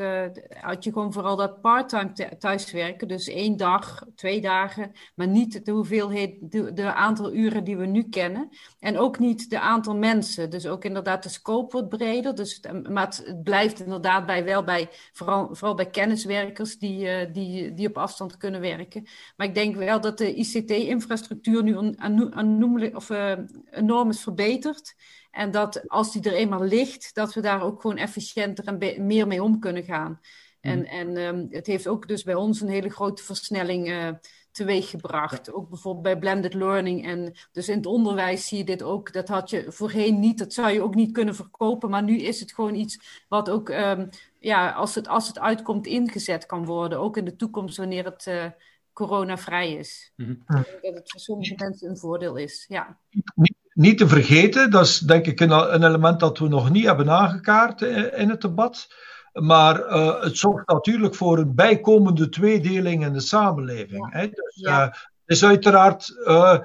Speaker 5: had je gewoon vooral dat parttime thuiswerken. Dus één dag, twee dagen. Maar niet de hoeveelheid, de, aantal uren die we nu kennen. En ook niet de aantal mensen. Dus ook inderdaad de scope wordt breder. Dus, maar het blijft inderdaad bij, wel bij, vooral, bij kenniswerkers die, die, die op afstand kunnen werken. Maar ik denk wel dat de ICT-infrastructuur nu aannoemelijk of, uh, enorm is verbeterd. En dat als die er eenmaal ligt, dat we daar ook gewoon efficiënter en meer mee om kunnen gaan. En, mm. en um, het heeft ook dus bij ons een hele grote versnelling uh, teweeg gebracht. Ja. Ook bijvoorbeeld bij blended learning. En dus in het onderwijs zie je dit ook. Dat had je voorheen niet. Dat zou je ook niet kunnen verkopen. Maar nu is het gewoon iets wat ook, um, ja, als het, als het uitkomt, ingezet kan worden. Ook in de toekomst, wanneer het. Uh, coronavrij is. Mm -hmm. Ik denk dat het voor sommige mensen een voordeel is. Ja.
Speaker 6: Niet, niet te vergeten, dat is denk ik een, een, element dat we nog niet hebben aangekaart in het debat. Maar uh, het zorgt natuurlijk voor een bijkomende tweedeling in de samenleving. Ja. Hè? Dus ja. uh, het is uiteraard uh,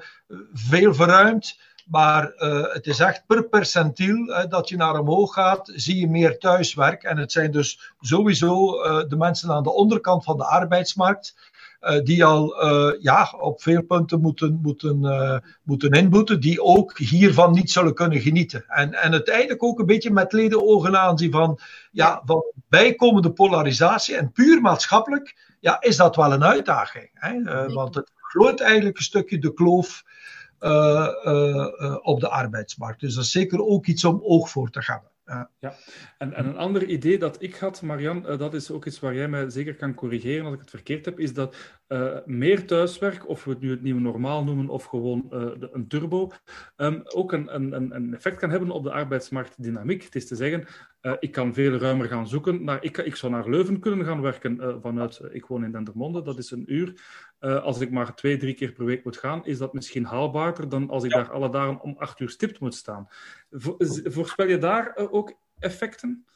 Speaker 6: veel verruimd. Maar uh, het is echt per percentiel uh, dat je naar omhoog gaat, zie je meer thuiswerk. En het zijn dus sowieso uh, de mensen aan de onderkant van de arbeidsmarkt uh, die al uh, ja, op veel punten moeten, moeten, uh, moeten inboeten, die ook hiervan niet zullen kunnen genieten. En, en uiteindelijk ook een beetje met ledenogen aanzien van, ja, van bijkomende polarisatie en puur maatschappelijk ja, is dat wel een uitdaging. Hè? want het groot eigenlijk een stukje de kloof op de arbeidsmarkt. Dus dat is zeker ook iets om oog voor te hebben. Ja.
Speaker 3: ja. En, en, een ander idee dat ik had, Marian, uh, dat is ook iets waar jij mij zeker kan corrigeren als ik het verkeerd heb, is dat uh, meer thuiswerk, of we het nu het nieuwe normaal noemen, of gewoon de, een turbo, um, ook een, een, een, effect kan hebben op de arbeidsmarktdynamiek. Het is te zeggen, ik kan veel ruimer gaan zoeken. Naar, ik, ik zou naar Leuven kunnen gaan werken vanuit, ik woon in Dendermonde, dat is een uur. Als ik maar twee, drie keer per week moet gaan, is dat misschien haalbaarder dan als ik ja. daar alle dagen om acht uur stipt moet staan. voorspel je daar ook effecten?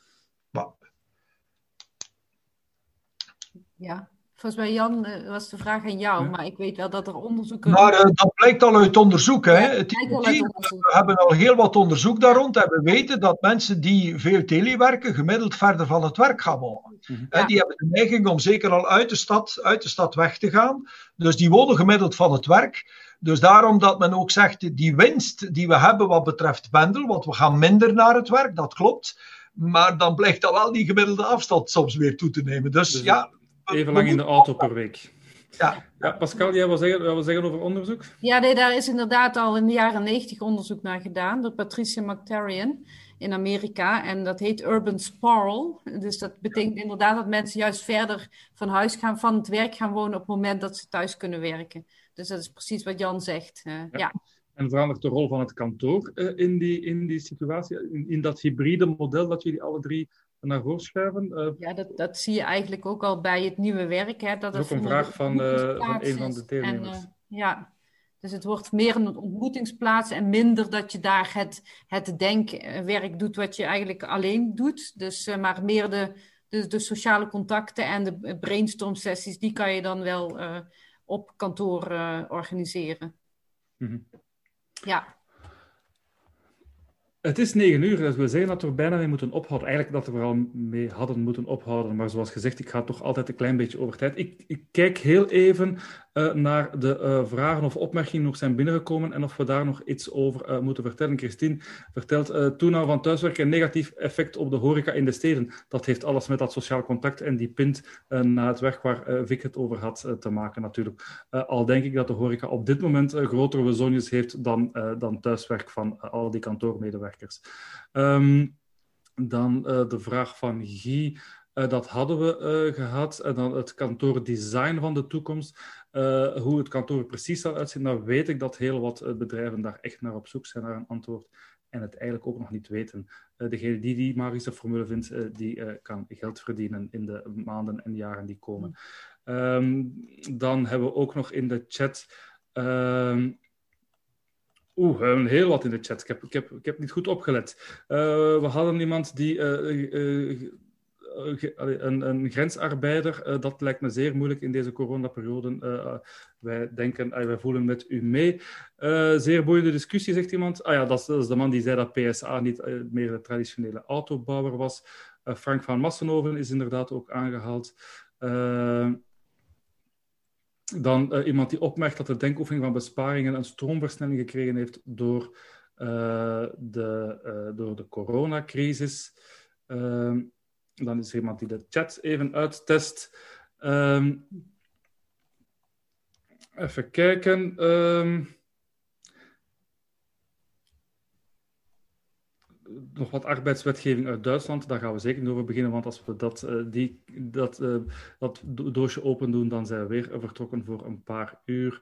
Speaker 5: Ja, Volgens mij, Jan, uh, was de vraag aan jou,
Speaker 3: Ja.
Speaker 5: maar ik weet wel dat er onderzoeken...
Speaker 6: Maar eh, dat blijkt al uit onderzoek. Hè.
Speaker 5: Ja,
Speaker 6: Het
Speaker 5: al
Speaker 6: we hebben al heel wat onderzoek daar rond en we weten dat mensen die veel telewerken gemiddeld verder van het werk gaan wonen.
Speaker 3: Mhm.
Speaker 5: Ja.
Speaker 6: Die hebben de neiging om zeker al uit de, stad, uit de stad weg te gaan. Dus die wonen gemiddeld van het werk. Dus daarom dat men ook zegt, die winst die we hebben wat betreft pendel, want we gaan minder naar het werk, dat klopt. Maar dan blijkt dan wel die gemiddelde afstand soms weer toe te nemen. Dus,
Speaker 3: Dus
Speaker 6: ja,
Speaker 3: Even lang in de auto per week.
Speaker 6: Ja.
Speaker 3: Ja, Pascal, jij wil zeggen, jij wil zeggen over onderzoek?
Speaker 5: Ja, nee, daar is inderdaad al in de jaren negentig onderzoek naar gedaan door Patricia McTarian in Amerika. En dat heet urban sprawl. Dus dat betekent inderdaad dat mensen juist verder van huis gaan, van het werk gaan wonen op het moment dat ze thuis kunnen werken. Dus dat is precies wat Jan zegt. eh, ja.
Speaker 3: En verandert de rol van het kantoor eh, in, die, in die situatie, in, in dat hybride model dat jullie alle drie naar voren schuiven? Eh,
Speaker 5: Ja, dat, dat zie je eigenlijk ook al bij het nieuwe werk. Hè, dat
Speaker 3: Dat is ook een vraag van, eh, van een van de deelnemers.
Speaker 5: En, eh, ja, dus het wordt meer een ontmoetingsplaats en minder dat je daar het, het denkwerk doet wat je eigenlijk alleen doet. Dus, eh, maar meer de, de, de sociale contacten en de brainstorm sessies, die kan je dan wel op kantoor organiseren.
Speaker 3: Mhm.
Speaker 5: Ja.
Speaker 3: Het is negen uur, dat wil zeggen dat we bijna mee moeten ophouden. Eigenlijk dat we er al mee hadden moeten ophouden, maar zoals gezegd, ik ga toch altijd een klein beetje over tijd. Ik, ik kijk heel even uh, naar de uh, vragen of opmerkingen nog zijn binnengekomen en of we daar nog iets over uh, moeten vertellen. Christine vertelt toename van thuiswerken negatief effect op de horeca in de steden. Dat heeft alles met dat sociaal contact en die pint naar het werk waar Vic het over had te maken natuurlijk. al denk ik dat de horeca op dit moment grotere bezonjes heeft dan, dan thuiswerk van al die kantoormedewerkers. Um, dan de vraag van Guy, dat hadden we gehad. En dan het kantoordesign van de toekomst. Hoe het kantoor precies zal uitzien, dan weet ik dat heel wat bedrijven daar echt naar op zoek zijn naar een antwoord. En het eigenlijk ook nog niet weten. degene die die magische formule vindt, die kan geld verdienen in de maanden en jaren die komen. Um, dan hebben we ook nog in de chat... Oeh, we hebben heel wat in de chat. Ik heb, ik heb, ik heb niet goed opgelet. Uh, we hadden iemand die. Uh, een, een, grensarbeider, dat lijkt me zeer moeilijk in deze coronaperiode. wij denken, wij voelen met u mee. zeer boeiende discussie, zegt iemand. Ah ja, dat is, dat is de man die zei dat PSA niet meer de traditionele autobouwer was. Frank van Massenhoven is inderdaad ook aangehaald. Dan iemand die opmerkt dat de denkoefening van besparingen een stroomversnelling gekregen heeft door, de, door de coronacrisis. Ehm, dan is er iemand die de chat even uittest. Um, even kijken. Um, nog wat arbeidswetgeving uit Duitsland. Daar gaan we zeker over beginnen, want als we dat, uh, die, dat, uh, dat doosje open doen, dan zijn we weer vertrokken voor een paar uur.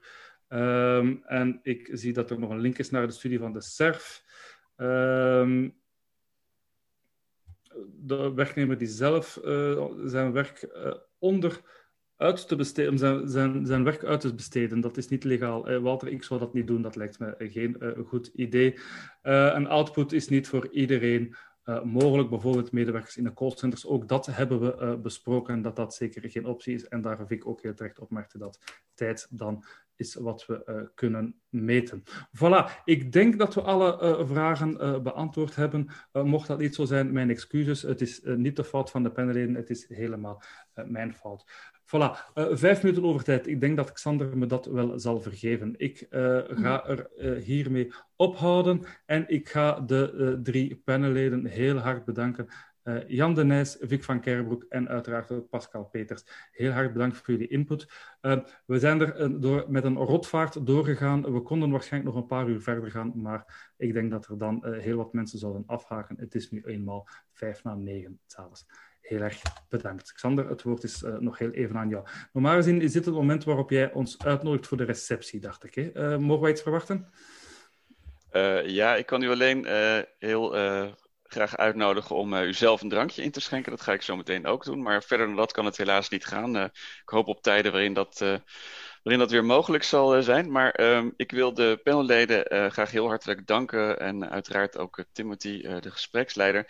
Speaker 3: Um, en ik zie dat er nog een link is naar de studie van de SERF. Um, de werknemer die zelf uh, zijn werk onder uit te besteden, zijn, zijn, zijn werk uit te besteden. Dat is niet legaal. Uh, Walter, ik zou dat niet doen. Dat lijkt me geen goed idee. Een output is niet voor iedereen mogelijk. Bijvoorbeeld medewerkers in de callcenters. Ook dat hebben we besproken, dat dat zeker geen optie is. En daar ik ook heel terecht opmerkte dat tijd dan is wat we kunnen meten. Voilà, ik denk dat we alle vragen beantwoord hebben. mocht dat niet zo zijn, mijn excuses. Het is niet de fout van de panelleden, het is helemaal mijn fout. Voilà, uh, vijf minuten over tijd. Ik denk dat Xander me dat wel zal vergeven. Ik uh, ga er uh, hiermee ophouden en ik ga de drie panelleden heel hard bedanken. Jan de Nijs, Vic van Kerbroek en uiteraard Pascal Peters. Heel hard bedankt voor jullie input. we zijn er door, met een rotvaart doorgegaan. We konden waarschijnlijk nog een paar uur verder gaan, maar ik denk dat er dan heel wat mensen zouden afhaken. Het is nu eenmaal vijf na negen s'avonds heel erg bedankt. Xander, het woord is uh, nog heel even aan jou. Normaal gezien is dit het moment waarop jij ons uitnodigt voor de receptie, dacht ik. Hè? Uh, mogen wij iets verwachten?
Speaker 2: Uh, ja, ik kan u alleen heel graag uitnodigen om u zelf een drankje in te schenken. Dat ga ik zo meteen ook doen. Maar verder dan dat kan het helaas niet gaan. ik hoop op tijden waarin dat, waarin dat weer mogelijk zal zijn. Maar um, ik wil de panelleden graag heel hartelijk danken. En uiteraard ook Timothy, de gespreksleider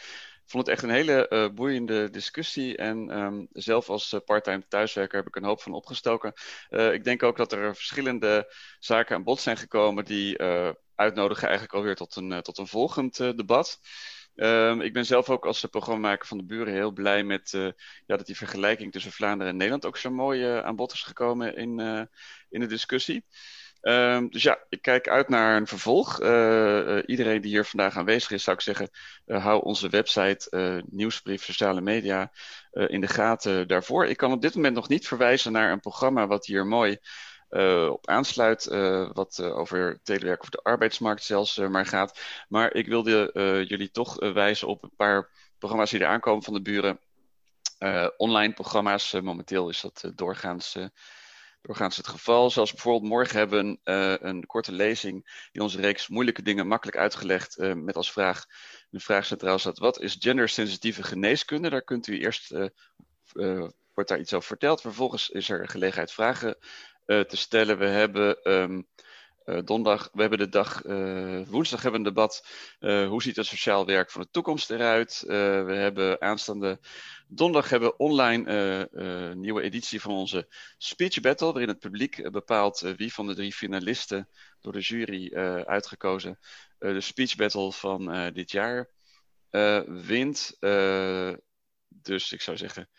Speaker 2: vond het echt een hele boeiende discussie. En ehm, zelf als parttime thuiswerker heb ik een hoop van opgestoken. ik denk ook dat er verschillende zaken aan bod zijn gekomen die uitnodigen eigenlijk alweer tot een, tot een volgend debat. Um, ik ben zelf ook als programmamaker van de buren heel blij met ja, dat die vergelijking tussen Vlaanderen en Nederland ook zo mooi uh, aan bod is gekomen in, in de discussie. Um, dus ja, ik kijk uit naar een vervolg. iedereen die hier vandaag aanwezig is, zou ik zeggen, hou onze website, nieuwsbrief, sociale media in de gaten daarvoor. Ik kan op dit moment nog niet verwijzen naar een programma wat hier mooi op aansluit. Wat over telewerk of de arbeidsmarkt zelfs maar gaat. Maar ik wilde jullie toch wijzen op een paar programma's die er aankomen van de buren. online programma's. momenteel is dat doorgaans, doorgaans het geval. Zoals bijvoorbeeld morgen hebben we een korte lezing in onze reeks Moeilijke Dingen Makkelijk Uitgelegd. met als vraag, de vraag centraal staat, wat is gendersensitieve geneeskunde? Daar kunt u eerst, wordt daar iets over verteld. Vervolgens is er gelegenheid vragen te stellen. We hebben um, uh, donderdag, we hebben de dag, uh, woensdag hebben we een debat. hoe ziet het sociaal werk van de toekomst eruit? we hebben aanstaande donderdag hebben we online nieuwe editie van onze speech battle, waarin het publiek bepaalt wie van de drie finalisten door de jury uitgekozen de speech battle van dit jaar wint. dus ik zou zeggen,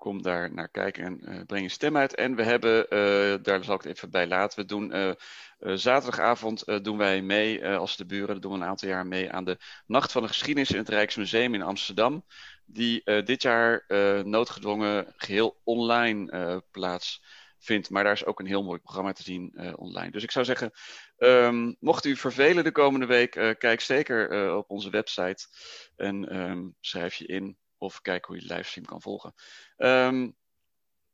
Speaker 2: kom daar naar kijken en uh, breng je stem uit. En we hebben, uh, daar zal ik het even bij laten, we doen uh, zaterdagavond doen wij mee als de buren, dat doen we een aantal jaar mee aan de Nacht van de Geschiedenis in het Rijksmuseum in Amsterdam. Die dit jaar noodgedwongen geheel online plaatsvindt. Maar daar is ook een heel mooi programma te zien online. Dus ik zou zeggen, um, mocht u vervelen de komende week, kijk zeker op onze website en um, schrijf je in of kijk hoe je de livestream kan volgen. Um,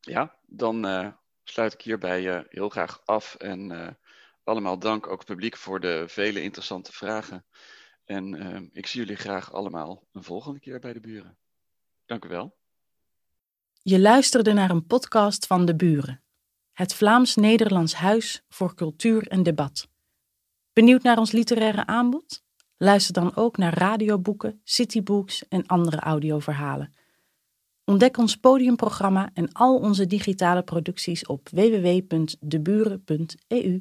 Speaker 2: ja, dan uh, sluit ik hierbij uh, heel graag af. En uh, allemaal dank ook publiek voor de vele interessante vragen. En ehm, ik zie jullie graag allemaal een volgende keer bij de buren. Dank u wel.
Speaker 1: Je luisterde naar een podcast van De Buren, het Vlaams-Nederlands Huis voor Cultuur en Debat. Benieuwd naar ons literaire aanbod? Luister dan ook naar radioboeken, citybooks en andere audioverhalen. Ontdek ons podiumprogramma en al onze digitale producties op www.deburen.eu.